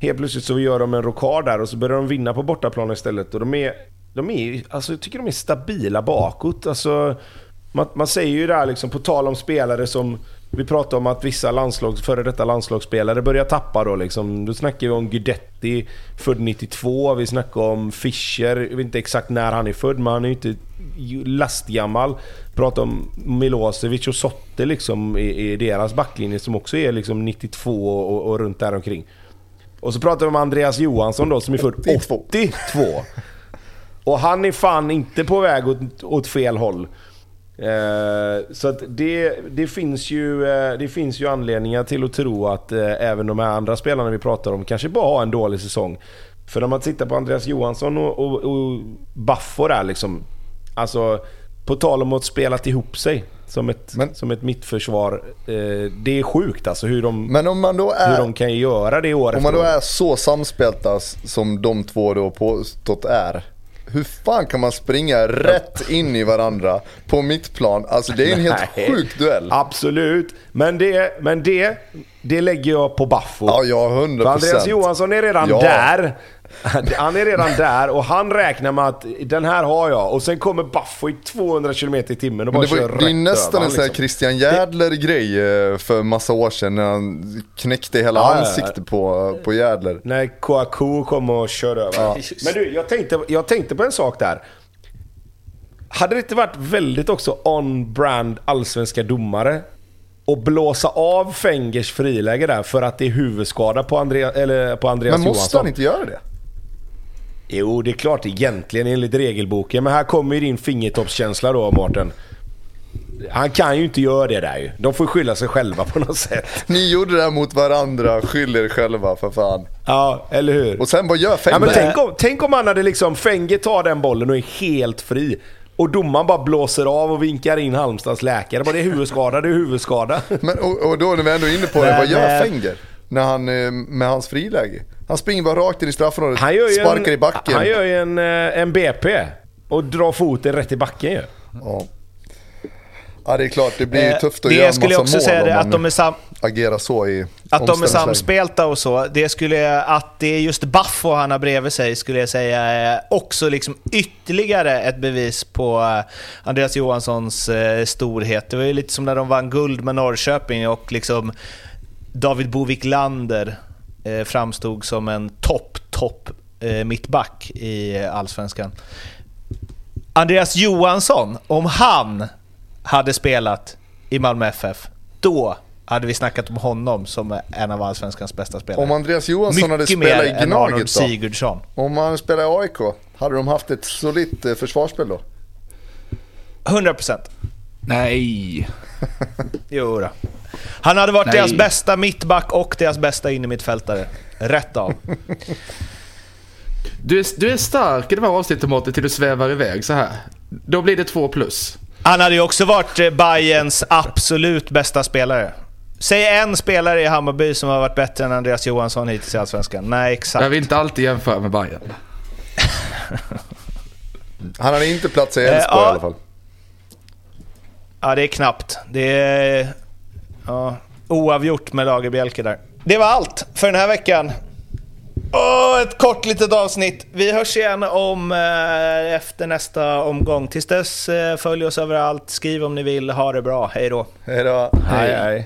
S1: helt plötsligt så gör de en rokad där och så börjar de vinna på bortaplan istället. Och de är... De är alltså, jag tycker de är stabila bakåt. Alltså, man, man säger ju där liksom, på tal om spelare som... Vi pratar om att vissa landslags, före detta landslagsspelare börjar tappa då liksom. Då snackar vi om Guidetti, född 92. Vi snackar om Fischer, jag vet inte exakt när han är född, men han är ju inte lastgammal. Pratar om Milosevic och Sotte liksom i, i deras backlinje som också är liksom 92 och, och runt där omkring. Och så pratar vi om Andreas Johansson då som är född
S2: 82.
S1: 82. Och han är fan inte på väg åt, åt fel håll. Eh, så att det, det, finns ju, eh, det finns ju anledningar till att tro att eh, även de här andra spelarna vi pratar om kanske bara har en dålig säsong. För när man tittar på Andreas Johansson och, och, och Baffo där liksom. Alltså, på tal om att spela ihop sig som ett,
S2: Men-
S1: som ett mittförsvar. Eh, det är sjukt alltså hur de,
S2: Men om man då
S1: hur
S2: är,
S1: de kan göra det år
S2: om man då
S1: år.
S2: är så samspelta som de två då påstått är. Hur fan kan man springa rätt in i varandra på mittplan? Alltså det är en helt
S1: Nej.
S2: sjuk duell.
S1: Absolut. Men det, men det, det lägger jag på Baffo.
S2: Ja, ja, 100%.
S1: För Andreas Johansson är redan
S2: Ja.
S1: där. *laughs* Han är redan där och han räknar med att den här har jag. Och sen kommer Baffo i 200 km i timmen och bara
S2: det, var,
S1: kör
S2: ju- det är
S1: rätt
S2: nästan en sån här
S1: liksom.
S2: Christian Jädler-grej eh, för massa år sedan när han knäckte hela
S1: Ja, ja, ja.
S2: ansiktet på, på Jädler.
S1: När Kouakou kom och körde över. Men du, jag tänkte, jag tänkte på en sak där. Hade det inte varit väldigt också on-brand allsvenska domare och blåsa av Fengers friläge där för att det är huvudskada på, Andrea, eller på Andreas
S2: Men måste
S1: Johansson?
S2: han inte göra det?
S1: Jo, det är klart egentligen enligt regelboken. Men här kommer ju din fingertoppskänsla då, Mårten. Han kan ju inte göra det där ju. De får skylla sig själva på något sätt. *laughs*
S2: Ni gjorde det här mot varandra, skyll er själva för fan.
S1: Ja, eller hur?
S2: Och sen vad gör
S1: Ja,
S2: Fenger?
S1: men tänk, om, tänk om han hade liksom, Fenger tar den bollen och är helt fri. Och domaren bara blåser av och vinkar in Halmstads läkare. Bara det är huvudskada, det är huvudskada.
S2: Men, och, och då när vi ändå är inne på det, vad gör Fenger? När han, eh, med hans friläge? Han springer bara rakt in i straffområdet,
S1: Han gör ju
S2: sparkar
S1: en,
S2: i backen.
S1: Han gör ju en, eh, en BP. Och drar foten rätt i backen ju.
S2: Ja. ja, det är klart, det blir ju
S3: Eh,
S2: tufft att
S3: det
S2: göra
S3: skulle jag
S2: massa
S3: också
S2: mål
S3: säga,
S2: om
S3: det,
S2: man
S3: att de är sam...
S2: agerar så i
S3: Att de är samspelta och så, det skulle, att det är just Baffo han har bredvid sig skulle jag säga är också liksom ytterligare ett bevis på eh, Andreas Johanssons storhet. Det var ju lite som när de vann guld med Norrköping och liksom David Bovik Lander framstod som en topp, topp eh, mittback i Allsvenskan. Andreas Johansson, om han hade spelat i Malmö FF, då hade vi snackat om honom som en av Allsvenskans bästa spelare.
S2: Om Andreas Johansson hade
S3: Mycket
S2: spelat
S3: mer
S2: i Gnaget då?
S3: Sigurdsson.
S2: Om han spelar i AIK, hade de haft ett solitt eh, försvarsspel då?
S3: 100%.
S4: Nej.
S3: Jo då. Han hade varit
S4: Nej.
S3: deras bästa mittback och deras bästa innermittfältare. Rätt av.
S4: Du är, du är stark i det här avsnittet Mårten till du svävar iväg så här. Då blir det två plus.
S3: Han hade ju också varit eh, Bayerns absolut bästa spelare. Säg en spelare i Hammarby som har varit bättre än Andreas Johansson hittills i Allsvenskan. Nej, exakt.
S4: Jag vill inte alltid jämföra med Bayern. *laughs*
S2: Han hade inte plats i
S3: Eh,
S2: Elfsborg
S3: ja.
S2: i alla fall.
S3: Ja, det är knappt. Det är ja, oavgjort med Lagerbielke där. Det var allt för den här veckan. Åh, ett kort litet avsnitt. Vi hörs igen om eh, efter nästa omgång. Tills dess, eh, följ oss överallt. Skriv om ni vill. Ha det bra. Hej då.
S2: Hej då.
S1: Hej, hej.